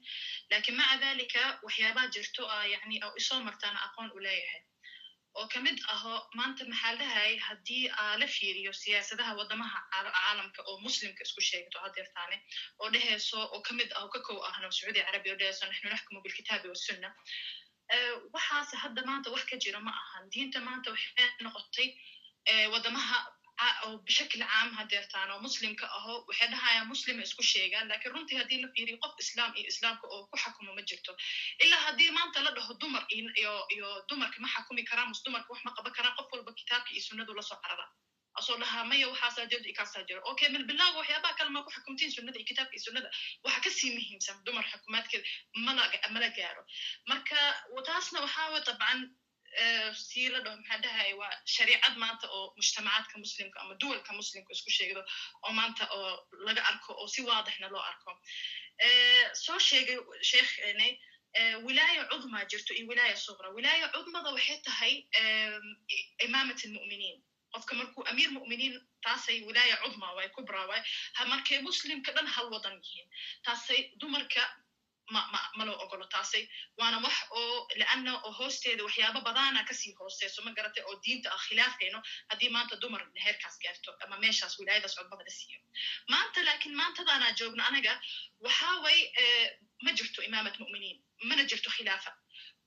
Lakin maca dalika waxyaabaa jirto yani oo isoo martaana aqoon u leeyahay. Oo ka mid aho maanta maxaa dhahay haddii la fiiriyo siyaasadaha wadamaha caala- caalamka oo muslimka isku sheegto hadeertaane oo dheheyso oo ka mid ah ka kow ahno sacuudi carabi oo dheheyso naxnu naxkumu bilkitaabi wasunna Eh, waxaas hadda maanta wax ka jira ma ahan. Diinta maanta waxay noqotay wadamaha oo bishakli caam hadeertaan oo muslimka aho waxay dhahayaan muslima isku sheegaan laakiin runtii haddii la fiiriyo qof islaam iyo islaamka oo ku xakumo ma jirto ilaa haddii maanta la dhaho dumar iyo dumarka ma xakumi karaan mus dumarka wax ma qaban karaan qof walba kitaabka iyo sunnadu la soo carara asoo dhahaa maya waxaasaa jirto iyo kaasaa jiro okay min bilaaga waxyaabaha kale ma ku xukumtiin sunnada iyo kitaabka iyo sunnada waxa ka sii muhiimsan dumar xukumaadkeeda mala gaaro marka taasna waxaa wa dabcan sii la dhaho maxaa dhahay waa shariicad maanta oo mujtamacaadka muslimka ama duwalka muslimka isku sheegdo oo maanta oo laga arko oo si waadixna loo arko. Soo sheegay sheekhnay wilaaya cudmaa jirto iyo wilaaya suqra wilaaya cudmada waxay tahay imaamat almu'miniin qofka markuu amiir mu'miniin taasay wilaaya cudma waay kubra waay. Markay muslimka dhan hal wadan yihiin taasay dumarka ma ma ma loo ogolo taasay waana wax oo leanna oo hoosteeda waxyaabo badana ka sii hoosteyso ma garatay oo diinta ah khilaafayno haddii maanta dumar heerkaas gaarto ama meeshaas wilaayadaas cudmada la siiyo. Maanta laakiin maantadaanaa joogno anaga waxaa way eh, ma jirto imaamat mu'miniin mana jirto khilaafa.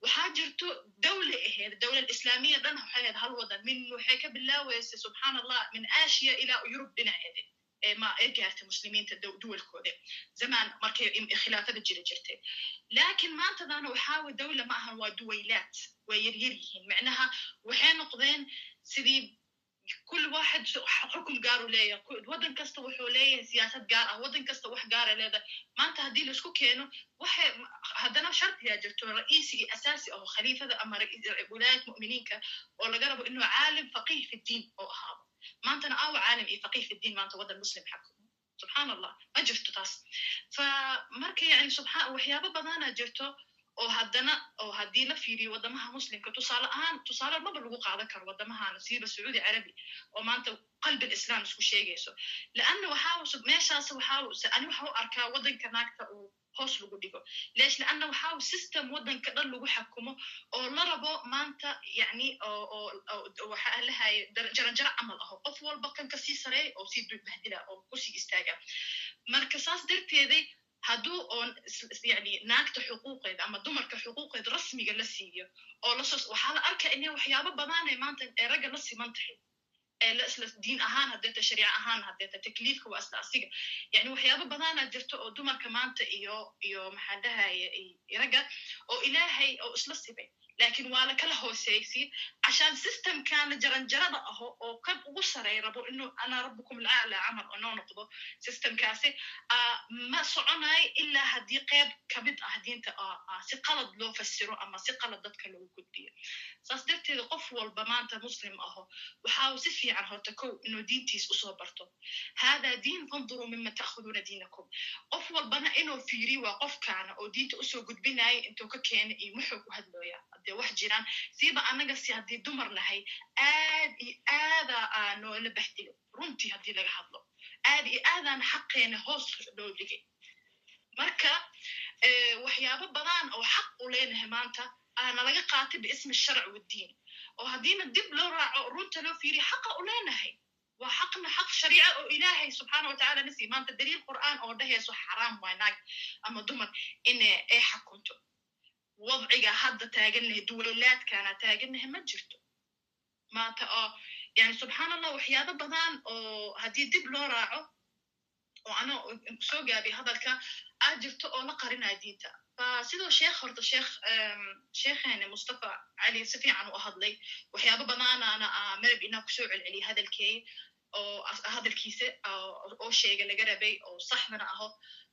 Waxaa jirto dawle ahayd dawla islaamiya dhan waxay ahayd hal wadan min waxay ka bilaaweysay subxaan allah min aasiya ilaa yurub dhinaceeda ee ma ay gaartay muslimiinta duwalkooda zamaan markay khilaafada jiri jirtay laakiin maantadaana waxaa way dawla ma ahan waa duwaylaad way yaryar yihiin macnaha waxay noqdeen sidii kul waxad xukum gaaru leeyahay waddan kasta wuxuu leeyahay siyaasad gaar ah waddan kasta wax gaara leedahay maanta haddii la isku keeno waxay haddana shardiyaa jirto ra'iisi iyo asaasi oo khaliifada ama wilaayat mu'miniinka oo laga rabo inuu caalim faqih fi diin oo ahaado maantana aawa caalim iyo faqih fi diin maanta waddan muslim xakumo subxaan allah ma jirto taas fa marka yani subxaan waxyaabo badana jirto oo haddana oo haddii la fiiriyo wadamaha muslimka tusaale ahaan tusaale maba lagu qaadan karo wadamahan siiba sacuudi carabi oo maanta qalbi islam isku sheegayso leanna waxaa meeshaas waxaa ani waxa u arkaa waddanka naagta uu hoos lagu dhigo. Leanna waxaa system waddanka dhan lagu xakumo oo la rabo maanta yani waxaa lahaye jaranjaro camal aho. Qof walba kan ka sii sareeya oo sii bahdila oo ku sii istaaga. Marka saas darteeday hadduu oon yani naagta xuquuqeeda ama dumarka xuquuqeeda rasmiga la siiyo oo waxaa la arkaa inay waxyaabo badanay maanta ee ragga la siman tahay diin ahaan haddeeta shariica ahaan haddeeta takliifka waa isla asiga yani waxyaabo badana jirto oo dumarka maanta iyo iyo maxaa dhahaye ragga oo ilaahay oo isla sibay laakiin waa la kala hooseysi cashaan systemkana jaranjarada aho oo kan ugu sareey rabo inuu ana rabbukum alacla camal inoo noqdo systemkaasi ma soconayo ilaa haddii qeyb ka mid ah diinta si qalad loo fasiro ama si qalad dadka loogu gudbiyo saas darteeda qof walba maanta muslim aho waxa uu si fiican horta kow inuu diintiis u soo barto hada diin fanduruu mima ta'khuduuna diinakum qof walbana inuu fiiriyo waa qofkaana oo diinta u soo gudbinaya intuu ka keena iyo muxuu ku hadlooya hadee wax jiraan siiba annaga si haddii dumar nahay aad iyo aada aa noola baxdilo runtii haddii laga hadlo aad iyo aadaana xaqeena hoos loo dhigay marka waxyaabo badan oo xaq u leenahay maanta aana laga qaatay biismi sharc waddiin oo haddiina dib loo raaco runta loo fiiriya xaqa u leenahay. Waa xaqna xaq shariica oo ilaahay subxaana watacaala nasi maanta daliil qur'aan oo dhehayso xaraam waa naag ama dumar in ay xakunto wadciga hadda taagannahay duwaylaadkaana taagannahay ma jirto maanta oo yani subxaan allah waxyaabo badan oo haddii dib loo raaco oo ana ku soo gaabiy hadalka aa jirto oo la qarinaya diinta sidoo sheekh horta sheekh sheekheene mustafa cali si fiican u hadlay waxyaaba badanaana marab inaa ku soo celceliya hadalkeey oo hadalkiisa oo sheega laga rabay oo saxdana aho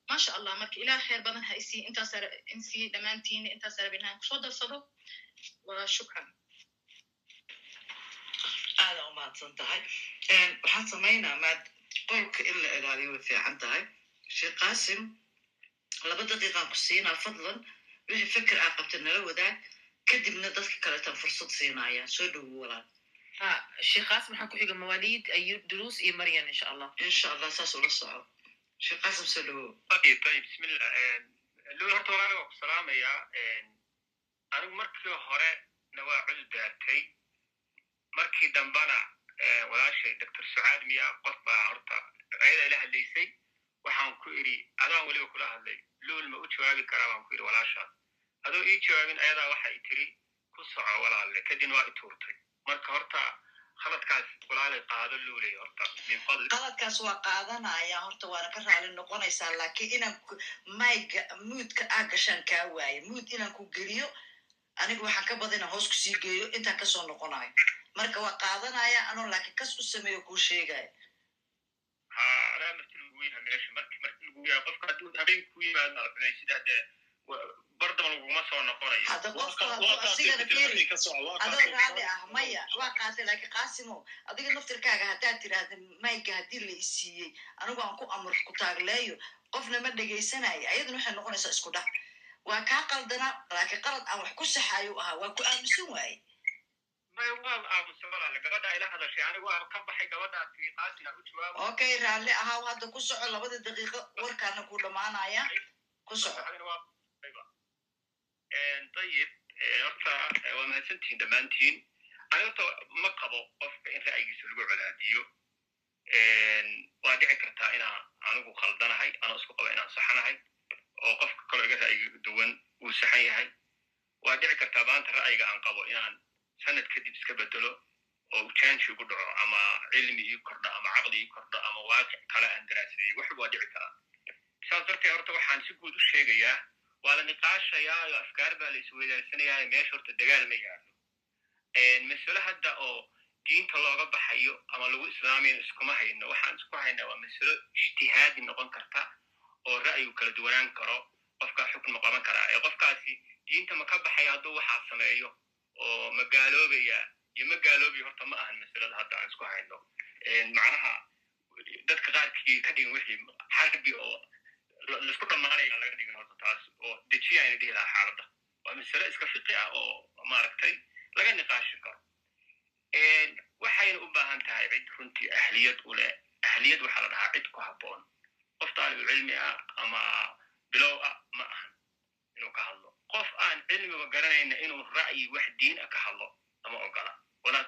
maasha allah marka ilaah kheer badan ha isii intaas insii dhammaantiina intaas rabay inaan ku soo darsado waa shukran aada umahadsan tahay waxaan samaynaa maad qolka in la ilaaliyo way fiican tahay sheekh qasim laba daqiiqaan ku siinaa fadlan wixii fikir aa qabta nala wadaag kadibna dadka kaleetan fursad siinaya soo dhowo walaal sheekh qasim waxaa ku xiga mawaalid duruus iyo maryan insha allah insha allah saas ula soco sheekh qasim soo dhowo ayib salaamayaa anigu markii hore na waa cud daartay markii dambana walaashay doctor sucaad miya qof baa horta ayada ila hadlaysay waxaan ku idhi adaan weliba kula hadlay luul ma u jawaabi karaa baan ku idhi walaashaas adoo ii jawaabin ayadaa waxa i tiri ku soco walaalle kadibna waa i tuurtay marka horta khaladkaas walaalay qaado luulay horta. Qaladkaas waa qaadanaya horta waana ka raali noqonaysaa laakiin inaan mayga muudka aa gashaan kaa waaye. Muud inaan ku geliyo aniga waxaan ka bada inaan hoos ku sii geeyo intaan ka soo noqonayo marka waa qaadanaya anoo laakiin kas u sameeyo kuu sheegaya ha adaa marti lagu yaha meesha marki marti lagu yaha qofka hadduu habeen ku yimaado sidaa dee bardama laguma soo noqonayo. Hadda qofka hadduu asigana feri adoo raalli ah maya waa qaatay laakiin qaasimo adiga naftirkaaga haddaad tiraahda mayga haddii la isiiyey anigu aan ku amur ku taagleeyo qofna ma dhegaysanayo ayaduna waxay noqonaysaa isku dhac. Waa kaa qaldana laakiin qalad aan wax ku saxayo ahaa waa ku aamusan waaye may waa aamusan walaale gabadha ila hadashay anigu waa ka baxay gabadhaa tiri qaasina u jawaabo okay raalli ahaa hadda ku soco labada daqiiqo warkaana ku dhammaanaya. Ku soco ayib horta waa mahadsantihiin dhammaantiin ani horta ma qabo qofka in ra'yigiisa lagu colaadiyo waa dhici kartaa inaa anigu khaldanahay anoo isku qaba inaan saxanahay oo qofka kaloo iga ra'yiga duwan uu saxan yahay waa dhici kartaa maanta ra'yiga aan qabo inaan sanad kadib iska bedelo oo ujaanshi ugu dhaco ama cilmi ii kordho ama caqli ii kordho ama waaqic kale aan daraasadeey waxba waa dhici karaa saas darteed horta waxaan si guud u sheegayaa waa la niqaashayaa oo afkaar baa la isweydaarsanaya meesha horta dagaal ma yaalo masalo hadda oo diinta looga baxayo ama lagu islaamayo iskuma hayno waxaan isku haynaa waa masalo ijtihaadi noqon karta oo ra'yigu kala duwanaan karo qofkaa xukma qaban karaa ee qofkaasi diinta ma ka baxaya hadduu waxaa sameeyo oo ma gaaloobaya iyo ma gaaloobaya horta ma ahan masalada hadda aan isku hayno macnaha dadka qaarkii ka dhigan wixii xarbi oo la isku dhammaanaya laga dhigin horta taas oo dejiya ayna dhihi lahaa xaaladda waa masale iska fiqi ah oo maaragtay laga niqaashi karo waxayna u baahan tahay cid runtii ahliyad u leh ahliyad waxaa la dhahaa cid ku habboon qof taalibu cilmi ah ama bilow ah ma ahan inuu ka hadlo. Qof aan cilmiga garanayna inuu ra'yi wax diin ah ka hadlo lama ogola walaa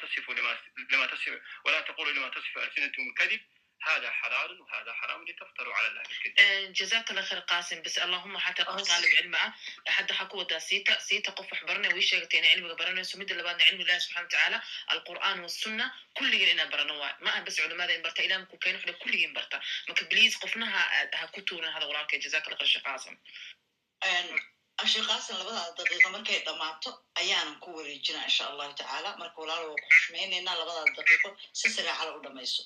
taqulu lima tasifu alsinatum kadib هذا حلال وهذا حرام لتفتروا على الله الكذب جزاك الله خير قاسم بس اللهم حتى قف طالب علم حتى حكوا دا سيتا سيتا قف برنا ويش شيغتين علم برنا سمد اللي بعدنا علم الله سبحانه وتعالى القرآن والسنة كل إنا برنا ما بس علماء إن برتا إلى مكوكين وحده كل ين برتا ما بليز قفناها هكتورنا هذا وراك جزاك الله خير شيخ قاسم cashir qaasan labadaas daqiiqa markay dhamaato ayaanan ku wareejinaa insha allahu tacaala marka walaal waa ku xushmaynaynaa labadaas daqiiqo si siraacada u dhamayso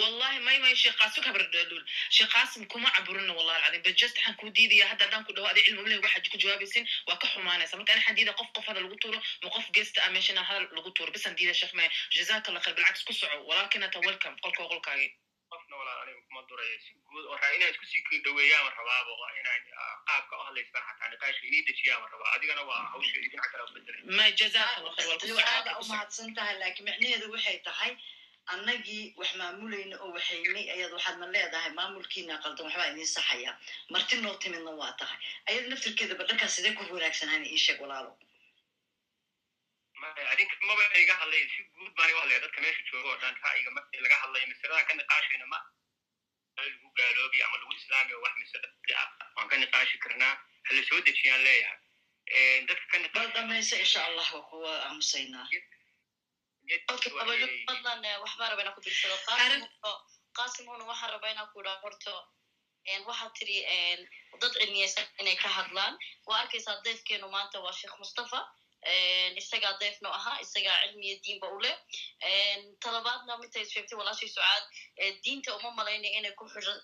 wallahi maymay sheekh qaasim kabardadul sheekh qaasim kuma caburino wallahi alcadiim but just waxaan kuu diidaya hadda haddaan ku dhaho adiga cilmi uleh waxaad ku jawaabaysin waa ka xumaanaysa marka ani diida qof qof hada lagu tuuro ma qof geesta ah meeshana hadal lagu tuuro bisan diida sheekh maya jazakallah khayr bilcags ku soco walaakinata welcome qolka qolkaagi labadan aniga kuma duraya si guud waxaa inaad iskusii dhaweeyaama rabaabo inaan qaabka u hadlaysaan xataa niqaashka inii dejiyaama rabaa adigana waa hawshe dhinac kale ubedelay aada umahadsan tahay laakiin micnaheedu waxay tahay annagii wax maamulayna oo waxaynay ayaad waxaadna leedahay maamulkiina qaldan waxbaa idiin saxaya marti noo timidna waa tahay. Ayada naftirkeeda badhankaas sidee ku wanaagsanaan iisheeg walaalo maba iga hadlay si guud baan iga hadlaya dadka meesha jooga oo dhan ra'yiga markii laga hadlayo masalada ka niqaashayna ma lagu gaaloobi ama lagu islaami oo wax masala ah waan ka niqaashi karnaa hala soo dejiyaan leeyahay eh, qaasimuna waxaan rabaa inaan ku idhaa horto een, waxaad tiri dad cilmiyeysan inay ka hadlaan waa arkaysaa deefkeenu maanta waa sheekh mustafa isagaa deefno ahaa isagaa cilmiya diinba u leh een, talabaadna midtaad sheegtay walaashii sucaad ee, diinta uma malaynaya inay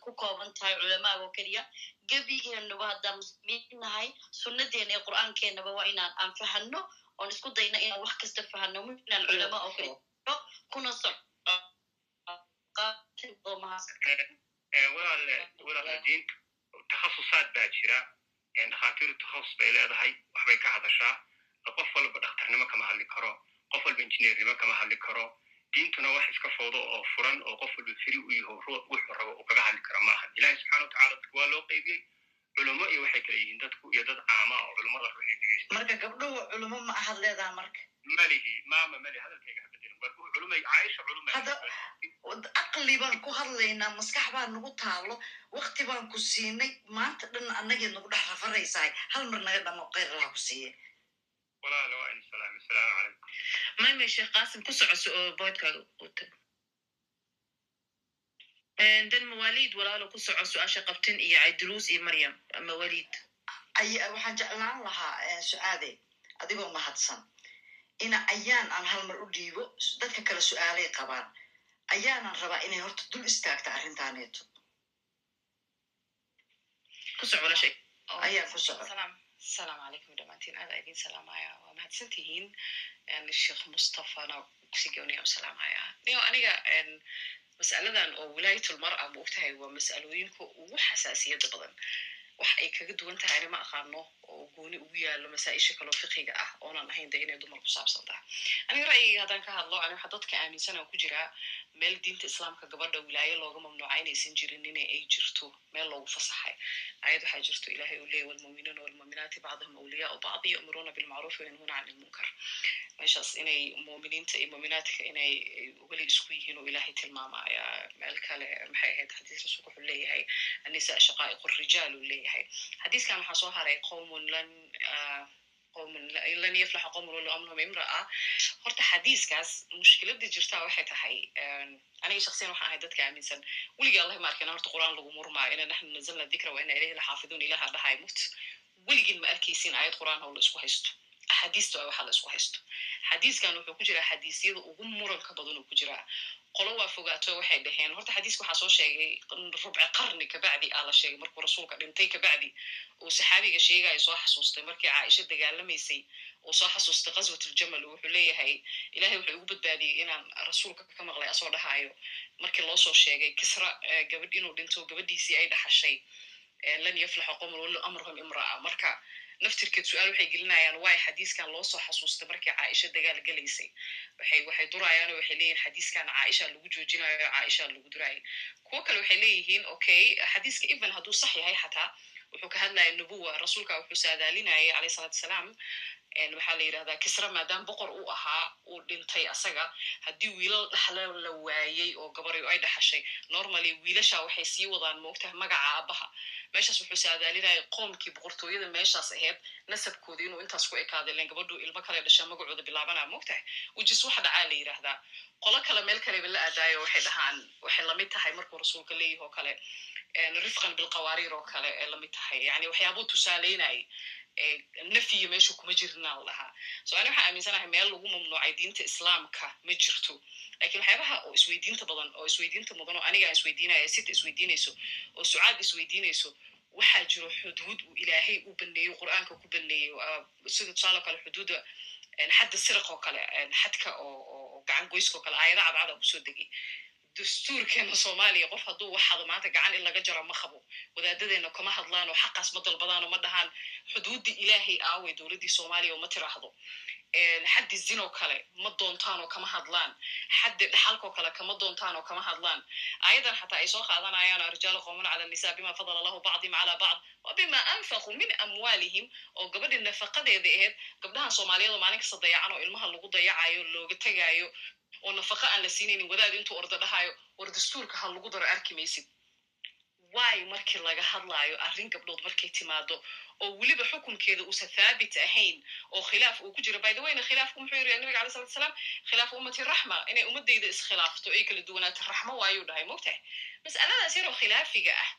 ku kooban tahay culamaaga oo keliya gebigeenuba haddaan muslimiin nahay sunnadeena iyo qur'aankeenaba waa inaan aan fahanno oon isku dayna inaan wax kasta fahanno mu inaan culama oo keliya kuna diinta takhasusaad baa jira dhakhaatiiru takhasus bay leedahay waxbay ka hadashaa qof walba dhakhtarnimo kama hadli karo qof walba injineernimo kama hadli karo diintuna wax iska fowdo oo furan oo qof walba firi u yaho wuxuu rabo uu kaga hadli karo maaha. Ilahi subxana watacaala dadku waa loo qaybiyey culamo iyo waxay kala yihiin dadku iyo dad caama oo dhegeysta marka gabdhuhu culimo ma ahad leedaha marka. Malihi maama mali hadalkayga habedelo marka culumay caaisha culumay. Hadda aqli baan ku hadlaynaa maskax baa nagu taalo wakti baan ku siinay. Maanta dhan annageed nagu dhex rafaraysahay hal mar naga dhamo kheyr laha ku siiye walaala waa in salaam asalaamu calaykum maymay sheekh qaasim ku socoso oo boydkaaga u tago dan mawaalid walaalo ku soco su'aasha qabtin iyo cayduruus iyo maryam mawaalid ay waxaan jeclaan lahaa sucaade adigoo mahadsan ina ayaan aan hal mar u dhiibo dadka kale su'aalay qabaan ayaanan rabaa inay horta dul istaagta arrintaaneeto ku soco ayaan ku soco salaamu calaykum dhamaantiin aada idin salaamaya waa mahadsan tihiin sheekh mustafana sigonia u salaamaya niyo aniga masaladan oo wilaayatul mar'a ma ogtahay waa mas'alooyinka ugu xasaasiyadda badan wax ay kaga duwan tahayna ma aqaano oo gooni ugu yaalo masaaisha kaloo fiqiga ah oonan ahayn de inay dumar ku saabsan tahay aniga ra'yiga haddaan ka hadlo ani waxaa dadka aaminsanaa ku jiraa meel diinta islaamka gabadha wilaayo looga mamnuuca inaysan jirin ina ay jirto meel loogu fasaxay. Ayad waxaa jirto ilahay uu leeyay walmuuminiina walmuuminaati bacduhum awliyaa bacd yu'miruuna bilmacruufi wayanhuuna cani ilmunkar meeshaas inay muuminiinta iyo muuminaadka inay weli isku yihiin oo ilahay tilmaamaya meel kale maxay ahayd xadiis rasuulku wuxuu leeyahay annisaa shaqaa'iqu rijaal uu leeyahay yahay xadiiskan waxaa soo haray qowmun lan yaflaxu qowmun wala amlhum imra'a horta xadiiskaas mushkilada jirtaa waxay tahay aniga shaksiyan waxaan ahay dadka aaminsan weligii allahi ma arkina horta qur'aan lagu murmaa ina naxnu nazalna dikra wa ina ilayhi laxaafiduun ilaha dhahay mut weligiin ma arkaysiin aayad qur'aanha o la isku haysto axaadiista waa waxa la isku haysto xadiiskan wuxuu ku jiraa xadiisyada ugu muranka badan uu ku jiraa qolo waa fogaato waxay dhaheen horta xadiiska waxaa soo sheegay rubci qarni kabacdi aa la sheegay markuu rasuulka dhintay kabacdi uu saxaabiga sheegaya soo xasuustay markii caaisha dagaalamaysay uu soo xasuustay qaswatuljamal wuxuu leeyahay ilahay wuxuu igu badbaadiyey inaan rasuulka ka maqlay asoo dhahaayo markii loo soo sheegay kisra gabadh inuu dhinto gabadhiisii ay dhaxashay lan yaflaxa qowman wallo amrahum imra'a marka naftirkeed su'aal waxay gelinayaan waay xadiiskan loo soo xasuustay markii caaisha dagaal gelaysay waxay waxay durayaan oo waxay leeyihiin xadiiskan caaisha lagu joojinayo caaisha lagu duraayo kuwo kale waxay leeyihiin okay xadiiska even hadduu sax yahay xataa wuxuu ka hadlaya nubuwa rasuulka wuxuu saadaalinayay calayh salaatu salaam waxaa la yidhahdaa kisra maadaama boqor uu ahaa uu dhintay asaga haddii wiilal dhaxla la waayey oo gabaryo ay dhaxashay normally wiilasha waxay sii wadaan moogtahay magaca aabaha meeshaas wuxuu saadaalinaya qoomkii boqortooyada meeshaas ahayd nasabkooda inuu intaas ku ekaaday len gabadhu ilmo kale dhashaa magacooda bilaabanaa moogtahay wijis waxa dhacaa la yidhaahdaa qolo kale meel kaleba la aadaayo waxay dhahaan waxay la mid tahay markuu rasuulka leeyahi oo kale rifqan bilqawaariir oo kale ee la mid tahay. Yani waxyaabuu tusaaleynayay nafyiga meesha kuma jirna la dhahaa so ani waxaan aaminsanahay meel lagu mamnuucay diinta islaamka ma jirto laakiin waxyaabaha oo isweydiinta badan oo isweydiinta mudan oo aniga isweydiinaya sita isweydiinayso oo sucaad isweydiinayso waxaa jiro xuduud uu ilaahay u baneeyo qur'aanka ku baneeyey sida tusaale kale xuduuda xadda sirq oo kale xadka oo gacan goyska oo kale aayada cadcada ku soo degay dastuurkeena soomaaliya qof hadduu waxado maanta gacan in laga jaro ma qabo wadaadadeena kama hadlaan xaqaas ma dalbadaan oo ma dhahaan xuduuddii ilaahay aaway dowladdii soomaaliya oo ma tiraahdo xaddi zinoo kale ma doontaan oo kama hadlaan xaddi dhaxalkoo kale kama doontaan oo kama hadlaan ayadan xataa ay soo qaadanayaan arjaalu qowman cala nisa bima fadala allahu bacdihim cala bacd wa bima anfaqu min amwaalihim oo gabadhii nafaqadeeda ahayd gabdhahan soomaaliyeed oo maalin kasta dayacan oo ilmaha lagu dayacayo looga tegaayo oo nafaqa aan la siinaynin wadaad intuu ordo dhahayo war dastuurka ha lagu daro arki maysid waay markii laga hadlaayo arrin gabdhood markay timaado oo weliba xukunkeeda uusan thaabit ahayn oo khilaaf uu ku jiro? By the wayna khilaafku muxuu yiri nabiga alai salatu salaam khilaafu ummati raxma inay ummadayda iskhilaafto ay kala duwanaato raxmo waayuu dhahay mogtahay mas'aladaas yaroo khilaafiga ah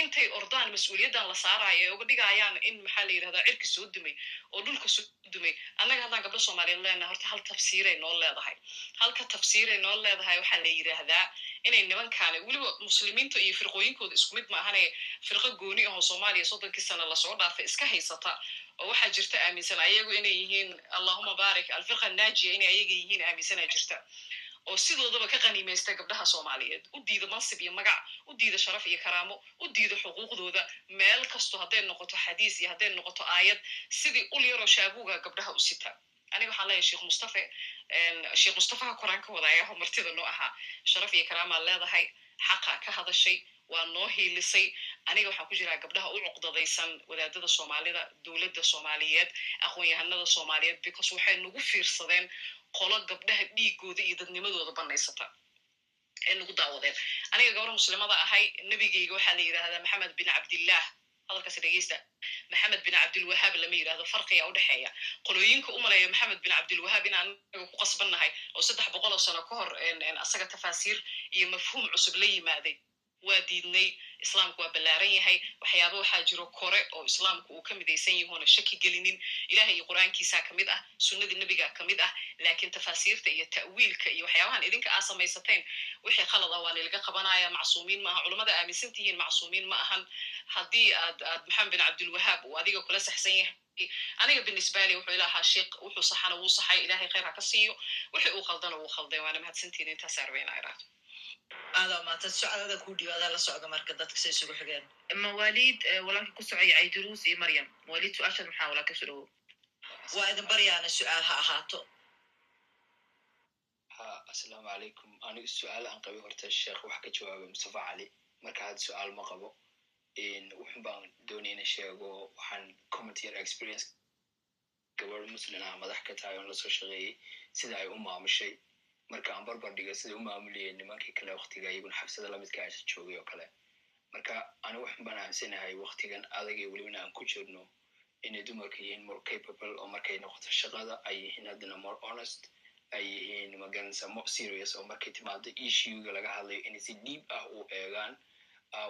intay ordaan mas'uuliyaddan la saaraayo ay uga dhigayaan in maxaa la yidhahdaa cirki soo dumay oo dhulka soo dumay. Annaga haddaan gabdho soomaaliyeed leenahay horta hal tafsiiray noo leedahay. Halka tafsiiray noo leedahay waxaa la yidhaahdaa inay nimankaani weliba muslimiinta iyo firqooyinkooda isku mid maahane firqo gooni ahoo soomaaliya soddonkii sana la soo dhaafay iska haysata. Oo waxaa jirta aaminsan ayagu inay yihiin allahuma baarik alfirqa naajiya inay ayaga yihiin aaminsanaa jirta oo sidoodaba ka qaniimaysta gabdhaha soomaaliyeed u diida mansib iyo magac u diida sharaf iyo karaamo u diida xuquuqdooda meel kasto hadday noqoto xadiis iyo hadday noqoto aayad sidii ul yaroo shaabuuga gabdhaha u sita aniga waxaan leeyahay sheekh mustafe sheekh mustafaha koraan ka wadaya homartida noo ahaa sharaf iyo karaamaa leedahay xaqa ka hadashay waa noo hiilisay aniga waxaan ku jiraa gabdhaha u cuqdadaysan wadaadada soomaalida dowladda soomaaliyeed aqoon-yahanada soomaaliyeed because waxay nagu fiirsadeen qolo gabdhaha dhiigooda iyo dadnimadooda banaysata ee nagu daawadeen aniga gabra muslimada ahay nebigeyga waxaa la yidhahdaa maxamed bin cabdillah hadalkaas dhegeysta maxamed bin cabdilwahaab lama yidhahdo farqiga udhexeeya qolooyinka u maleeya maxamed bin cabdilwahaab in anaga ku qasbannahay oo saddex boqol oo sano ka hor asaga tafaasiir iyo mafhuum cusub la yimaaday waa diidnay islaamku waa ballaaran yahay waxyaaba waxaa jiro kore oo islaamku uu ka midaysan yahoona shaki gelinin. Ilahay iyo qur'aankiisaa ka mid ah sunnadii nebigaa ka mid ah laakiin tafaasiirta iyo ta'wiilka iyo waxyaabahan idinka aa samaysateen wixii khalad ah waa nalaga qabanaya. Macsuumiin ma aha culummada aaminsan tihiin macsuumiin ma ahan. Haddii aad aad maxamed bin cabdilwahaab uu adiga kula saxsan yahay aniga binisbali wuxuu ilahaa sheekh wuxuu saxana wuu saxay ilahay khayr ha ka siiyo. Wixii uu khaldana wuu khalday waana mahadsantihin intaas arbeyna iraado aada maanta socdada ku dhiwaada la socda marka dadka say isugu xigeen mawaalid walaalka ku socaya cayduruus iyo maryam mawaalid su'aashan maxaa walaalka soo dhawow waa idin baryaana su'aal ha ahaato ha assalaamu calaykum anigu su'aal aan qabay horta sheekh wax ka jawaabay mustafa cali marka had su'aal ma qabo wuxun baan doonay ina sheego waxaan comment yar experience. Gabadh muslim ah madax ka tahay oon la soo shaqeeyey sida ay u maamushay marka aan barbar dhiga siday u maamulayeen nimankii kale waktiga iyaguna xabsada lamidka aasa joogay oo kale. Marka ani waxun baan aaminsanahay waktigan adagee welibana aan ku jirno inay dumarka yihiin more capable oo markay noqoto shaqada ay yihiin haddana more honest ay yihiin magaranaysa more serious oo markay timaado issuega laga hadlayo inay si deep ah u eegaan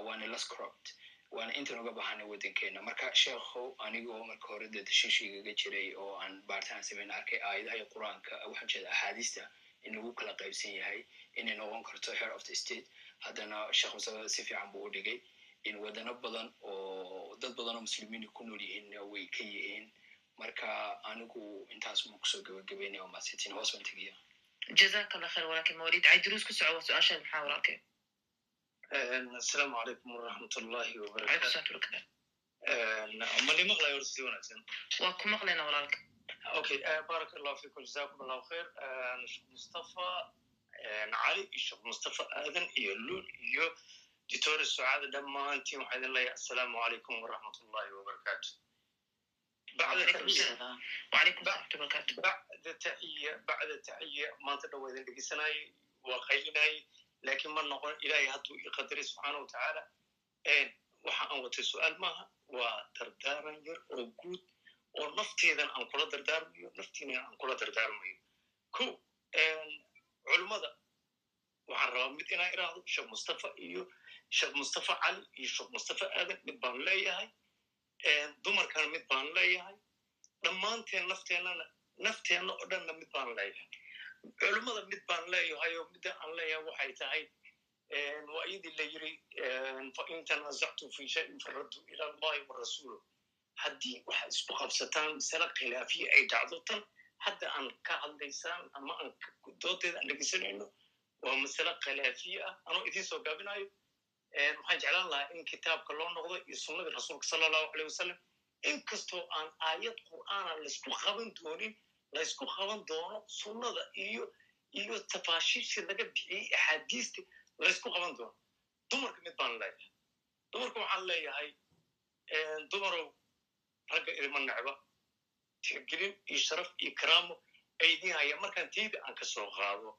waana less corrupt waana intan uga bahanay waddankeena. Marka sheekhow anigoo marka hore dee tashiishigaga jiray oo aan baaritaan samayn arkay aayadaha iyo qur'aanka waxaan jeeda axaadiista in lagu kala qaybsan yahay inay noqon karto head of the state haddana sheekh mustafa si fiican buu u dhigay in wadano badan oo dad badan oo muslimiina ku nool yihiinna way ka yihiin marka anigu intaas ma ku soo gabagabeynaya oo maadsantiin hoos baan tegaya jazaka allah khayr walaalkay mawalid cayduruus ku soco su'aashaad maxaa walaalkay asalaamu calaykum salaatu wabarakatu mali maqlayo horta si wanaagsan waa ku maqlayna walaalka okay barak allahu fikum jazakum allahu khair sheekh mustafa cali iyo sheekh mustafa aadan iyo lul iyo ditore sucaada dhammaantiin waxaa idin leeyahay assalaamu calaykum waraxmatullahi wabarakatu bacda taxiya bacda taxiya maanta dhan waa idin dhegeysanayay waa qaylinayay laakiin ma noqon ilahay hadduu iqadaray subxaana wa tacaala waxa aan watay su'aal maaha waa dardaaran yar oo guud oo nafteedan aan kula dardaarmayo naftiinan aan kula dardaarmayo. Ko culummada waxaan rabaa mid inaan iraahdo sheekh mustafa iyo sheekh mustafa cali iyo sheekh mustafa aadan mid baan leeyahay. Dumarkana mid baan leeyahay. Dhammaanteen nafteennana nafteenna oo dhanna mid baan leeyahay. Culummada mid baan leeyahay oo midda aan leeyahay waxay tahay waa iyadii la yiri fain tanazactum fi shayin faraddu ila allahi warasuulu haddii waxaad isku qabsataan masale khilaafiya ay dhacdo tan hadda aan ka hadlaysaan ama aan doodeeda aan dhegeysanayno waa masale khilaafiya ah. Anoo idiin soo gaabinayo waxaan jeclaan lahaa in kitaabka loo noqdo iyo sunnadii rasuulka sala allahu aleyh wasalam inkastoo aan aayad qur'aana laysku qaban doonin laysku qaban doono sunnada iyo iyo tafaashiishii laga bixiyey axaadiista laysku qaban doono. Dumarka mid baan leeyahay. Dumarka waxaan leeyahay dumarow ragga idima necba. Tixgelin iyo sharaf iyo karaamo ay idiin hayaan markaan teyda aan ka soo qaado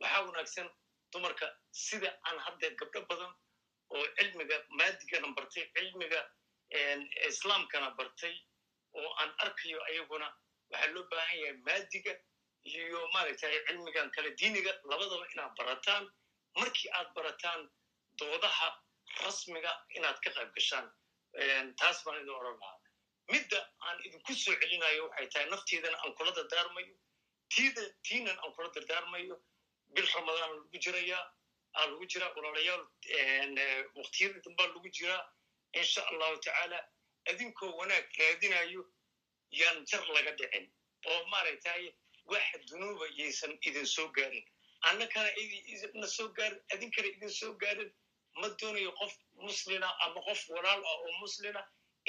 waxaa wanaagsan dumarka sida aan haddeer gabdho badan oo cilmiga maadigana bartay cilmiga islaamkana bartay oo aan arkayo ayaguna waxaa loo baahan yahay maadiga iyo maaragtay cilmigan kale diiniga labadaba inaad barataan. Markii aad barataan doodaha rasmiga inaad ka qayb gashaan taas baan idin odhan lahaa midda aan idinku soo celinayo waxay tahay naftiidana aan kula dardaarmayo tiida tiinan aan kula dardaarmayo bil ramadaan lagu jirayaa aa lagu jiraa walaalayaal waktiyada dambaa lagu jiraa insha allahu tacaala adinkoo wanaag raadinayo yaan jar laga dhicin oo maaragtay waxa dunuuba yaysan idin soo gaarin annakana idina soo gaarin adinkana idin soo gaarin ma doonayo qof muslina ama qof walaal ah oo muslina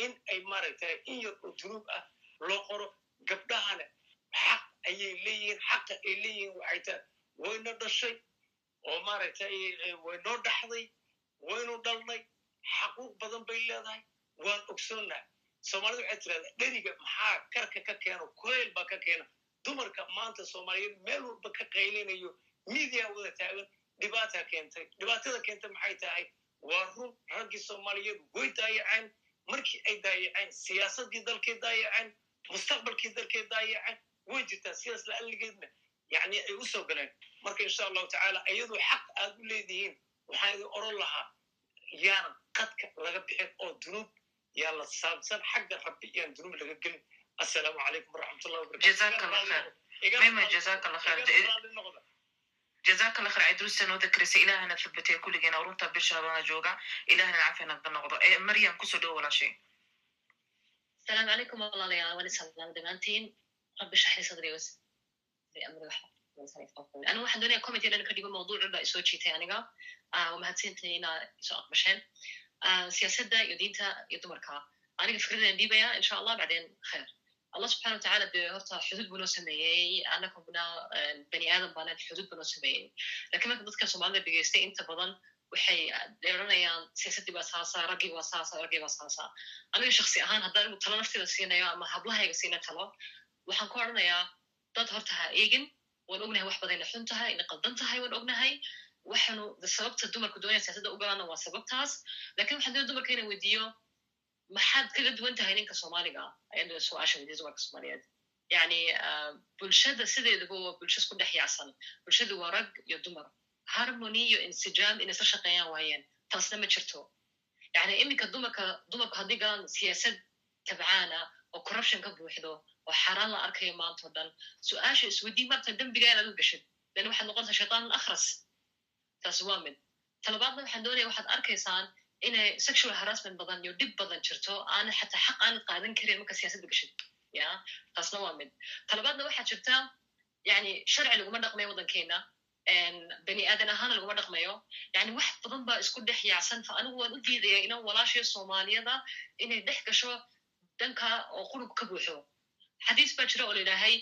in ay maaragtay in yar oo dunuub ah loo qoro gabdhahana xaq ayay leeyihiin xaqa ay leeyihiin waxay tahay wayna dhashay oo maaragtay waynoo dhaxday waynu dhalnay xaquuq badan bay leedahay waan ogsoonnaa soomaalida waxay tirahdaa dheriga maxaa karka ka keeno kulayl baa ka keena dumarka maanta soomaaliyeed meel walba ka qaylinayo midiya wada taagan dhibaata keentay dhibaatada keentay maxay tahay? Waa run raggii soomaaliyeed way daayaceen markii ay daayaceen siyaasadii dalkay daayaceen mustaqbalkii dalkay daayaceen way jirtaa sidaas la'alligeedna yani ay u soo galeen. Marka insha allahu tacaala iyadoo xaq aad u leedihiin waxaan idin oran lahaa yaanan qadka laga bixin oo dunuub yaa la saabsan xagga rabbi yaan dunuub laga gelin. Assalaamu calaykum waraxmatullahi wabarakatu jazaaka alla khar cidruusa noo dakaraysa ilaahana thabatee kulligeena runtaa bisha habana jooga ilahana cafi nagda noqdo ee maryam ku soo dhowo walaashay asalaamu calaykum walaalayaal waan isalaam dhammaantiin rabbi shaxri sadri anigu waxaan doonaya commenty dhan ka dhigo mawduucu baa isoo jiitay aniga waa mahadsantahay inaa isoo aqbasheen siyaasadda iyo diinta iyo dumarka aniga fikradaan dhiibaya insha allah bacdeen kheer allah subxana watacaala dee horta xuduud bu noo sameeyey anaguna bani aadam xuduud bu sameeyey laakiin marka dadka somalida degeystay inta badan waxay dheeranayaan siyaasaddii baa saasa raggii baa saasa raggii baa saasa aniga shaksi ahaan haddaan talo naftida siinayo ama hablahayga siina talo waxaan ku oranayaa dad horta ha eegin waan ognahay wax badanna xun tahay ina qaldan tahay waan ognahay waxaanu sababta dumarku doonaya siyaasadda ugaana waa sababtaas laakiin waxaan dee dumarka ina weydiiyo maxaad kaga duwan tahay ninka soomaaliga ayada su'aasha weydiya dumarka soomaaliyeed yani bulshada sideedaba waa bulsho isku dhex yaacsan bulshadu waa rag iyo dumar harmony iyo insijaam inay isla shaqeeyaan waayeen taasna ma jirto yani iminka dumarka dumarku haddii siyaasad tabcaana oo corruption ka buuxdo oo xaaraan la arkayo maanta o dhan su'aasha isweydiin marta dembiga inaad u gashid lan waxaad noqonaysaa shaytaan akhras taasi waa mid talabaadna waxaan doonaya waxaad arkaysaan inay sexual harassment badan iyo dhib badan jirto aana xataa xaq aanad qaadan karin marka siyaasadda gashid ya taasna waa mid talabaadna waxaa jirta yani sharci laguma dhaqmayo waddankeena bani aadan ahaana laguma dhaqmayo yani wax badan baa isku dhex yaacsan fa anigu waan u diidaya inan walaashaya soomaaliyada inay dhex gasho dhanka oo qurub ka buuxo xadiis baa jira oo la yidhaahay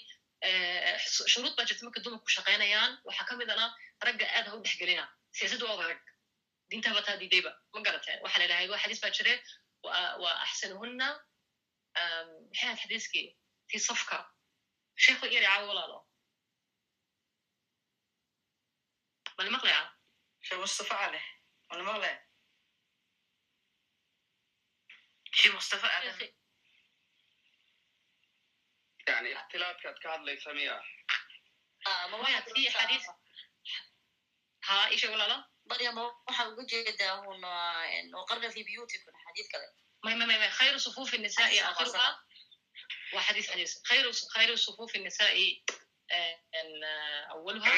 shuruud baa jirta marka dumarku shaqaynayaan waxaa ka midana ragga aad ha u dhexgelina siyaasadda waa rag diintaaba taa diidayba ma garateen waxa la dhahay wa xadiis baa jire wa axsinuhuna maxay had xadiiskii tii safka sheikhu iri caawi walaalo mala maqlaya sheekh mustafa caleh mala maqlaya sheekh mustafa caleh yani ikhtilaafkaad ka hadlaysa miya mawaya tii xadiis ha ishe walaalo maryam waxaa uga jeedaa hun waqarna fi buyuticun xadiid kale. Khayru sufuufi nisaa'i khayru khayru nisaa'i eh, awaluha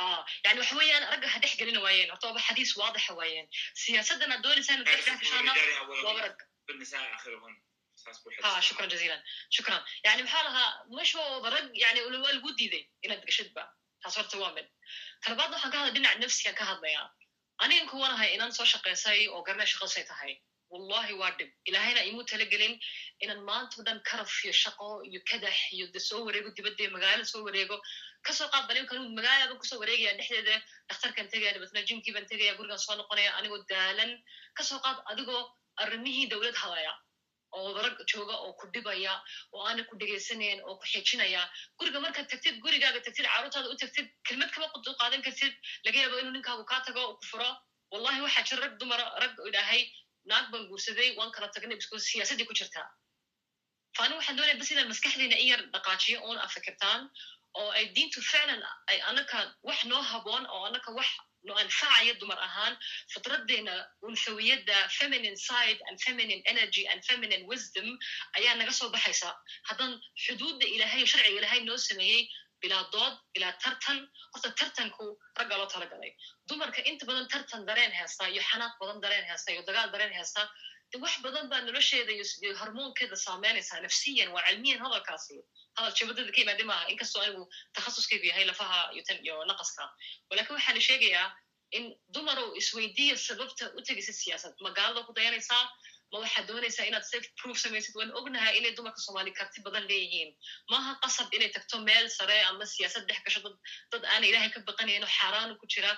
ah, yani waxa weeyaan ragga ha dhex gelina waayeen horta xadiis waadixa waayeen. Siyaasaddan doonaysaan ah, shukran jaziilan. Shukran. Yani maxaa lahaa mashooba rag yani lagu diiday inaad gashadba taas horta waa mid talabaad waxaan ka hadlay dhinaca nafsiga ka hadlayaa anigan kuwanahay inaan soo shaqaysay oo garnay shaqasay tahay wallahi waa dhib ilaahayna imuu talagelin inaan maanta o dhan karaf iyo shaqo iyo kadax iyo de soo wareego dibadda magaalo soo wareego ka soo qaad balimkan magaalada ku soo wareegaya dhexdeeda dhakhtarkan tegaya dabeetna jimkii baan tegaya gurigan soo noqonaya anigoo daalan ka soo qaad adigoo arrimihii dowlad hadaya oo rag jooga oo ku dhibaya oo aana ku dhegaysanayn oo ku xejinaya guriga markaad tagtid gurigaaga tagtid carruurtaada u tagtid kelmad kama qudu qaadan kartid laga yaabo inuu ninkaagu kaa tago oo ku furo wallahi waxaa jira rag dumara rag idhaahay naag baan guursaday waan kala tagnay bisko siyaasaddii ku jirtaa faani waxaan doonaya bas inaad maskaxdiina in yar dhaqaajiyo oona afakirtaan oo ay diintu ficlan ay anaka wax noo haboon oo anaka wax no anfacaya dumar ahaan fitradeena unfawiyadda feminine side and feminine energy and feminine wisdom ayaa naga soo baxaysa haddaan xuduudda ilaahay sharciga ilaahay noo sameeyey bilaa dood bilaa tartan horta tartanku ragga loo talagalay dumarka inta badan tartan dareen heesta iyo xanaaq badan dareen heesta iyo dagaal dareen heesta wax badan baa nolosheeda iyo hormoonkeeda saameynaysaa nafsiyan waa cilmiyan hadalkaasi hadal jabadada ka yimaade maaha inkastoo anigu takhasuskaygu yahay lafaha iyo tan iyo naqaska walakin waxaa la sheegayaa in dumarow isweydiiya sababta u tegaysid siyaasad magaalada ku dayanaysaa ma waxaad doonaysaa inaad self proof samaysid waan ognahay inay dumarka soomaali karti badan leeyihiin. Maaha qasab inay tagto meel sare ama siyaasad dhex gasho dad aana ilaahay ka baqanayn oo xaaraanu ku jira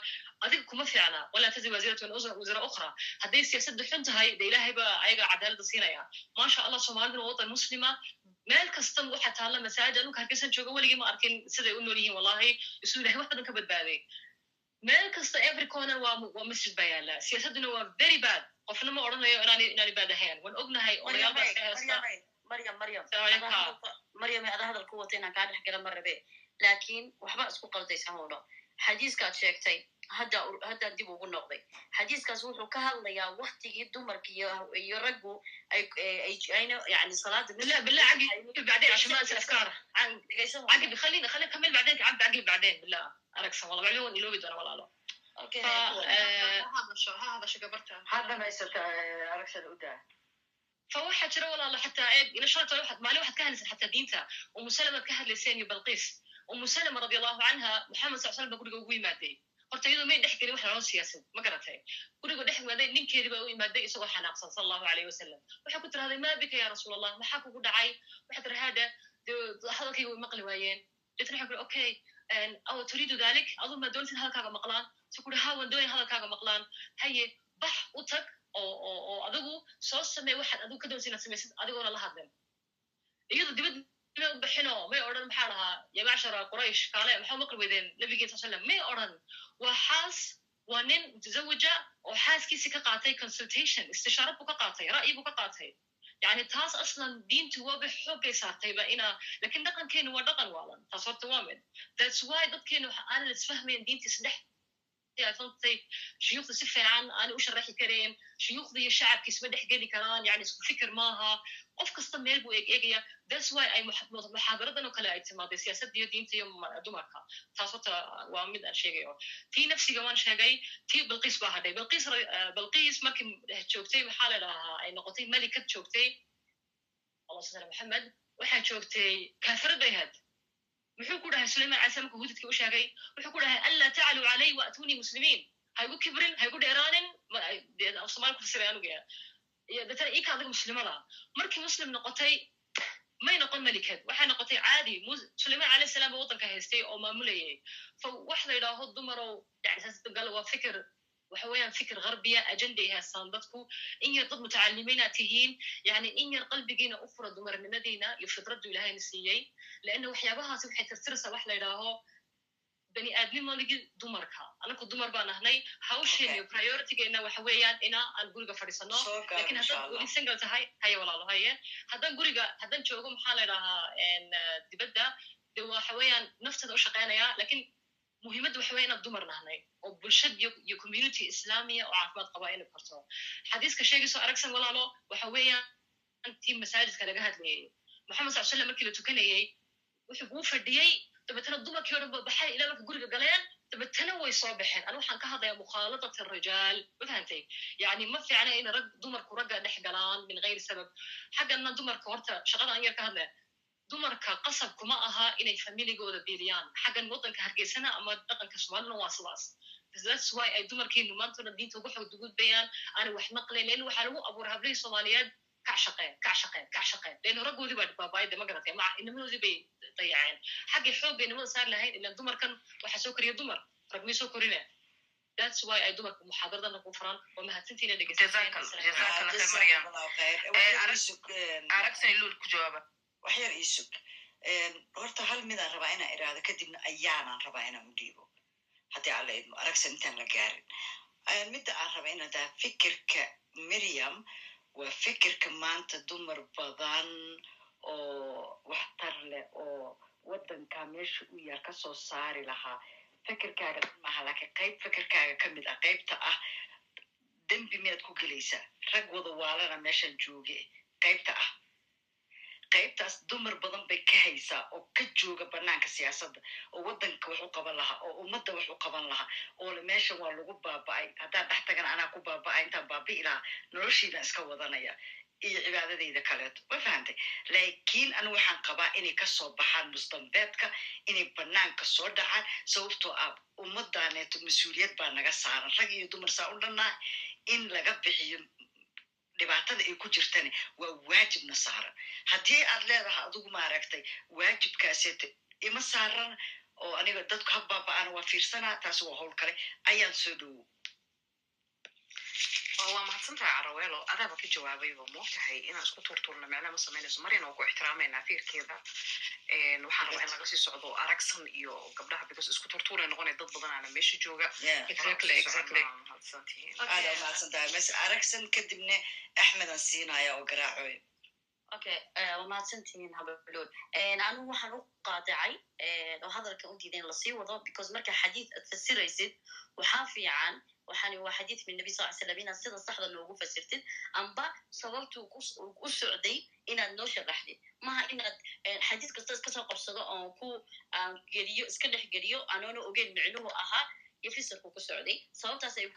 adiga kuma fiicna. Walaa tazir wasiiratun wasira ukhra. Hadday siyaasadda xun tahay de ilaahay ba ayaga cadaaladda siinaya. Maasha allah soomaaliduna waa wadan muslima. Meel kasta waxaa taalla masaajid anunka hargeysan jooga weligii ma arkin siday u nool yihiin wallahi ilahay wax ka badbaaday meel kasta every corner waa masjid baa yaalla siyaasadduna waa very bad qofna ma odhanayo inaani inaani baad ahayn waan ognahay odayaal baa iska heesta maryam maryam maryam ada hadal ku wata inaan kaa dhex gala ma rabe laakiin waxba isku qaldaysan howno xadiiskaad sheegtay hadda haddaan dib ugu noqday xadiiskaas wuxuu ka hadlayaa waktigii dumarka iyo raggu salaada fawaxa jira walaalo xataa maalin waxaad ka hadlayseen xataa diinta umu salamaad ka hadlayseen iyo balqiis umu salama radiallahu canha moxamed sal slam ba guriga ugu yimaadey horta iyadoo may dhex gelin wax lalo siyaasin ma garatay gurigu dhex imaaday ninkeedii baa u imaaday isagoo xanaaqsan sal allahu aleyh wasalam waxay ku tirahday maa bika ya rasuul allah maxaa kugu dhacay waxaad rahaada hadalkayga way maqli waayeen deetna waxan kuri okay turiidu dalik aduu maa doontid hadalkaaga maqlaan si kuri ha hadalkaaga maqlaan haye bax u tag oo adigu soo samee waxaad adigu ka doonsa inaad samaysid adigoona la hadlin iyadu dibad may u bixino may odhan maxaa dhahaa ya macshara quraysh kaale maxaa maqli weydeen nabigeen sal slam may odhan waa xaas waa nin mutazawaja oo xaaskiisi ka qaatay consultation istishaarad buu ka qaatay ra'yi buu ka qaatay yani taas aslan diintu waaba xoogay saartayba ina laakiin dhaqankeenu waa dhaqan waalan taas horta waa mid thats why dadkeenu waxa aanan isfahmayn diintiis dhex fantay shuyuukhda si fiican aanay u sharaxi kareen shuyuukhda iyo shacabka isma dhex geli karaan yani isku fikir maaha qof kasta meel buu eeg eegaya thats why ay muxaadaradan oo kale ay timaaday siyaasadda iyo diinta iyo dumarka taas horta waa mid aan sheegayo tii nafsiga waan sheegay tii balqiis baa hadhay balqiis markii joogtay maxaa la dhahaa ay noqotay melikad joogtay allah sala maxamed waxaa joogtay kaafirad bay had muxuu ku dhahay sulayman cala salamka hududkii u sheegay wuxuu ku dhahay anlaa tacluu calay waatunii muslimiin haygu kibrin haygu dheeraanin somaali ku fasiray anuga deetana ika adiga muslimada markii muslim noqotay may noqon melikad waxay noqotay caadi sulayman calayh salaam ba waddanka haystay oo maamulayay fa wax la yidhaaho dumarow yani saasgal waa fikir waxa weeyaan fikir gharbiya ajenday haystaan dadku in yar dad mutacalimiina tihiin yani in yar qalbigiina u fura dumarnimadiina iyo fitraddu ilahayna siiyey leanna waxyaabahaasi waxay tirtiraysaa wax la yidhaaho bani aadnimadii dumarka anaku dumar baan ahnay hawsheen iyo prioritygeena waxa weeyaan ina aan guriga fadhiisano laakiin haddaad weli single tahay haya walaalo haye haddaan guriga haddaan joogo maxaa la yidhahaa dibadda de waxa weeyaan naftada u shaqeynaya laakiin muhiimadda waxa weya inaad dumar nahnay oo bulshad iyo community islaamiya oo caafimaad qaba inay korto xadiiska sheegayso aragsan walaalo waxa weeyaan tii masaajidka laga hadlayay maxamed sal slam markii la tukanayey wuxuu kuu fadhiyey dabeetana dumarkii o dhan ba baxay ilaa marka guriga galeen dabeetana way soo baxeen ani waxaan ka hadlayaa mukhaaladat arijaal ma fahantay yani ma fiicna in rag dumarku ragga dhex galaan min gayri sabab xaggana dumarka horta an yar ka hadlaya dumarka qasab kuma aha inay familigooda biiliyaan xaggan waddanka hargeysana ama dhaqanka soomaalina waa sidaas. Thats why ay dumarkiinu maantona diinta uga xoog dugudbayaan aanay wax maqlayn lean waxaa lagu abuuray hablihii soomaaliyeed. Kac shaqeen kac shaqeen kac shaqeen. Lean raggoodii baa baabaayda ma garatay ma inamadoodii bay dayaceen. Xaggay xoog bay nimada saar lahayn ilan dumarkan waxaa soo koriya dumar. Rag may soo korine. That's why ay dumarka muxaadaradana ku furan oo mahadsantiina aragsan luul ku jawaaba wax yar ii sug horta hal midaan rabaa inaan iraado kadibna ayaanaan rabaa inaan u dhiibo haddii alla idmo aragsan intaan la gaarin midda aan raba inaan daa fikirka miriam waa fikirka maanta dumar badan oo waxtar leh oo waddanka meesha u yaar ka soo saari lahaa fikirkaaga dhan maaha laakiin qayb fikirkaaga ka mid ah qaybta ah dembi miyaad ku gelaysaa rag wada waalana meeshan jooge qaybta ah qaybtaas dumar badan bay ka haysaa oo ka jooga banaanka siyaasadda oo waddanka wax u qaban lahaa oo ummadda wax u qaban lahaa oo le meeshan waa lagu baaba'ay. Haddaan dhex tagan anaa ku baaba'ay intaan baabi'i lahaa noloshiidan iska wadanaya iyo cibaadadayda kaleeto. Ma fahantay laakiin anigu waxaan qabaa inay ka soo baxaan mustambeedka inay banaanka soo dhacaan sababtoo ah ummadaaneeto mas'uuliyad baa naga saaran. Rag iyo dumar saa u dhannaa in laga bixiyo dhibaatada ay ku jirtani waa waajibna saaran haddii aad leedahay adigu maaragtay waajibkaaseeto ima saaran oo aniga dadku ha baaba'ana waa fiirsanaa taasi waa howl kale. Ayaan soo dhowo waa mahadsantahay carawelo. Adaaba ka jawaabayba moogtahay inaan isku tuurtuurna meelama samaynayso. Maryana waa ku ixtiraamayna fiirkeeda. Waxaan rabaa in laga sii socdo aragsan iyo gabdhaha because isku tuurtuuray noqonay dad badanaana meesha jooga aada umahadsantahay mes aragsan kadibna axmedan siinaya oo garaacoy okay waa mahadsantihiin habalood anigu waxaan u qaadacay oo hadalka u diiday in la sii wado because marka xadiid aad fasiraysid waxaa fiican waxani waa xadiid min nabi sal slam inaad sida saxda noogu fasirtid amba sababtuu u socday inaad noo sharaxdid maha inaad xadiid kasta iskasoo qabsado oon ku geliyo iska dhex geliyo anoona ogeyn micnuhu ahaa fisirku ku socday sababtaas ay u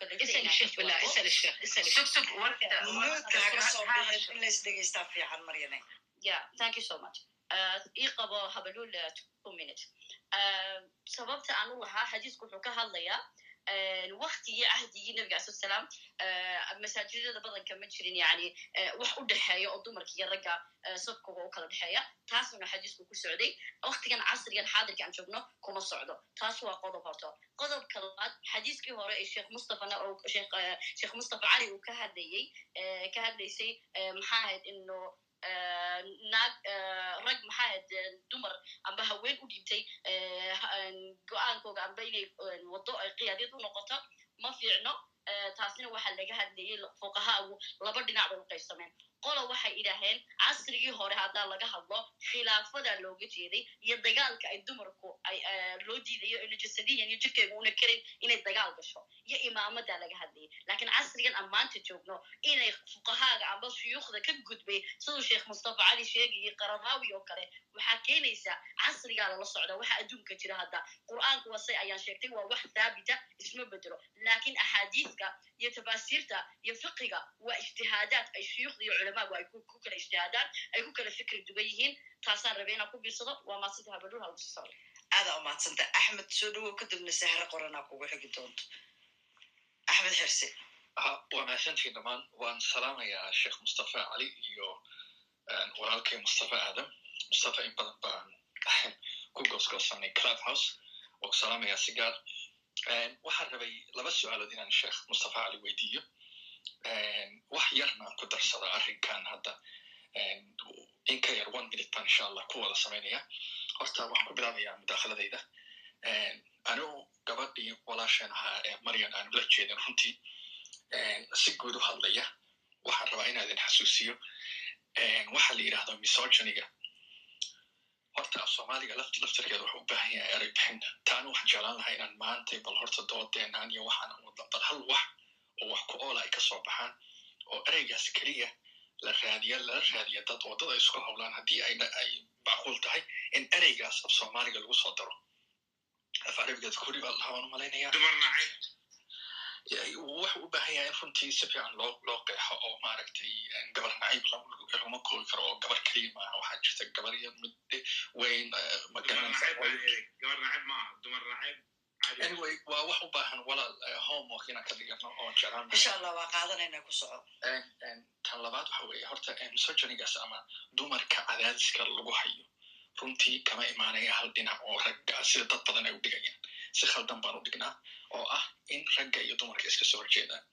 maryane yeah thank you so much. Ii qabo habalul two minutes. Sababta aan u lahaa xadiisku wuxuu ka hadlayaa waktigii cahdigii nabiga alai salam masaajidada badanka ma jirin yani wax u dhexeeya oo dumarka iyo ragga safkoga u kala dhexeeya taasuna xadiisku ku socday waktigan casrigan xaadirka aan joogno kuma socdo taas waa qodob horto qodobka labaad xadiiskii hore ee sheekh mustafana sheekh mustafa cali uu ka hadlayey ka hadlaysay maxaa ahayd inu naag rag maxaa ahayd dumar amba haween u dhiibtay go'aankooga amba inay waddo ay qiyaadiyad u noqoto ma fiicno taasina waxaa laga hadlayey fuqahaagu laba dhinac bay u qaybsameen. Qola waxay idhaaheen casrigii hore haddaa laga hadlo khilaafadaa looga jeeday iyo dagaalka ay dumarku loo diidayo ina jasadiyan iyo jirkeyga una karin inay dagaal gasho iyo imaamadaa laga hadlayay. Lakiin casrigan aan maanta joogno inay fuqahaaga amba shuyuukhda ka gudbay siduu sheekh mustafa cali sheegayay qaramaawi oo kale waxaa keenaysaa casrigaa lala socda waxa adduunka jira hadda. Qur'aanku wasay ayaan sheegtay waa wax thaabita isma bedelo. Laakiin axaadiiska iyo tafaasiirta iyo fiqiga waa ijtihaadaad. Ay shuyuukhda iyo culamaagu ay ku kala ijtihaadaan ay ku kala fikri dugan yihiin. Taasaan rabay inaan ku biirsado. Waa maasida habadhul halku socda aadaa umahadsanta axmed soo dhawow kadibna sahre qoranaa kugu xigi doonto axmed xirse waa mahadsantiin dhammaan waan salaamayaa sheekh mustafa cali iyo walaalkay mustafa aadam. Mustafa in badan baan ku goosgoosanay club house oo ku salaamayaa sigaar waxaan rabay laba su'aalood inaan sheekh mustafa cali weydiiyo wax yarna aan ku darsada arrinkan hadda in ka yar one minute baan insha allah ku wada samaynaya horta waxaan ku bilaabayaa mudaahaladayda anigu gabadhii walaasheen ahaa ee maryan aanu la jeedin runtii si guud u hadlaya waxaan rabaa inaa idin xasuusiyo waxa la yidhahdo misogeniga horta af soomaaliga laft laftirkeeda wuxuu u baahan yahay erey bixin taana waxaan jeclaan lahaa inaan maantay bal horta doodeenaan iyo waxaan wada bal hal wax oo wax ku oola ay ka soo baxaan oo ereygaas keliya la raadiya lala raadiya dad oo dad ay isku howlaan haddii ay macquul tahay in ereygaas af soomaaliga lagu soo daro af carabigeed kori baa lahaa waan u malaynaya wuxuu u baahan yahay in runtii si fiican loo loo qeexo oo maaragtay gabar nacayb laguma koobi karo oo gabar keliya maaha waxaa jirta gabar iyo mid weyn anyway waa wax u baahan walaal homework inaan ka dhigano oo jeclaan insha allah waa qaadanayna ku soco tan labaad waxa weeye horta misogenigaas ama dumarka cadaadiska lagu hayo runtii kama imaanaya hal dhinac oo ragga sida dad badan ay u dhigayaan si khaldan baan u dhignaa oo ah in ragga iyo dumarka iska soo horjeedaan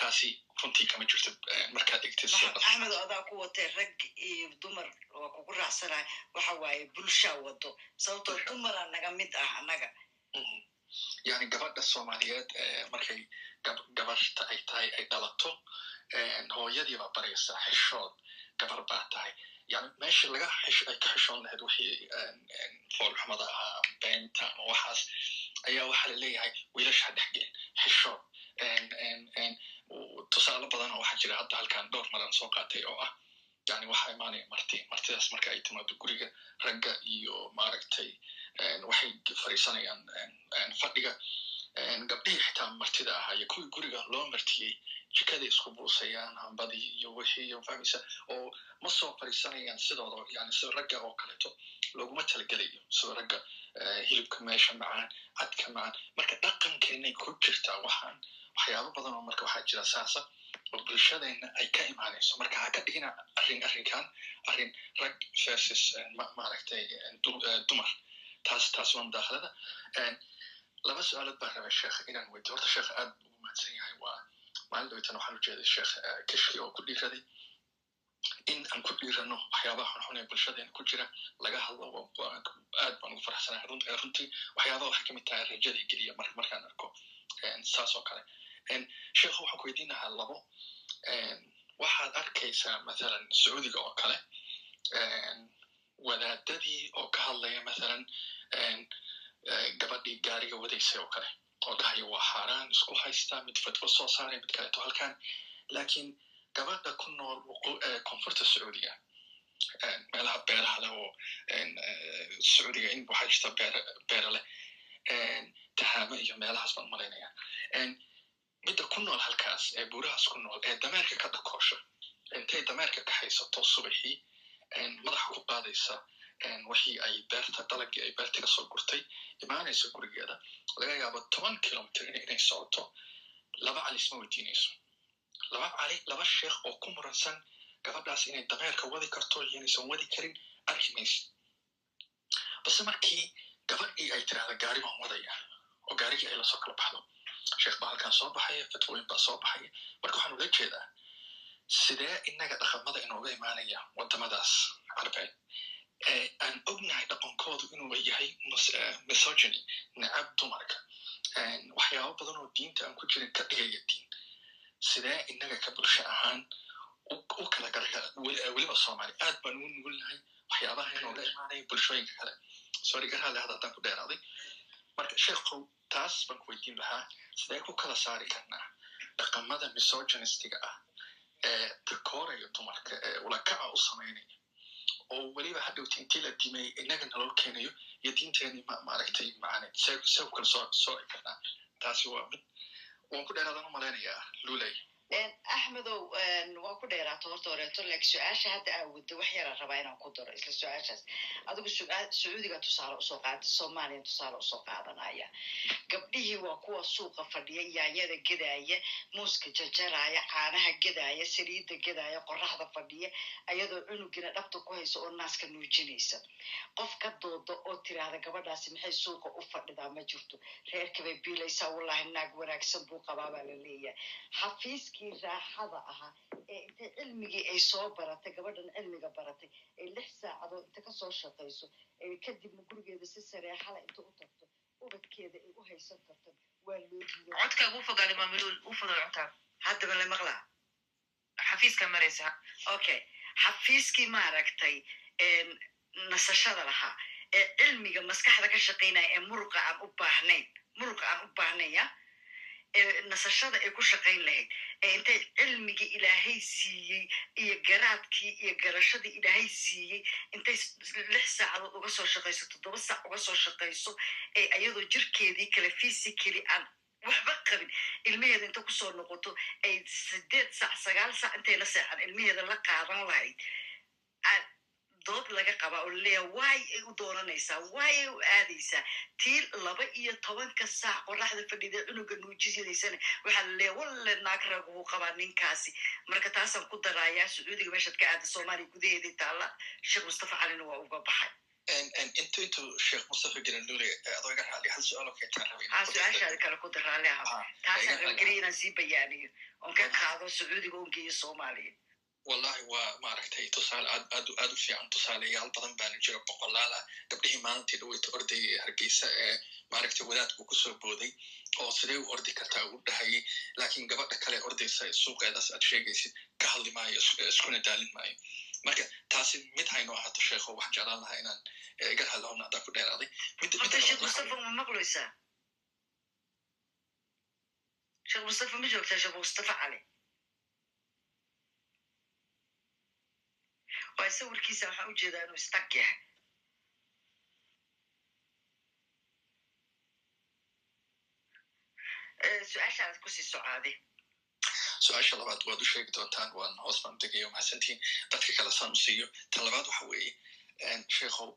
taasi runtii kama jirto markaad egtid axmed adaa ku watee rag iyo dumar waa kugu raacsanahay waxa waaye bulshaa wado sababtoo dumara naga mid ah annaga yani gabadha soomaaliyeed markay gabarta ay tahay ay dhalato hooyadiibaa baraysa xishood gabar baa tahay yani meesha laga ka xishoon lahayd wixii foolxumada ahaa beenta ama waxaas ayaa waxaa la leeyahay wiilasha dhexgelin xishood tusaale badan oo waxaa jira. Hadda halkan dhowr maran soo qaatay oo ah yani waxaa imaanaya marti martidaas marka ay timaado guriga ragga iyo maaragtay waxay fariisanayaan fadhiga gabdhihii xitaa martida ahaa iyo kuwii guriga loo martiyey jikaday isku buusayaan hambadii iyo wixii iyo fahmaysa oo ma soo fariisanayaan sidooda yani sida ragga oo kaleeto looguma talagelayo sida ragga hilibka meesha macaan cadka macaan marka dhaqankeenay ku jirtaa waxaan waxyaabo badan oo marka waxaa jira saasa oo bulshadeenna ay ka imaanayso marka ha ka dhigina arrin arrinkan arrin rag versus maaragtay dumar taas taas waa mudaakhilada laba su'aalood baan rabay sheekh inaan weydiyo horta sheekh aad ugu mahadsan yahay waa maalin dhaweytan waxaan ujeeday sheekh kishki oo ku dhiiraday in aan ku dhiirano waxyaabaha xunxun ee bulshadeena ku jira laga hadlo aad baan ugu faraxsanahay runtii waxyaabaha waxay ka mid tahay rajada geliya mar markaan arko saas kale sheekhu waxaan ku weydiin lahaa labo waxaad arkaysaa mathalan sacuudiga oo kale wadaadadii oo ka hadlaya mathalan gabadhii gaariga wadaysay oo kale oo dhahaya waa xaaraan isku haysta mid fatwo soo saaray mid kaleeto halkan lakiin gabadha ku nool koonfurta sacuudiga meelaha beeraha leh oo sacuudiga in waxaa jirta beere beere leh tahaame iyo meelahaas baan malaynaya midda ku nool halkaas ee buurahaas ku nool ee dameerka ka dhakoosha intay dameerka ka haysato subaxii madaxa ku qaadaysa wixii ay beerta dalagii ay beerta ka gurtay imaanaysa gurigeeda. Laga yaabo toban kilomitr inay socoto laba cali isma weydiinayso. Laba cali laba sheekh oo ku muransan gabadhaas inay dameerka wadi karto iyo wadi karin arki maysa. Base markii gabadhii ay tirahda gaari baan wadaya oo gaarigii ay la soo kala baxdo sheekh baa halkan soo baxaya fatwooyin baa soo baxaya. Marka waxaan ula jeedaa sidee inaga dhaqamada inooga imaanaya wadamadaas carbeed aan ognahay dhaqankoodu inuu yahay misogyny nacab dumarka waxyaabo badan oo diinta aan ku jirin ka dhigaya diin sidee inaga ka bulsho ahaan u kala weliba soomaali aad baan ugu nugulnahay waxyaabaha inooga imaanaya bulshooyinka kale sorry garaale hadda haddaan ku dheeraaday marka sheekhow taas baan ku weydiin lahaa sidee ku kala saari karnaa dhaqamada misogynistiga ah ee takooraya dumarka ee ulakaca u samaynaya oo weliba hadhowta intii la dimay inaga naloo keenayo iyo diinteenii maaragtay macaneed see see ku kala soo soo karnaa taasi waa mid waan ku dheeraadan u malaynayaa luley axmedow waa ku dheeraato horta horeeto laakiin su'aasha hadda aa waddo wax yaraan rabaa inaan ku daro isla su'aashaas. Adigu sacuudiga tusaale u soo qaada soomaaliya tusaale u soo qaadanaya. Gabdhihii waa kuwa suuqa fadhiya yaanyada gedaya muuska jarjaraya caanaha gedaya saliidda gedaya qoraxda fadhiya ayadoo cunugina dhabta ku haysa oo naaska nuujinaysa. Qof ka dooda oo tiraahda gabadhaasi maxay suuqa u fadhidaa ma jirto? Reerka bay biilaysaa wallahi naag wanaagsan buu qabaa baa la leeyahay xafiiskii raaxada ahaa ee intay cilmigii ay soo baratay gabadhan cilmiga baratay ay lix saacadood inta ka soo shaqayso ay kadibna gurigeeda si sareexala inta u tagto ubadkeeda ay u haysan karto waa loo diiday. Codka ugu fogaaday maamiluul u fudo codkaa haddaba la maqlaa xafiiska maraysa okay xafiiskii maaragtay nasashada lahaa ee cilmiga maskaxda ka shaqaynaya ee muruqa aan u baahnayn muruqa aan u baahnayn ya nasashada ay ku shaqayn lahayd ee intay cilmigii ilaahay siiyey iyo garaadkii iyo garashadii ilaahay siiyey intay lix saacadood uga soo shaqayso toddoba saac uga soo shaqayso ee ayadoo jirkeedii kale physically aan waxba qabin ilmaheeda inta ku soo noqoto ay sideed saac sagaal saac intay la seexan ilmaheeda la qaadan lahayd dood laga qabaa oo laleeyaha waay ay u doonanaysaa waay ay u aadaysaa? Tii laba iyo tobanka saac qoraxda fadhida cunuga nuujisanaysana waxaa laleeyaha walle naag raguu qabaa ninkaasi. Marka taasaan ku daraayaa sacuudiga meeshaad ka aada soomaaliya gudaheedii taalla sheekh mustafa calina waa uga baxay. Intu intuu sheekh mustafa gelandule adoo iga raali hal su'aal oo keetaan rabay? Haa su'aashaada kale ku daraalle aha. Taasaan rabageliya inaan sii bayaaniyo. Oon ka qaado sacuudiga oon geeyo soomaaliya wallahi waa maaragtay tusaale aad aad aad u fiican tusaaleyaal badan baana jira boqolaal ah. Gabdhihii maalintii dhaweyta ordayay hargeysa ee maaragtay wadaadku ku soo booday oo sidee u ordi kartaa u dhahayay laakiin gabadha kale ordaysa suuqeedaas aad sheegaysid ka hadli maayo iskuna daalin maayo. Marka taasi mid hayno ahaato sheekho waxaan jeclaan lahaa inaan iga hadlahona adaa ku dheeraaday horta sheekh mustafa ma maqlaysaa? Sheekh mustafa ma joogtaa sheekh mustafa cali waa sawirkiisa waxaan u jeedaa inuu istag yahay su'aashaad ku sii socaade su'aasha labaad waad u sheegi doontaan waan hoos baan degayo mahadsantihiin dadka kale saan u siiyo ta labaad waxa weeye sheekhow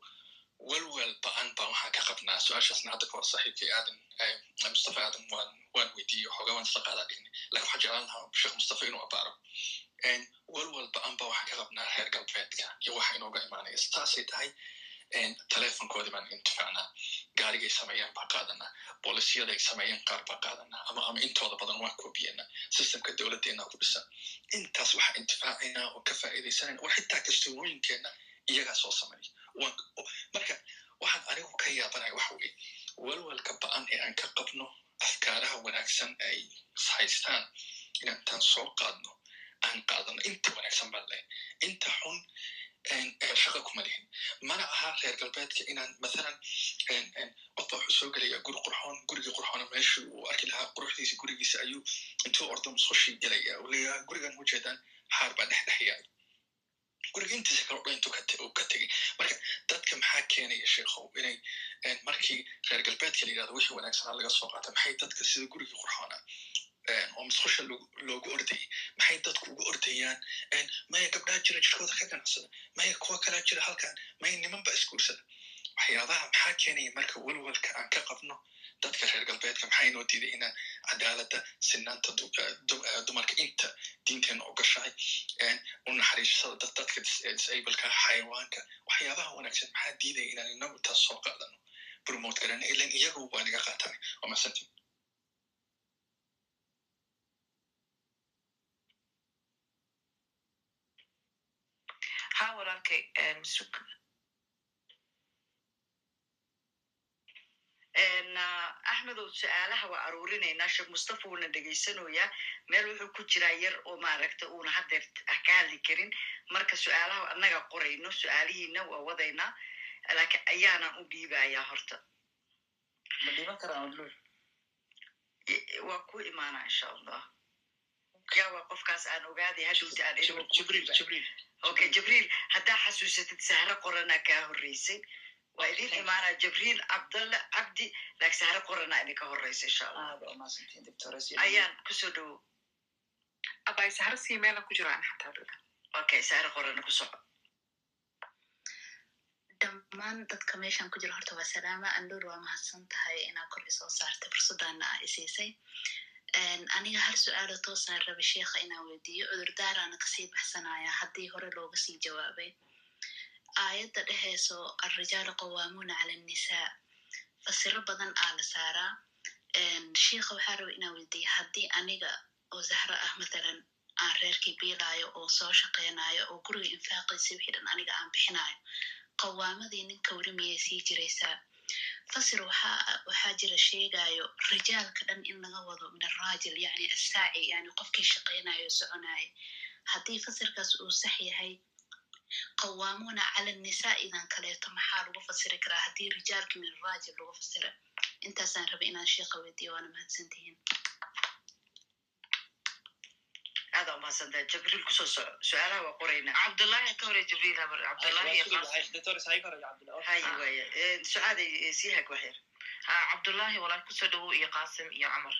welwel ba'an baan waxaan ka qabnaa su'aashaasna hadda kahor saaxiibkay aadan mustafa aadan waan waan weydiiyey xoogaa waan isla qaadaa dhigni laakiin waxaan jeclaan lahaa sheekh mustafa inuu abaaro welwel ba'an ba waxaan ka qabnaa reer galbeedka iyo waxa inooga imaanaya. Taasay tahay telefonkoodii baan intifaacnaa gaarigay sameeyaan baan qaadanaa. Boolisyada ay sameeyaan qaar baan qaadanaa. Ama ama intooda badan waan koobiyana systemka dowladdeena ku dhisan. Intaas waxaa intifaacaynaa oo ka faa'iidaysanayna war xitaa kastumooyinkeenna iyagaa soo sameeya. Marka waxaan anigu ka yaabanaya waxa weye welwelka ba'an ee aan ka qabno afkaaraha wanaagsan ay haystaan inaan intaan soo qaadno aan qaadano inta wanaagsan baan leh inta xun shaqa kuma lihin mana aha reer galbeedka inaan mathalan qofba wuxuu soo gelaya guri qurxoon gurigii qurxoona meeshii uu arki lahaa quruxdiisa gurigiisa ayuu intuu ordo musqushii gelaya leeyaha gurigan ujeedaan xaar baa dhex dhex yaay guriga intiisa kale o intuu uu ka tegay marka dadka maxaa keenaya sheekhow inay markii reer galbeedka la yidhahdo wixii wanaagsanaa laga soo qaata maxay dadka sida gurigii qurxoona oo musqusha loogu ordayay maxay dadku ugu ordayaan maya gabdhaha jira jirkooda ka ganacsada maya kuwa kalaa jira halkan maya niman ba isguursada waxyaabaha maxaa keenaya marka welwelka aan ka qabno dadka reer galbeedka maxaa inoo diiday inaan cadaaladda sinaanta dumarka inta diinteena ogashahay u naxariisada dad dadka disableka xayawaanka waxyaabaha wanaagsan maxaa diidaya inaan inagu taas soo qaadano garana ilan iyagu waa naga qaataan waa masantin ha walaalkay axmedow su'aalaha waa aruurinaynaa sheekh mustafa wuuna dhegaysanoyaa meel wuxuu ku jiraa yar oo maaragta uuna haddeer ka hadli karin. Marka su'aalaha annaga qorayno su'aalihiina waa wadaynaa laakiin ayaanaan u dhiibayaa horta. Waa ku imaanaa insha allah ya waa qofkaas aan ogaaday hadhowta aan okay jibriil haddaa xasuusatid sahre qoranaa kaa horreysay waa idin imaanaa jibriil cabdalle cabdi laak sahre qoranaa idinka horreysa insha allah ayaan ku soo dhowo abay sahre sii meelan ku jiraan xataa okay sahre qorana ku soco dhammaan dadka meeshan ku jira horta waa salaama andhur waa mahadsan tahay inaa kor isoo saartay fursaddaana ah isiisay aniga hal su'aalo toosaan raba sheekha inaan weydiiyo. Cudurdaaraana ka sii baxsanaya. Haddii hore looga sii jawaabay. Aayadda dheheyso alrijaalu qawaamuuna cala annisaa. Fasiro badan aa la saaraa. Sheikha waxaa raba inaan weydiiya haddii aniga oo zahro ah mathalan aan reerkii biilaayo oo soo shaqeynayo oo guriga infaaqiisi wixii dhan aniga aan bixinayo qawaamadii ninka weli miyay sii jiraysaa fasir waxaa jira sheegayo rijaalka dhan in laga wado min araajil yani assaaci yani qofkii shaqeynayo o soconayo haddii fasirkaas uu sax yahay qawaamuuna cala nisaa idan kaleeto maxaa lagu fasiri karaa? Haddii rijaalka min araajil lagu fasira intaasaan raba inaan sheekha weydiyo waana mahadsantihiin aada umahadsantaha jibriil ku soo soco su'aalaha waa qoraynaa cabdullahi ka hore jibriil cabdullahi sucaaday sii hag waxyar ha cabdullahi walaal ku soo dhowow iyo qaasim iyo camar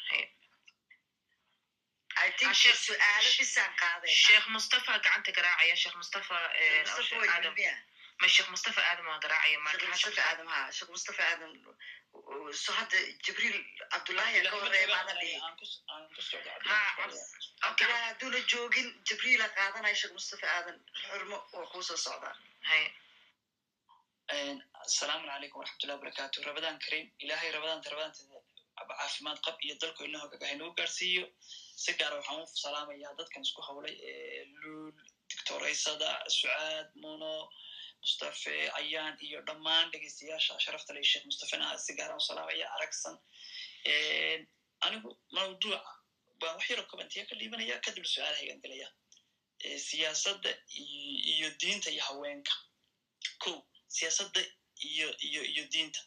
sheekh mustafa gacanta garaacaya sheekh mustafa ma sheekh mustafa aadam waa garaacaya sheekh mustafa aadam ha sheekh mustafa aadam so hadda jibriil cabdullahi ka horreeya maadan dhihi hadduuna joogin jibriila qaadanaya sheekh mustafa aadan xurmo waa kuu soo socdaa asalaamu calaykum waraxmatullahi wabarakaatu rabadaan karim ilaahay rabadaanta rabadaanteeda caafimaad qab iyo dalku inoo hogagahay nagu gaarsiiyo si gaara waxaan u salaamayaa dadkan isku hawlay luul dictoraysada sucaad muno mustafe ayaan iyo dhammaan dhegeystayaasha sharafta le sheekh mustafena si gaara u salaamaya aragsan. Anigu mawduuca waan wax yaro kobantiya ka dhiibanaya kadib su'aalahaygan gelaya siyaasadda iyo diinta iyo haweenka. Ko siyaasadda iyo iyo iyo diinta.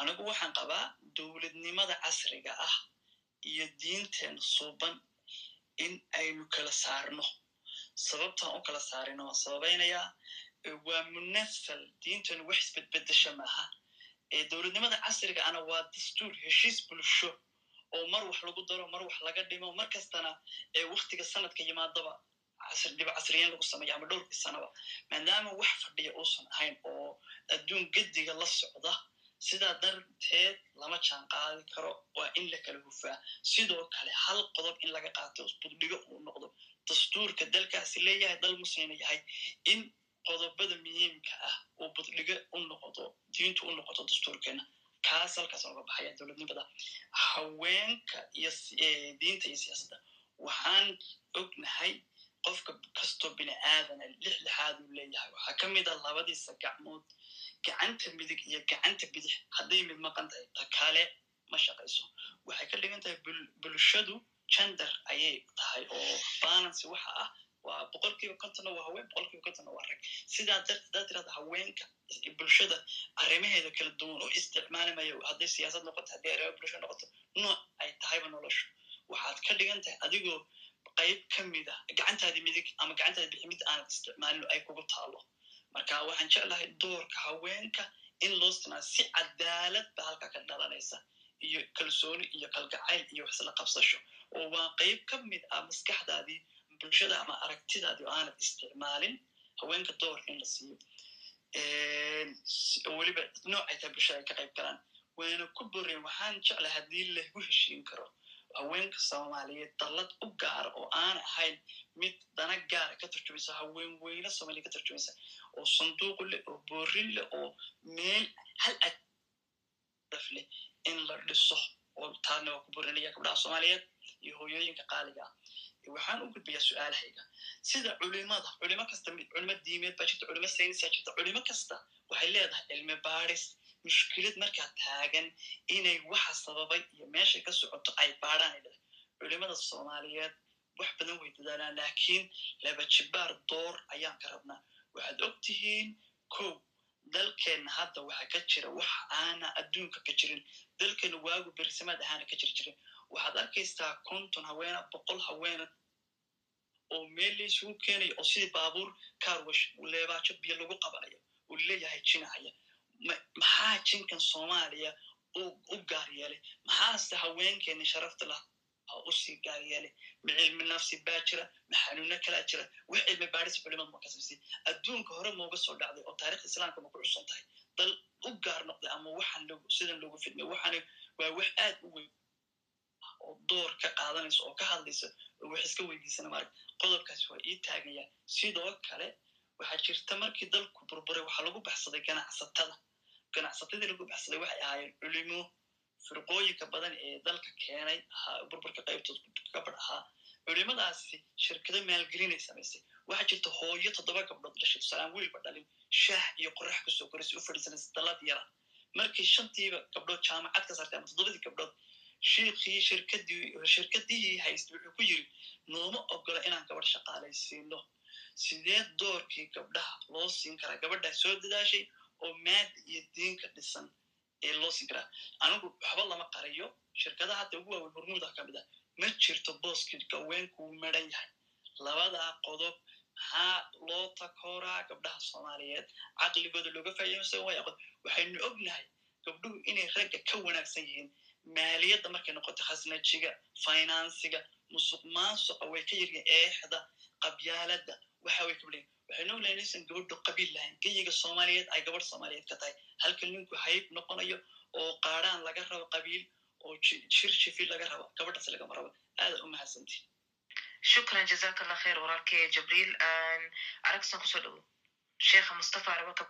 Anigu waxaan qabaa dowladnimada casriga ah iyo diinteen suuban in aynu kala saarno. Sababtaan u kala saarino waan sababaynayaa waa munasal diintenu wax isbedbedesha maaha dowladnimada casriga ana waa dastuur heshiis bulsho oo mar wax lagu daro mar wax laga dhimo mar kastana waktiga sanadka yimaadaba dhiba casriyen lagu sameeyo ama dhowrkii sanaba maadaama wax fadhiya uusan ahayn oo adduun gediga la socda sidaa darteed lama jaan qaadi karo waa in la kala hufaa sidoo kale hal qodob in laga qaato buddhigo uu noqdo dastuurka dalkaasi leeyahay dal muslina yahay in qodobada muhiimka ah uu buddhigo u noqdo diintu u noqoto dastuurkeena kaas halkaas oga baxaya dowladnimada. Haweenka iyo diinta iyo siyaasadda. Waxaan ognahay qofka kastoo bini aadana lix lixaaduu leeyahay. Waxaa ka mid a labadiisa gacmood gacanta midig iyo gacanta bidix. Hadday mid maqan tahay ta kale ma shaqayso waxay ka dhigan tahay bulshadu gender ayay tahay oo balancy waxa ah boqolkiiba kontonna waa haween boqolkiiba kontonna waa rag sidaa darteed daa tirada haweenka bulshada arrimaheeda kala duwan oo isticmaalamaya hadday siyaasad noqoto hadday arrimaha bulsho noqoto nooc ay tahayba noloshu waxaad ka dhigan tahay adigoo qayb ka mid ah gacantaadi midig ama gacantaadi bixi mid aanad isticmaalin ay kugu taalo marka waxaan jeclahay doorka haweenka in loo sinaa si cadaalad ba halka ka dhalanaysa iyo kalsooni iyo kalgacayl iyo waxsla qabsasho oo waa qayb ka mid ah maskaxdaadii bulshada ama aragtidaadii oo aanad isticmaalin haweenka door in la siiyo. Weliba nooc ay tahay bulshada ay ka qayb galaan. Wayna ku boreen waxaan jeclahay haddii lagu heshiin karo haweenka soomaaliyeed dallad u gaara oo aan ahayn mid dana gaara ka turjumaysa haween weyne soomaaliya ka turjumaysa oo sanduuq leh oo boorin leh oo meel hal adaf leh in la dhiso. Oo taana waa ku borinaya gabdhaha soomaaliyeed iyo hooyooyinka qaaliga ah waxaan u gudbayaa su'aalahayga. Sida culimada culimo kasta culimo diimeed baa jirta culimo saynisaa jirta culimo kasta waxay leedahay cilmi baadhis mushkilad markaa taagan inay waxa sababay iyo meeshay ka socoto ay baadhaan ay leedahay. Culimada soomaaliyeed wax badan way dadaalaan laakiin laba jibaar door ayaan ka rabnaa. Waxaad og tihiin kow dalkeenna hadda waxa ka jira wax aana adduunka ka jirin dalkeenna waagu berisamaad ahaana ka jir jirin waxaad arkaysaa konton haweena boqol haweena oo meel laysugu keenayo oo sidii baabuur carwash leebaajo biyo lagu qabanayo uu leeyahay jinahaya maxaa jinkan soomaaliya u gaar yeelay maxaase haweenkeeni sharafta lah u sii gaar yeelay ma cilmi nafsi baa jira ma xanuuno kalaa jira wax cilmi baadhis culimadu ma kasabsay adduunka hore mauga soo dhacday oo taarikhda islaamka ma ku cusan tahay dal u gaar noqday ama waxaan sidan loogu fidmay waxaani waa wax aad u weyn oo door ka qaadanaysa oo ka hadlaysa oo wax iska weydiisana maarag qodobkaasi waa ii taagaya. Sidoo kale waxaa jirta markii dalku burburay waxaa lagu baxsaday ganacsatada. Ganacsatadii lagu baxsaday waxay ahaayeen culimo firqooyinka badan ee dalka keenay burburka qaybtood gabadh ahaa. Culimadaasi shirkado maalgelinay samaysay waxaa jirta hooyo toddoba gabdhood dhashay. Tusalaan wiilba dhalin shaah iyo qorax ku soo koraysay u fadhiisanaysa dalad yara. Markii shantiiba gabdhood jaamacad ka sartay ama toddobadii gabdhood shiikhii shirkadihii haystay wuxuu ku yiri nooma ogola inaan gabadh shaqaalaysiino. Sidee doorkii gabdhaha loo siin karaa? Gabadhaa soo dadaashay oo maada iyo diinka dhisan ee loo siin karaa. Anigu waxba lama qariyo shirkadaha hadda ugu waaweyn hormuuda ka mid ah ma jirto booskii gaweenkuu maran yahay. Labadaa qodob maxaa loo takooraa gabdhaha soomaaliyeed. Caqligooda looga faa'iidaysan waaya waxaynu ognahay gabdhuhu inay ragga ka wanaagsan yihiin maaliyadda markay noqoto khasnajiga finansiga musuq maasuqa way ka yaryihiin eexda qabyaaladda waxa way kablayin waxaynu ognahay inaysan gabadhu qabiil lahayn. Geyiga soomaaliyeed ay gabadh soomaaliyeed ka tahay. Halka ninku hayb noqonayo oo qaadhaan laga rabo qabiil oo shir shifi laga rabo gabadhaas lagama rabo. Aada u mahadsantii shukran jazaka allah khair walaalkay jibriil. Aragsan ku soo dhowo sheekha mustafa arabaka